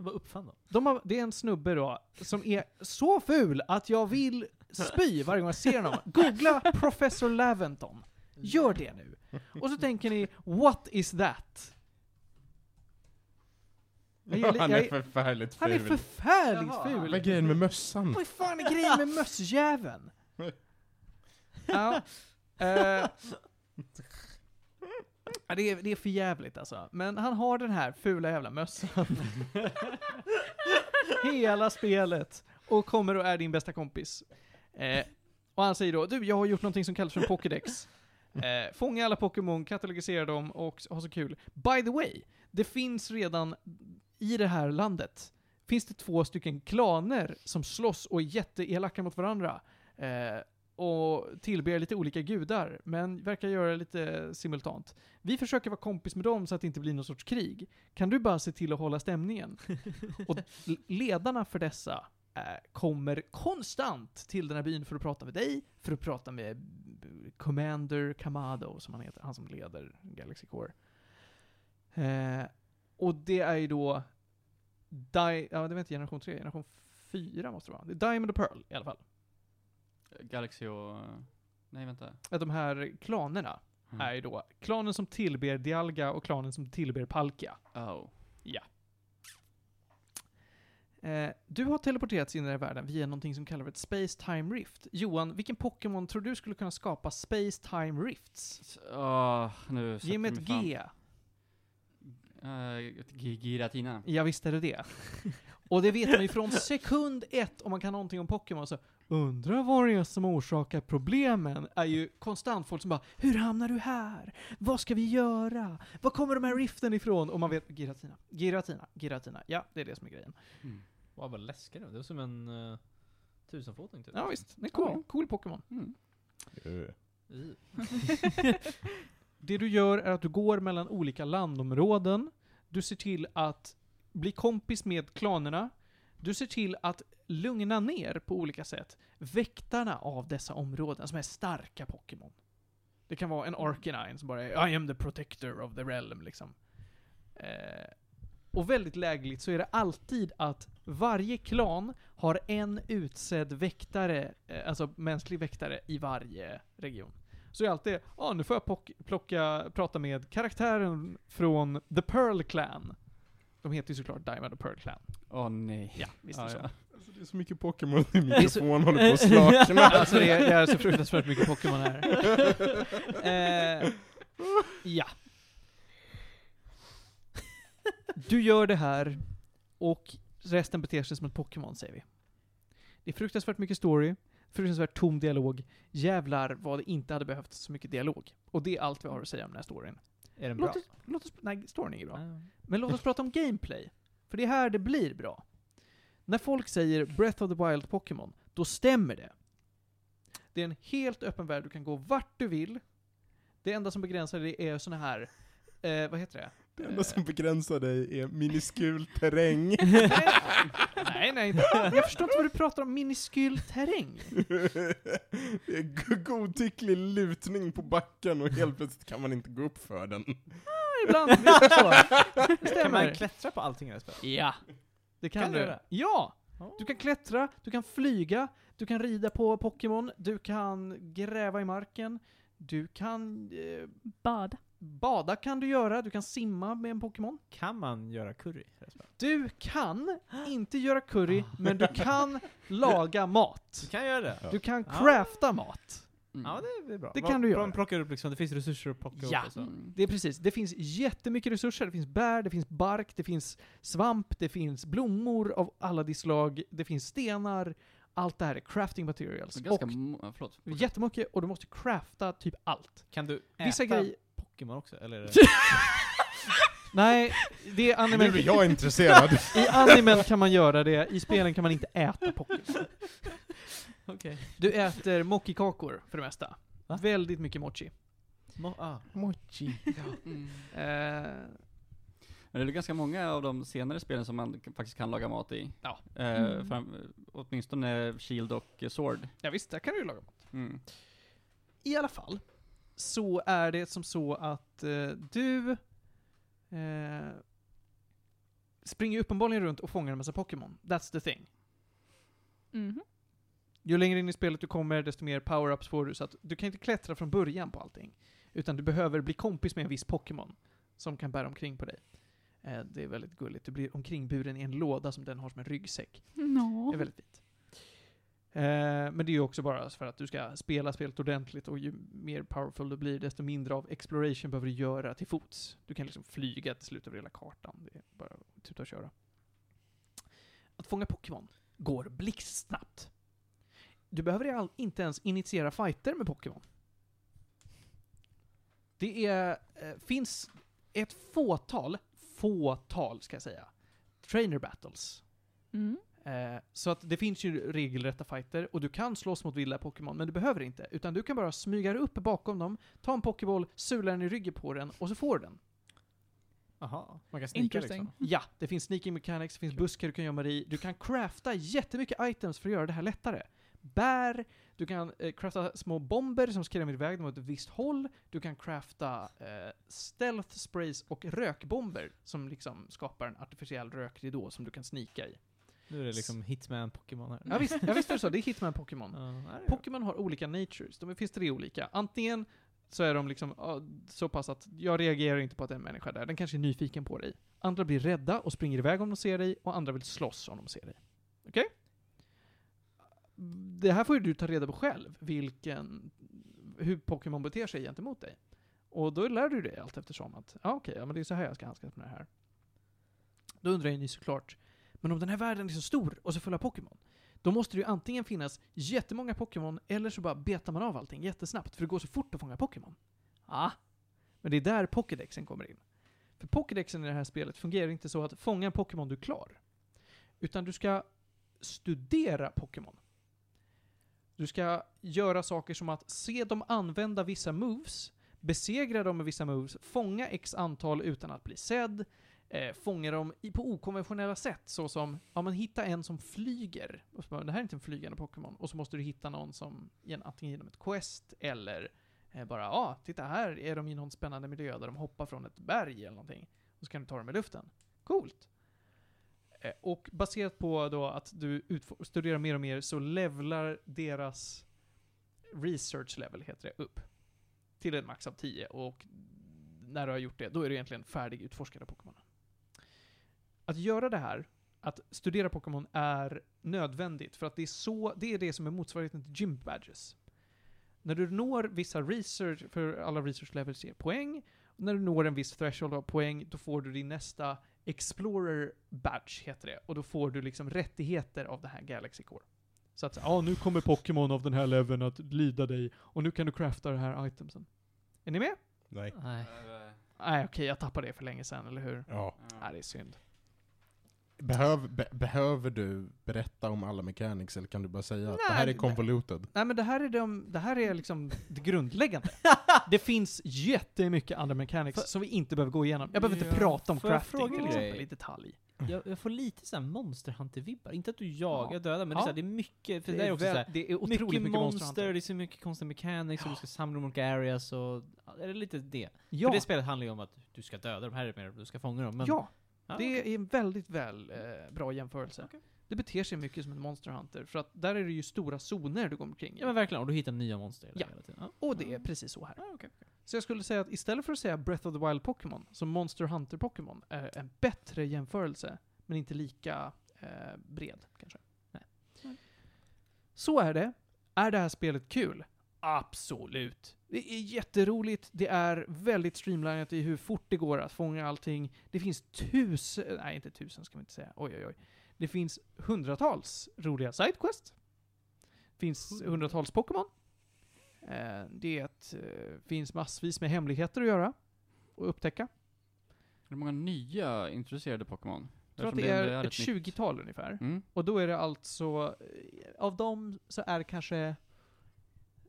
Bara uppfann dem. De har, det är en snubbe då, som är så ful att jag vill spy varje gång jag ser honom. Googla Professor Laventon. Gör det nu. Och så tänker ni, what is that? Jag gillar- Han jag- är förfärligt han är ful. förfärligt Jaha. ful. Vad är grejen med mössan? Vad fan är grejen med mössjäveln? [laughs] ja. eh, [laughs] ja, det, är, det är för jävligt alltså. Men han har den här fula jävla mössan. [laughs] Hela spelet. Och kommer och är din bästa kompis. Eh, och han säger då, du jag har gjort någonting som kallas för en Pokédex. [laughs] Eh, fånga alla Pokémon, katalogisera dem och ha så kul. By the way, det finns redan i det här landet finns det två stycken klaner som slåss och är jätteelaka mot varandra. Eh, och tillber lite olika gudar, men verkar göra det lite simultant. Vi försöker vara kompis med dem så att det inte blir någon sorts krig. Kan du bara se till att hålla stämningen? [laughs] och ledarna för dessa eh, kommer konstant till den här byn för att prata med dig, för att prata med Commander Kamado, som han heter, han som leder Galaxy Core. Eh, och det är ju då Di ja, det var inte generation 3, generation 4 måste det vara. Det är Diamond och Pearl i alla fall. Galaxy och... Nej, vänta. Att de här klanerna Mm. är ju då klanen som tillber Dialga och klanen som tillber Palkia. Oh. Eh, du har teleporterats in i den här världen via någonting som kallas för ett Space Time Rift. Johan, vilken Pokémon tror du skulle kunna skapa Space Time Rifts? Åh, nu Ge mig ett G. Eh, ett G- Giratina. Ja, visst är det det. Och det vet man ju från sekund ett, om man kan någonting om Pokémon, så undrar vad det är som orsakar problemen, är ju konstant folk som bara Hur hamnar du här? Vad ska vi göra? Var kommer de här riften ifrån? Och man vet, Giratina, Giratina, Giratina. Ja, det är det som är grejen. Mm. Wow, vad läskigt det var. Det var som en uh, tusenfoting typ. Ja, visst. Det är cool. Ja. Cool Pokémon. Mm. Eh. [laughs] Det du gör är att du går mellan olika landområden. Du ser till att bli kompis med klanerna. Du ser till att lugna ner på olika sätt väktarna av dessa områden, som är starka Pokémon. Det kan vara en Arcanine som bara är I am the protector of the realm, liksom. Eh, och väldigt lägligt så är det alltid att varje klan har en utsedd väktare, eh, alltså mänsklig väktare, i varje region. Så är det alltid, ja nu får jag plocka, prata med karaktären från The Pearl Clan. De heter ju såklart Diamond och Pearl Clan. Åh nej. Ja, visst är det Ja, så. ja. Det är så mycket Pokémon i är så- mikrofon håller på att [laughs] slakna. Alltså det är, det är så fruktansvärt mycket Pokémon här. Eh, ja. Du gör det här, och resten beter sig som ett Pokémon, säger vi. Det är fruktansvärt mycket story, fruktansvärt tom dialog. Jävlar vad det inte hade behövt så mycket dialog. Och det är allt vi har att säga om den här storyn. Är den bra? Låt oss, låt oss, nej, storyn är bra. Ja. Men låt oss prata om gameplay. För det är här det blir bra. När folk säger Breath of the Wild Pokémon, då stämmer det. Det är en helt öppen värld, du kan gå vart du vill. Det enda som begränsar dig är såna här, eh, vad heter det? Det enda som begränsar dig är miniskul terräng. [laughs] nej, nej, inte. jag förstår inte vad du pratar om, miniskyl terräng. det är go- godtycklig lutning på backen och helt plötsligt kan man inte gå upp för den. Ibland blir det så. [laughs] Det Kan stämmer. man klättra på allting i det här spelet? Ja. Det kan, Kan du göra? Ja! Du kan klättra, du kan flyga, Du kan rida på Pokémon, du kan gräva i marken, du kan eh, Bad. bada kan du göra, du kan simma med en Pokémon. Kan man göra curry? Du kan inte göra curry, men du kan [laughs] laga mat. Du kan göra det? Du kan Ja. crafta mat. Mm. Ja, det är bra. Det kan du göra. Plockar upp liksom, det finns resurser att plocka Ja. upp och så. Mm. Det är precis, det finns jättemycket resurser, det finns bär, det finns bark, det finns svamp, det finns blommor av alla de slag, det finns stenar, allt det här är crafting materials. Så ganska och ja, förlåt. jättemycket, och du måste crafta typ allt. Kan du äta Vissa grejer... Pokémon också? Eller? är [laughs] det- Nej, det är Nu anime. är jag intresserad. [laughs] I animen kan man göra det, i spelen kan man inte äta Pokémon. Okej. Du äter mochi-kakor för det mesta. Va? Väldigt mycket mochi. Mo- ah. Mochi. Mm. Eh, Men det är ganska många av de senare spelen som man faktiskt kan laga mat i. Ja. Eh, Mm. fram, åtminstone Shield och eh, Sword. ja, visst, där kan du ju laga mat. Mm. I alla fall, så är det som så att eh, du eh, springer uppenbarligen runt och fångar en massa Pokémon. That's the thing. Mhm. Ju längre in i spelet du kommer, desto mer power-ups får du, så att du kan inte klättra från början på allting. Utan du behöver bli kompis med en viss Pokémon som kan bära omkring på dig. Eh, det är väldigt gulligt. Du blir omkringburen i en låda som den har som en ryggsäck. Det Nå. är väldigt fint. Eh, men det är ju också bara för att du ska spela spelet ordentligt och ju mer powerful du blir, desto mindre av exploration behöver du göra till fots. Du kan liksom flyga till slut över hela kartan. Det är bara att tuta och köra. Att fånga Pokémon går blixtsnabbt. Du behöver inte ens initiera fighter med Pokémon. Det är, eh, finns ett fåtal, fåtal ska jag säga, trainer battles Mm. Eh, så att det finns ju regelrätta fighter och du kan slåss mot vilda Pokémon, men du behöver inte. Utan du kan bara smyga dig upp bakom dem, ta en Pokéboll, sula den i ryggen på den och så får du den. Aha. Man kan Interesting. liksom. Ja, det finns sneaking mechanics, det finns buskar du kan gömma dig i. Du kan crafta jättemycket items för att göra det här lättare. Bär, du kan eh, crafta små bomber som skrämmer iväg dem åt ett visst håll. Du kan crafta eh, stealth sprays och rökbomber som liksom skapar en artificiell rökridå som du kan snika i. Nu är det liksom Hitman-Pokémon här. Ja visst, ja, visst är det så, det är Hitman Pokémon. [laughs] Ja. Pokémon har olika natures. De finns tre olika. Antingen så är de liksom så pass att jag reagerar inte på att det är en människa där. Den kanske är nyfiken på dig. Andra blir rädda och springer iväg om de ser dig, och andra vill slåss om de ser dig. Okej? Det här får ju du ta reda på själv, vilken, hur Pokémon beter sig gentemot dig. Och då lär du dig allt eftersom att, ja okej, ja, men det är så här jag ska handskas med det här. Då undrar ju ni såklart, men om den här världen är så stor och så full av Pokémon, då måste det ju antingen finnas jättemånga Pokémon, eller så bara betar man av allting jättesnabbt, för det går så fort att fånga Pokémon. Ja. Men det är där Pokédexen kommer in. För Pokédexen i det här spelet fungerar inte så att fånga en Pokémon du är klar. Utan du ska studera Pokémon. Du ska göra saker som att se dem använda vissa moves, besegra dem med vissa moves, fånga x antal utan att bli sedd, eh, fånga dem i, på okonventionella sätt, såsom, ja men hitta en som flyger. Och så bara, det här är inte en flygande Pokémon. Och så måste du hitta någon som, antingen genom ett quest, eller eh, bara, ja, ah, titta här är de i någon spännande miljö där de hoppar från ett berg eller någonting. Och så kan du ta dem i luften. Coolt! Eh, och baserat på då att du studerar mer och mer så levlar deras research level, heter det, upp. Till en max av 10 och när du har gjort det, då är du egentligen färdig av Pokémon. Att göra det här, att studera Pokémon, är nödvändigt för att det är så, det är det som är motsvarigheten till gym badges. När du når vissa research, för alla research levels ger poäng, och när du når en viss threshold av poäng, då får du din nästa Explorer Badge, heter det. Och då får du liksom rättigheter av det här Galaxy Core. Så att, ja nu kommer Pokémon av den här leveln att lyda dig, och nu kan du crafta det här itemsen. Är ni med? Nej. Nej. Nej okej, jag tappade det för länge sedan, eller hur? Ja. Nej, det är synd. Behöv, be, behöver du berätta om alla mechanics, eller kan du bara säga att det här är convoluted? Nej men det här är, de, det här är liksom det grundläggande. [laughs] det finns jättemycket andra mechanics För- som vi inte behöver gå igenom. Jag behöver inte Ja. prata om crafting fråga till exempel i detalj. Jag, jag får lite såhär Monster Hunter-vibbar. Inte att du jagar Ja. dödar, men Ja. det, är så här, det är mycket, för det, det, är är också väl, såhär, det är otroligt mycket, mycket, monster, Monster det är så mycket konstiga mechanics, och du ska samla de olika areas och... ja, Är det lite det? Ja, För det spelet handlar ju om att du ska döda de här är mer du ska fånga dem, men... ja, Ja, det okej. är en väldigt väl eh, bra jämförelse. Okej. Det beter sig mycket som en Monster Hunter, för att där är det ju stora zoner du går omkring i. Ja men verkligen, och du hittar nya monster Ja. hela tiden. Ja. Och det är precis så här. Ja, okej. Så jag skulle säga att istället för att säga Breath of the Wild Pokémon, så Monster Hunter Pokémon är en bättre jämförelse, men inte lika eh, bred kanske. Nej. Nej. Så är det. Är det här spelet kul? Absolut. Det är jätteroligt, det är väldigt streamlinat i hur fort det går att fånga allting. Det finns tusen, nej inte tusen ska vi inte säga, oj oj oj. Det finns hundratals roliga sidequests. Det finns hundratals Pokémon. Eh, Det eh, finns massvis med hemligheter att göra och upptäcka. Hur många nya introducerade Pokémon? Jag tror att det ändå är ett 20-tal ungefär. Mm. Och då är det alltså, eh, av dem så är det kanske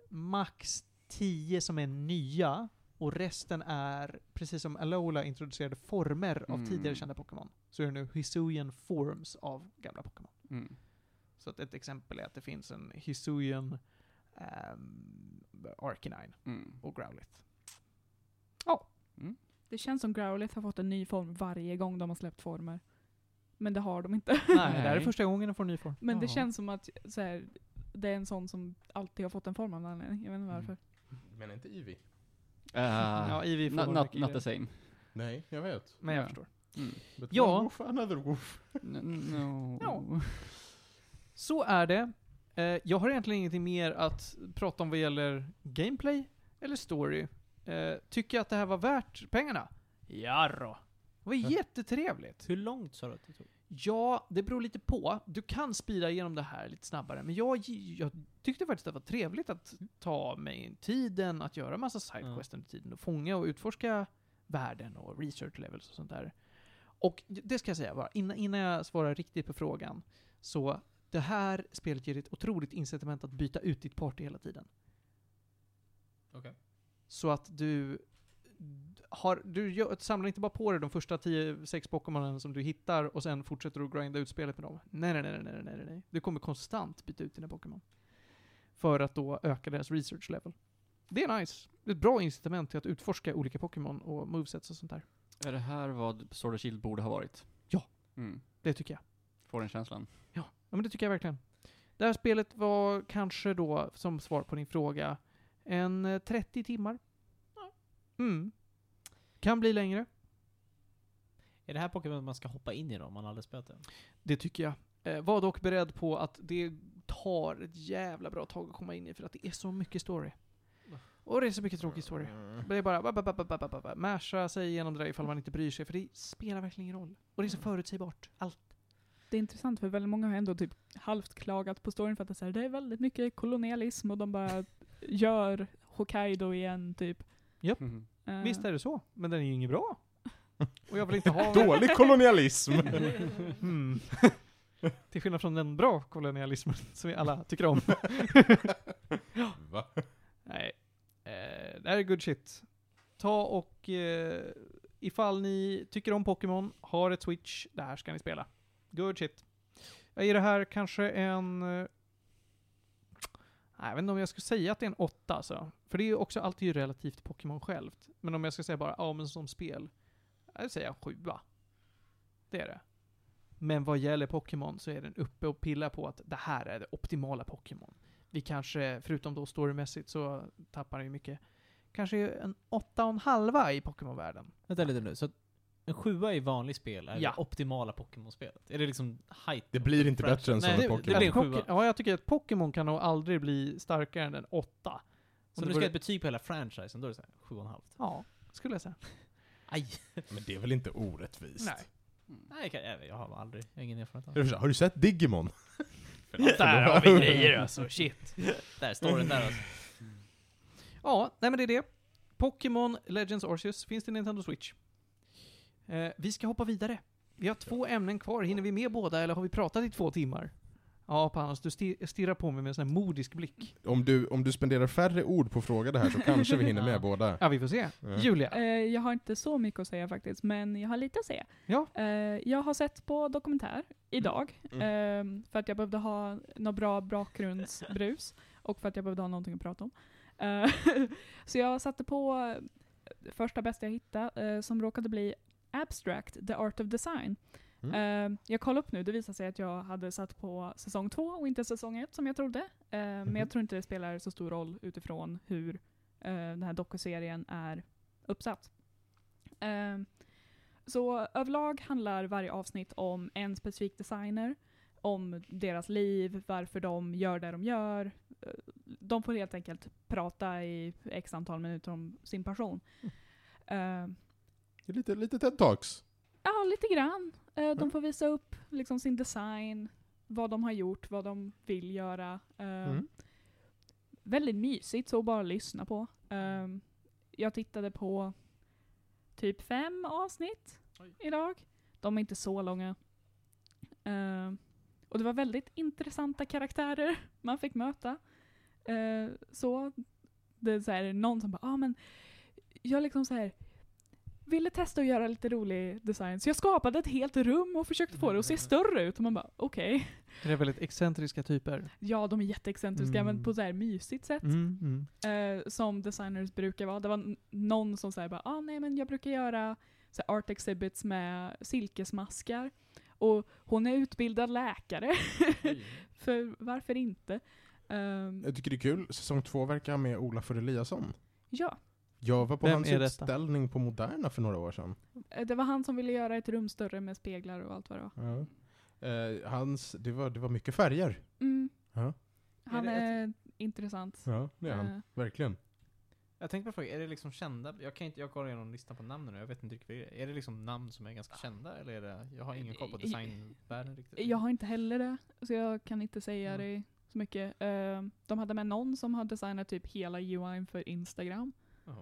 max 10 som är nya, och resten är, precis som Alola introducerade former av Mm. tidigare kända Pokémon, så är det nu Hisuian forms av gamla Pokémon. Mm. Så att ett exempel är att det finns en Hisuian um, Arcanine Mm. och Growlithe. Det känns som Growlithe har fått en ny form varje gång de har släppt former. Men det har de inte. Nej, det här är första gången de får en ny form. Men det Jaha. känns som att så här, det är en sån som alltid har fått en form av någon anledning. Jag vet inte varför. Men inte Eevee? Uh, Ja, Eevee får not, not, the same. Nej, jag vet. Men jag Ja. förstår. Mm. But Ja. wolf, another wolf. [laughs] No. Ja. Så är det. Eh, jag har egentligen ingenting mer att prata om vad gäller gameplay eller story. Eh, tycker jag att det här var värt pengarna? Jarrå. Det var jättetrevligt. Hur långt sa du att det tog? Ja, det beror lite på. Du kan speeda igenom det här lite snabbare, men jag, jag tyckte faktiskt att det var trevligt att ta mig tiden att göra massa sidequests under tiden och fånga och utforska världen och research levels och sånt där. Och det ska jag säga bara, innan, innan jag svarar riktigt på frågan, så det här spelet ger ett otroligt incitament att byta ut ditt party hela tiden. Okej. Så att du har, du samlar inte bara på dig de första 10-6 Pokémonen som du hittar och sen fortsätter du grinda ut spelet med dem. Nej, nej, nej, nej, nej, nej. Du kommer konstant byta ut dina Pokémon. För att då öka deras research level. Det är nice. Det är ett bra incitament till att utforska olika Pokémon och movesets och sånt där. Är det här vad Sword och Shield borde ha varit? Ja. Mm. Det tycker jag. Får den känslan. Ja, men det tycker jag verkligen. Det här spelet var kanske då, som svar på din fråga, en eh, 30 timmar. Mm. Kan bli längre. Är det här Pokémon man ska hoppa in i då, om man aldrig spelat det? Det tycker jag. Eh, var dock beredd på att det tar ett jävla bra tag att komma in i, för att det är så mycket story. Och det är så mycket tråkig story. Det är bara ba, ba, ba, ba, ba, ba, ba, ba. masha sig igenom det där ifall man inte bryr sig, för det spelar verkligen ingen roll. Och det är så förutsägbart. Allt. Det är intressant för väldigt många har ändå typ halvt klagat på storyn för att det är, så här, det är väldigt mycket kolonialism och de bara [laughs] gör Hokkaido igen typ. Mhm. Eh, Visst är det så, men den är ju inget bra. Och jag vill inte ha... [laughs] Dålig kolonialism! [laughs] Mm. Till skillnad från den bra kolonialismen som vi alla tycker om. Va? Nej. Eh, det här är good shit. Ta och eh, ifall ni tycker om Pokémon, har ett Switch, det här ska ni spela. Good shit. Jag ger det här kanske en... Jag vet inte om jag skulle säga att det är en åtta alltså. För det är ju också alltid ju relativt Pokémon självt. Men om jag ska säga bara, ja men som spel. Jag säger en sjua. Det är det. Men vad gäller Pokémon så är den uppe och pillar på att det här är det optimala Pokémon. Vi kanske, förutom då storymässigt, så tappar den ju mycket. Kanske en åtta och en halva i Pokémon-världen. Vänta lite nu, så en sjua i vanlig spel är Ja. det optimala Pokémon-spelet? Är det liksom height? Det blir inte Franchise? bättre än så Nej, med det- Pokémon. Det blir en Poké- sjua. Ja, jag tycker att Pokémon kan nog aldrig bli starkare än en åtta. Så Om du ska ge ett betyg på hela franchisen, då är det såhär sju och en halvt. Ja, skulle jag säga. Aj! Men det är väl inte orättvist? Nej. Nej, jag, jag, jag har aldrig, jag har ingen erfarenhet av det Har du sett Digimon? [laughs] Där har vi grejer alltså, shit. Där står den där alltså. Ja, nej men det är det. Pokémon Legends Arceus finns till Nintendo Switch. Eh, vi ska hoppa vidare. Vi har två ämnen kvar. Hinner vi med båda eller har vi pratat i två timmar? Ja, Panos, du sti- stirrar på mig med en sån här modisk blick. Om du, om du spenderar färre ord på fråga det här så kanske vi hinner [laughs] med Ja. båda. Ja, vi får se. Ja. Julia. Eh, jag har inte så mycket att säga faktiskt, men jag har lite att säga. Ja. Eh, jag har sett på dokumentär idag, Mm. eh, för att jag behövde ha något bra bakgrundsbrus, [laughs] och för att jag behövde ha någonting att prata om. Eh, [laughs] så jag satte på första bästa jag hittade, eh, som råkade bli Abstract, The Art of Design. Mm. Eh, jag kollade upp nu, det visade sig att jag hade satt på säsong två och inte säsong ett som jag trodde. Eh, Men Mhm. jag tror inte det spelar så stor roll utifrån hur eh, den här dokuserien är uppsatt. Så överlag handlar varje avsnitt om en specifik designer, om deras liv, varför de gör det de gör. De får helt enkelt prata i x antal minuter om sin passion. Eh, Det är lite, lite TED Talks. Ja, lite grann. Eh, de Mm. får visa upp liksom sin design, vad de har gjort, vad de vill göra. Eh, Mm. Väldigt mysigt så att bara lyssna på. Eh, jag tittade på typ fem avsnitt Oj. idag. De är inte så långa. Och det var väldigt intressanta karaktärer [laughs] man fick möta. Så det är så här, någon som bara, ah, men jag liksom så här ville testa att göra lite rolig design. Så jag skapade ett helt rum och försökte få det att se större ut. Och man bara, okej. Det är väldigt excentriska typer. Ja, de är jätteexcentriska Mm. men på så här mysigt sätt. Mm, mm. Eh, som designers brukar vara. Det var någon som säger bara, ah, nej men jag brukar göra så här, art exhibits med silkesmaskar. Och hon är utbildad läkare. [laughs] För varför inte? Ehm, Jag tycker det är kul, säsong två verkar med Ola för Eliasson. ja, Jag var på Vem hans utställning på Moderna för några år sedan. eh, det var han som ville göra ett rum större med speglar och allt vad det var. Ja. Eh, hans, det, var, det var mycket färger. Mm. Ja. Han Är det är intressant. Ja, det är han. Eh, Verkligen. Jag tänkte på fråga, är det liksom kända, jag kan inte, jag kollar igenom listan på namnen och jag vet inte riktigt är. Det liksom namn som är ganska kända eller är det, jag har ingen koll på designvärlden riktigt. Jag har inte heller det, så jag kan inte säga Mm. det så mycket. Eh, de hade med någon som har designat typ hela UI för Instagram. Eh,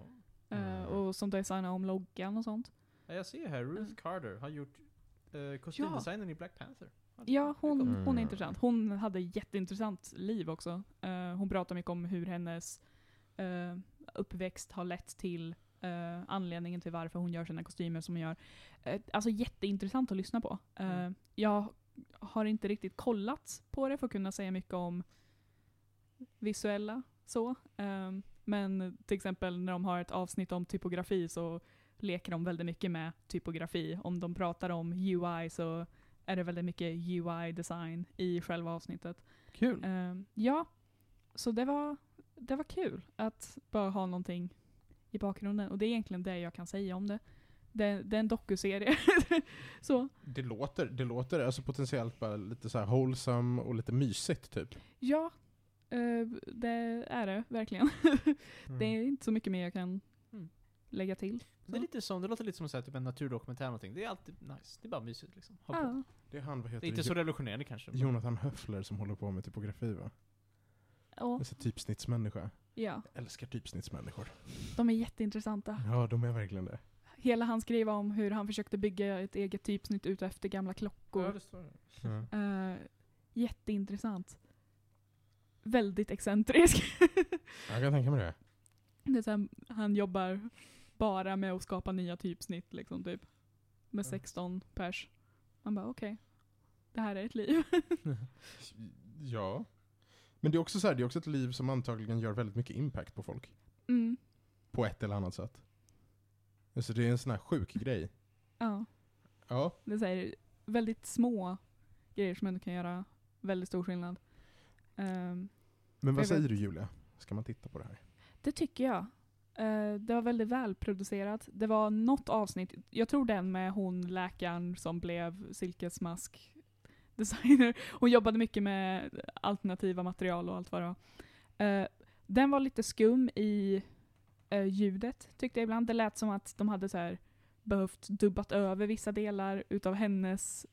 Mm. och som designade om loggan och sånt. Ja, jag ser här, Ruth Mm. Carter har gjort uh, kostymdesignen i Black Panther. Ja, hon, Mm. hon är intressant. Hon hade jätteintressant liv också. Eh, hon pratar mycket om hur hennes eh, uppväxt har lett till eh, anledningen till varför hon gör sina kostymer som hon gör. Eh, alltså jätteintressant att lyssna på. Eh, Mm. Jag har inte riktigt kollat på det för att kunna säga mycket om visuella så. Eh, men till exempel när de har ett avsnitt om typografi så leker de väldigt mycket med typografi. Om de pratar om UI så är det väldigt mycket UI-design i själva avsnittet. Kul. Ehm, ja, så det var, det var kul att bara ha någonting i bakgrunden. Och det är egentligen det jag kan säga om det. Det, det är en dokuserie. [laughs] så, Det låter, det låter alltså potentiellt bara lite så här wholesome och lite mysigt typ. ja, eh, det är det verkligen. [laughs] det är inte så mycket mer jag kan Mm. lägga till. Det, är lite som, det låter lite som så typ en naturdokumentär eller någonting. Det är alltid nice. Det är bara mysigt liksom. Ja, Det är han, vad Det heter är inte det? så revolutionerande kanske. Jonathan Höffler som håller på med typografi va? ja, sån typsnittsmänniska. ja, Jag älskar typsnittsmänniskor. de är jätteintressanta. Ja, de är verkligen det. Hela han skrev om hur han försökte bygga ett eget typsnitt ut efter gamla klockor. Ja, det står det. Ja. Eh, jätteintressant. Väldigt excentrisk. [laughs] Jag kan tänka mig det. det är så här, han jobbar bara med att skapa nya typsnitt liksom typ. Med Ja. 16 pers. Man bara okej. Det här är ett liv. [laughs] Ja. Men det är också så här, det är också ett liv som antagligen gör väldigt mycket impact på folk. Mm. På ett eller annat sätt. Alltså det är en sån här sjuk grej. Ja. Ja. Det är så väldigt små grejer som ändå kan göra väldigt stor skillnad. Ehm, Men vad säger du Julia? Ska man titta på det här? Det tycker jag. Eh, det var väldigt välproducerat. Det var något avsnitt, jag tror den med hon läkaren som blev silkesmask designer. Hon jobbade mycket med alternativa material och allt vad det var. Eh, den var lite skum i eh, ljudet tyckte jag ibland. Det lät som att de hade så här behövt dubbat över vissa delar utav hennes,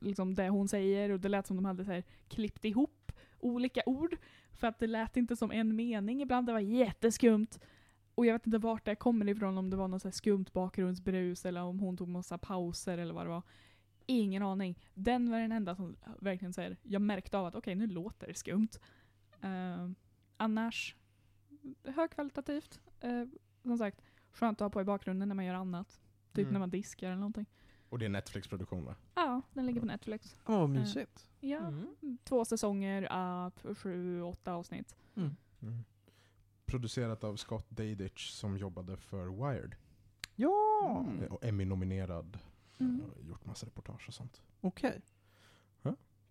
liksom det hon säger och det lät som de hade så här klippt ihop olika ord för att det lät inte som en mening ibland. Det var jätteskumt. Och jag vet inte vart det kommer ifrån, om det var något så skumt bakgrundsbrus eller om hon tog massa pauser eller vad det var. Ingen aning. Den var den enda som verkligen säger, jag märkte av att okej, nu låter det skumt. Uh, annars, högkvalitativt. Uh, som sagt, skönt att ha på i bakgrunden när man gör annat. Typ Mm. när man diskar eller någonting. Och det är Netflix-produktion va? Ja, den ligger på Netflix. Ja, vad mysigt. Ja, Mm. två säsonger, uh, sju, åtta avsnitt. Mm. Producerat av Scott Dadich som jobbade för Wired. Ja! Eh, Och Emmy-nominerad Mm. Jag har gjort massa reportage och sånt. Okej.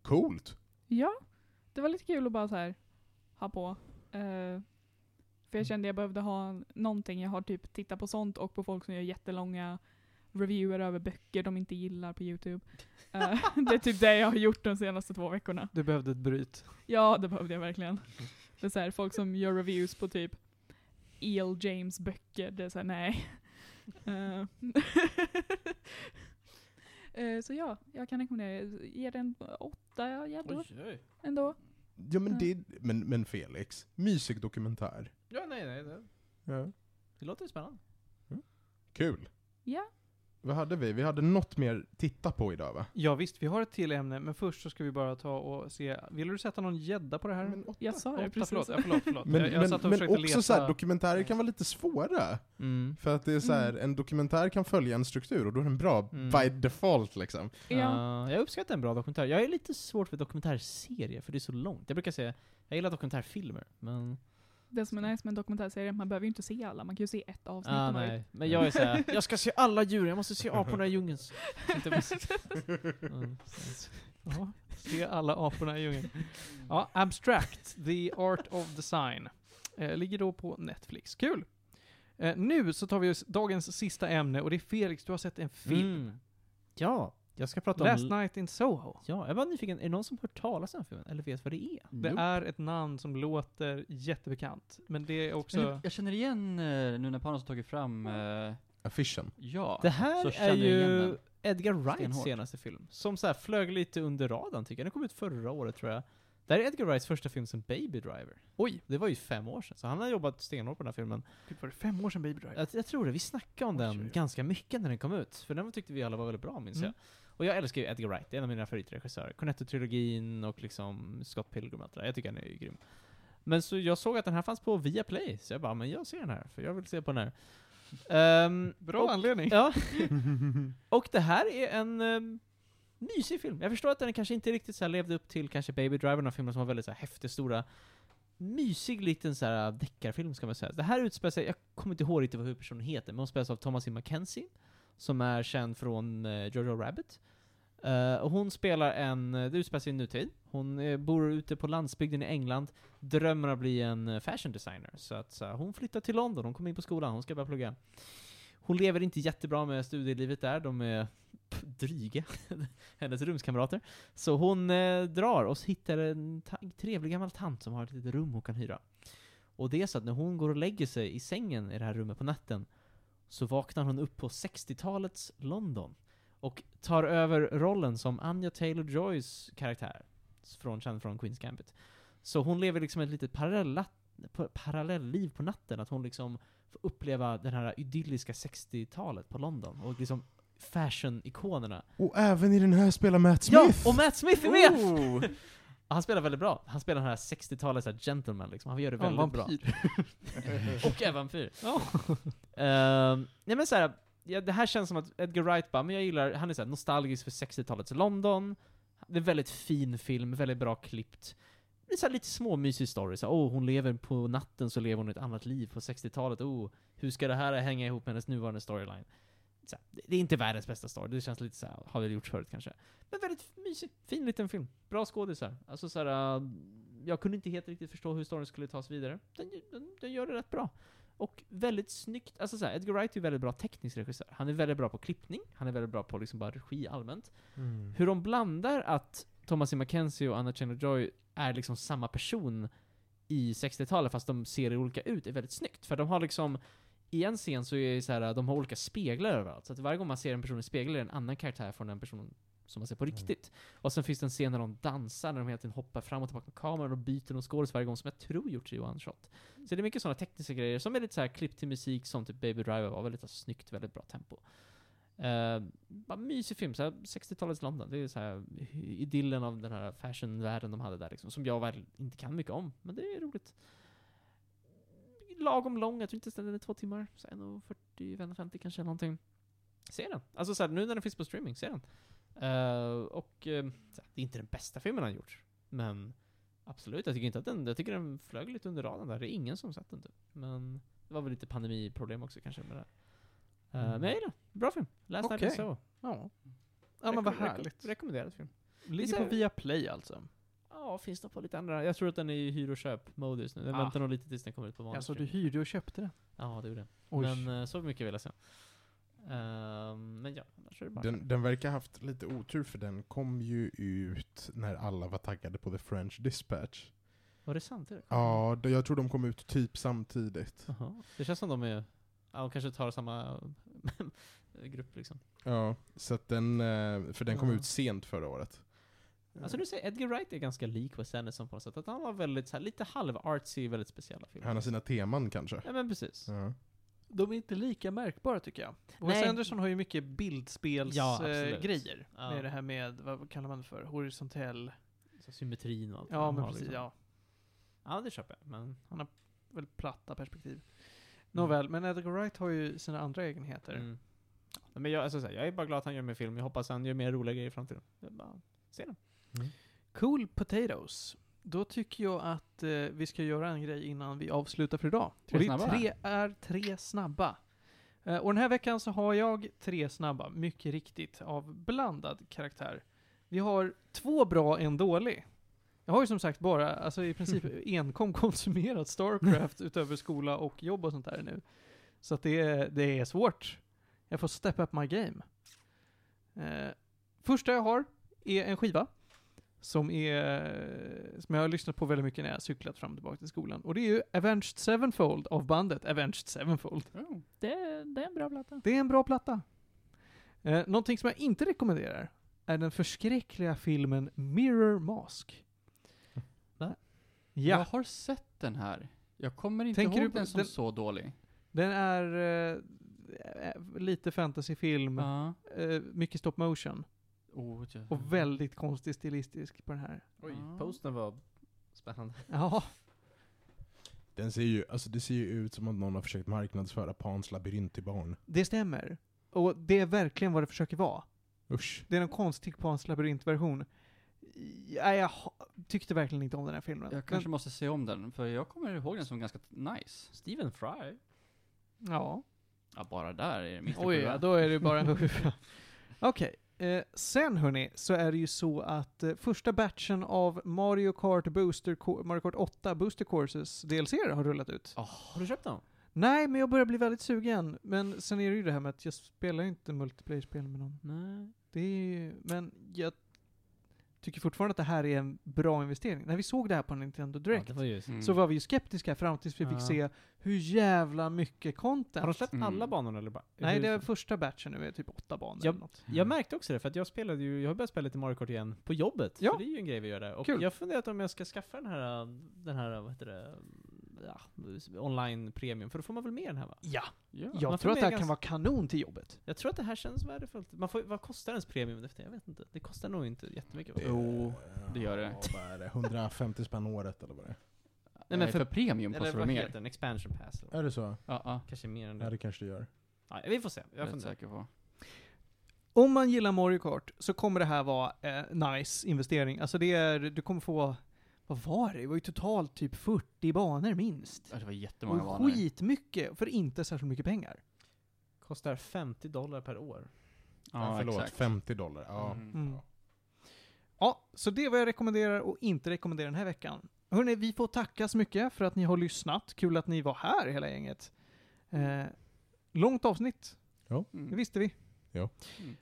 Coolt! Ja, det var lite kul att bara så här ha på. Eh, för Mm. jag kände jag behövde ha någonting. Jag har typ tittat på sånt och på folk som gör jättelånga reviewer över böcker de inte gillar på YouTube. Eh, [laughs] det är typ det jag har gjort de senaste två veckorna. Du behövde ett bryt. Ja, det behövde jag verkligen. Det är så här, folk som gör reviews på typ E.L. James böcker, det är såhär nej. Eh, [laughs] eh, så ja, jag kan rekommendera, ge den åtta gäddor ändå. Ja men, det, men, men Felix, mysig dokumentär. Ja, nej, nej. nej. Ja. Det låter spännande. Kul! Ja. Vad hade vi? Vi hade något mer titta på idag va? Ja visst, vi har ett till ämne, men först så ska vi bara ta och se. Vill du sätta någon gädda på det här? Men, åtta. Jag sa det Åtta, precis. förlåt, ja, förlåt, förlåt. men, jag, jag men, satt och men också leta. så här, dokumentärer kan vara lite svåra. Mm. För att det är så här, Mm. en dokumentär kan följa en struktur och då är den bra Mm. by default liksom. Ja. Ja, jag uppskattar en bra dokumentär. Jag är lite svårt för dokumentärserier, för det är så långt. Jag brukar säga, jag gillar dokumentärfilmer, men... Det som är nice med en dokumentärserie, man behöver ju inte se alla, man kan ju se ett avsnitt Ah, om nej. Men jag är såhär, jag ska se alla djur, jag måste se aporna i djungeln. [laughs] Mm, Ja, se alla aporna i djungeln. Ja, Abstract, The Art of Design. Eh, ligger då på Netflix. Kul! Eh, nu så tar vi dagens sista ämne och det är Felix, du har sett en film. Mm. Ja, jag ska prata Last om... Night in Soho. Ja, jag var nyfiken, är det någon som hört talas om den filmen? Eller vet vad det är? Det är ett namn som låter jättebekant, men det är också... Jag, jag känner igen eh, nu när Panos har tagit fram, eh, Affischen. ja. Det så här är känner jag igen ju. Edgar Wrights Stenhårt. senaste film. Som så här flög lite under radarn tycker jag. Den kom ut förra året tror jag. Det här är Edgar Wrights första film som Baby Driver. Oj! Det var ju fem år sedan, så han har jobbat stenhårt på den här filmen. Gud, var det fem år sedan Baby Driver? Jag, jag tror det, vi snackade om Oj, den oj, oj. ganska mycket när den kom ut. För den tyckte vi alla var väldigt bra minns Mm. jag. Och jag älskar ju Edgar Wright, det är en av mina favoritregissörer. Cornetto-trilogin och liksom Scott Pilgrim och allt det där. Jag tycker han är ju grym. Men så jag såg att den här fanns på Viaplay, så jag bara, men jag ser den här, för jag vill se på den här. Ehm, Bra och, anledning. Ja. [laughs] och det här är en um, mysig film. Jag förstår att den kanske inte riktigt så levde upp till kanske Baby Driver, några filmer som var väldigt så här häftiga, stora mysig liten så här deckarfilm ska man säga. Det här utspelar sig, jag kommer inte ihåg riktigt vad huvudpersonen heter, men hon spelas av Thomasin McKenzie, som är känd från uh, Jojo Rabbit. Uh, och hon spelar en, eh, det utspelar sig i nutid. Hon eh, bor ute på landsbygden i England, drömmer om att bli en fashion designer. Så att så hon flyttar till London, hon kommer in på skolan, hon ska börja plugga. Hon lever inte jättebra med studielivet där, de är pff, dryga, [laughs] hennes rumskamrater. Så hon eh, drar och hittar en trevlig gammal tant som har ett litet rum hon kan hyra. Och det är så att när hon går och lägger sig i sängen i det här rummet på natten, så vaknar hon upp på 60-talets London. Och tar över rollen som Anya Taylor-Joys karaktär, från, känd från Queens Gambit. Så hon lever liksom ett litet parallellliv på natten, att hon liksom får uppleva den här idylliska 60-talet på London, och liksom fashion-ikonerna. Och även i den här spelar Matt Smith! Ja! Och Matt Smith är med! Oh. [laughs] Han spelar väldigt bra. Han spelar den här 60-talets här gentleman liksom. Han gör det väldigt bra. [laughs] Och är vampyr. Ja. Ehm, nej men såhär, ja, det här känns som att Edgar Wright bara, men jag gillar, han är såhär nostalgisk för 60-talets London. Det är en väldigt fin film, väldigt bra klippt. Det är så lite småmysig story, så oh, hon lever på natten så lever hon ett annat liv på 60-talet, oh, hur ska det här hänga ihop med hennes nuvarande storyline? Så här, det- är inte världens bästa story, det känns lite så här, har vi gjort förut kanske. Men väldigt mysig, fin liten film. Bra skådisar. Alltså så här, äh, jag kunde inte helt riktigt förstå hur storyn skulle tas vidare. Den, den, den gör det rätt bra. Och väldigt snyggt, alltså så här, Edgar Wright är väldigt bra teknisk regissör. Han är väldigt bra på klippning, han är väldigt bra på liksom bara regi allmänt. Mm. Hur de blandar att Thomas E. McKenzie och Anna Taylor-Joy är liksom samma person i 60-talet fast de ser olika ut är väldigt snyggt. För de har liksom, i en scen så är det så här, de har olika speglar överallt. Så att varje gång man ser en person i spegel är det en annan karaktär från den personen som man ser på riktigt. Och sen finns det en scen när de dansar, när de hela tiden hoppar fram och tillbaka med kameran och byter någon skådis varje gång, som jag tror gjorts i one shot. Så det är mycket sådana tekniska grejer, som är lite så här klipp till musik, som typ Baby Driver var, väldigt så snyggt, väldigt bra tempo. Uh, bara mysig film, så här 60-talets London. Det är så här idyllen av den här fashionvärlden de hade där liksom, som jag väl inte kan mycket om, men det är roligt. Lagom lång, jag tror inte den är två timmar, så 1.40, 1.50 kanske eller någonting. Se den. Alltså så här, nu när den finns på streaming, se den. Eh, och eh, så här, det är inte den bästa filmen han gjort, men absolut, jag tycker inte att den, jag tycker den flög lite under radarn där. Det är ingen som sett den typ. Men det var väl lite pandemiproblem också kanske med det. Eh, Mm. men jag gillar det. Bra film. Last Night Okej. I Soho. Ja. Ja men vad härligt. Rekommenderad film. Ligger på Viaplay alltså. Ja, finns det på lite andra. Jag tror att den är i hyr och köp-mode just nu. Den Ah. väntar nog lite tills den kommer ut på vanlig Alltså du hyrde och köpte den? Ja, det gjorde den. Oj. Men eh, så mycket vill jag säga. Ehm, men ja, annars är det bara... Den, den verkar ha haft lite otur för den kom ju ut när alla var taggade på The French Dispatch. Var det samtidigt? Ja, det- jag tror de kom ut typ samtidigt. Jaha. Det känns som de är... Ja, de kanske tar samma [laughs] grupp liksom. Ja, så att den, eh, för den kom Ja. ut sent förra året. Alltså du säger, Edgar Wright är ganska lik Wes Anderson på något sätt. Att han har väldigt så här, lite halv-artsy, väldigt speciella filmer. Han har sina teman kanske. Ja men precis. Ja. De är inte lika märkbara tycker jag. Wes Nej. Anderson har ju mycket bildspelsgrejer Ja, grejer Ja. Med det här med, vad kallar man det för? Horisontell? Så symmetrin och allt. Ja han men har, precis, liksom. ja. Ja, det köper jag. Men... Väldigt platta perspektiv. Nåväl, men Edgar Wright har ju sina andra egenheter. Mm. Men jag, alltså, jag är bara glad att han gör mer film. Jag hoppas han gör mer roliga grejer i framtiden. Jag bara, se den. Cool potatoes. Då tycker jag att eh, vi ska göra en grej innan vi avslutar för idag. Tre och snabba? tre, är tre snabba. Eh, och den här veckan så har jag tre snabba, mycket riktigt, av blandad karaktär. Vi har två bra, en dålig. Jag har ju som sagt bara, alltså i princip [laughs] enkom konsumerat Starcraft utöver skola och jobb och sånt där nu. Så att det är, det är svårt. Jag får step up my game. Eh, första jag har är en skiva. Som är, som jag har lyssnat på väldigt mycket när jag har cyklat fram och tillbaka till skolan. Och det är ju Avenged Sevenfold av bandet Avenged Sevenfold. Oh. Det, det är en bra platta. Det är en bra platta. Eh, någonting som jag inte rekommenderar är den förskräckliga filmen Mirror Mask. Va? Jag Ja, har sett den här. Jag kommer inte Tänker ihåg du den som den- så dålig. den är eh, eh, lite fantasyfilm, Ja. eh, mycket stop motion Oh, ja. och väldigt konstig stilistisk på den här. Oj, Ja. posten var spännande. [laughs] Ja, Den ser ju, alltså det ser ju ut som att någon har försökt marknadsföra Pans labyrint till barn. det stämmer. Och det är verkligen vad det försöker vara. Usch. Det är en konstig Pans labyrintversion. Ja, jag tyckte verkligen inte om den här filmen. Jag kanske måste se om den, för jag kommer ihåg den som ganska nice. Stephen Fry. Men, ja. Ja, bara där är det mitt Oj, ja, då är det bara en. [laughs] Okej, eh, sen hörni, så är det ju så att eh, första batchen av Mario Kart Booster, Co- Mario Kart 8 Booster Courses DLC har rullat ut. Har du köpt dem? Nej, men jag börjar bli väldigt sugen. Men sen är det ju det här med att jag spelar ju inte multiplayer-spel med någon. Nej. Det är ju, men jag tycker fortfarande att det här är en bra investering. När vi såg det här på Nintendo Ja, Direkt det var. Mm. så var vi ju skeptiska fram tills vi fick Ja. se hur jävla mycket content. Har de släppt Mm. alla banorna eller bara? Nej, det är första batchen nu, är typ åtta banor Ja. eller något. Jag märkte också det, för att jag spelade ju, jag har börjat spela lite Mario Kart igen på jobbet. Ja. För det är ju en grej vi gör där. Och Kul. jag funderat om jag ska skaffa den här, den här, vad heter det, ja, online premium. För då får man väl med den här va? Ja, Ja. jag man tror att det här kan vara kanon till jobbet. Jag tror att det här känns värdefullt. Man får, vad kostar ens premium efter? Jag vet inte. Det kostar nog inte jättemycket. Jo, det gör det. Ja, vad är det? 150 spänn året eller vad det är? men Nej, för- för, premium Eller kostar det vad mer. heter den? Expansion pass? Eller? Är det så? Ja, ja. Kanske mer än Ja, det. det kanske det gör. Ja, vi får se. Jag är säker på. Om man gillar Mario Kart så kommer det här vara eh, nice investering. Alltså det är, du kommer få, vad var det? Det var ju totalt typ 40 banor minst. Ja, det var jättemånga Och banor. skitmycket för inte särskilt mycket pengar. Kostar 50 dollar per år. Ja, förlåt, exakt. 50 dollar. Ja. Mm. Mm. Ja, så det är vad jag rekommenderar och inte rekommenderar den här veckan. Hörrni, vi får tacka så mycket för att ni har lyssnat. Kul att ni var här hela gänget. Eh, långt avsnitt, det Mm. visste vi. Ja. Mm.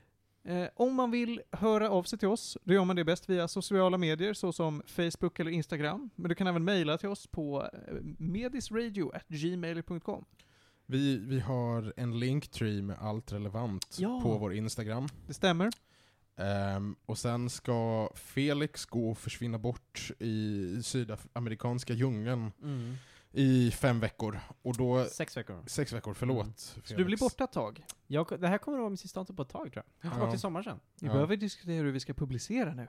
Eh, om man vill höra av sig till oss, då gör man det bäst via sociala medier såsom Facebook eller Instagram. Men du kan även mejla till oss på eh, medisradio.gmail.com. Vi, vi har en linktree med allt relevant Ja. på vår Instagram. Det stämmer. Ehm, och sen ska Felix gå och försvinna bort i sydamerikanska djungeln Mm. I fem veckor. Och då, Sex veckor. sex veckor, förlåt. Mm. Så du blir borta ett tag. Jag, det här kommer att vara min sista avsnitt på ett tag tror jag. Ja. Tillbaka till sommar sen. Vi Ja. behöver diskutera hur vi ska publicera nu.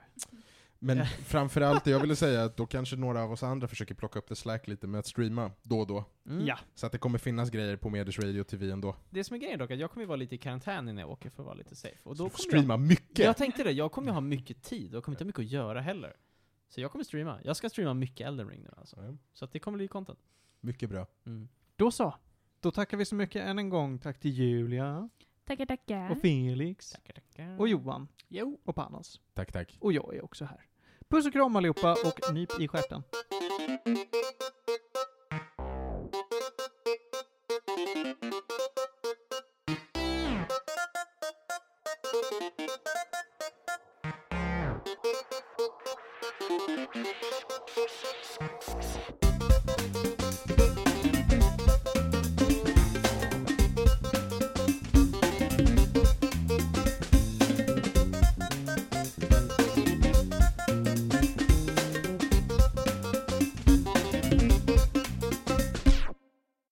Men [laughs] framförallt, jag ville säga att då kanske några av oss andra försöker plocka upp det slack lite med att streama då och då. Mm. Ja. Så att det kommer finnas grejer på Medis Radio TV ändå. Det som är grejen dock, att jag kommer ju vara lite i karantän innan jag åker för att vara lite safe. Och Så då du får kommer jag, streama mycket! jag tänkte det, jag kommer ju ha mycket tid och kommer inte ha mycket att göra heller. Så jag kommer streama. Jag ska streama mycket Elden Ring nu alltså. Ja, Så att det kommer bli content. mycket bra. Mm. Då så. Då tackar vi så mycket än en gång. Tack till Julia, Tackar, tackar. och Felix, Tackar, tackar. och Johan, Jo. och Panos. Tack, tack. Och jag är också här. Puss och kram allihopa och nyp i stjärten.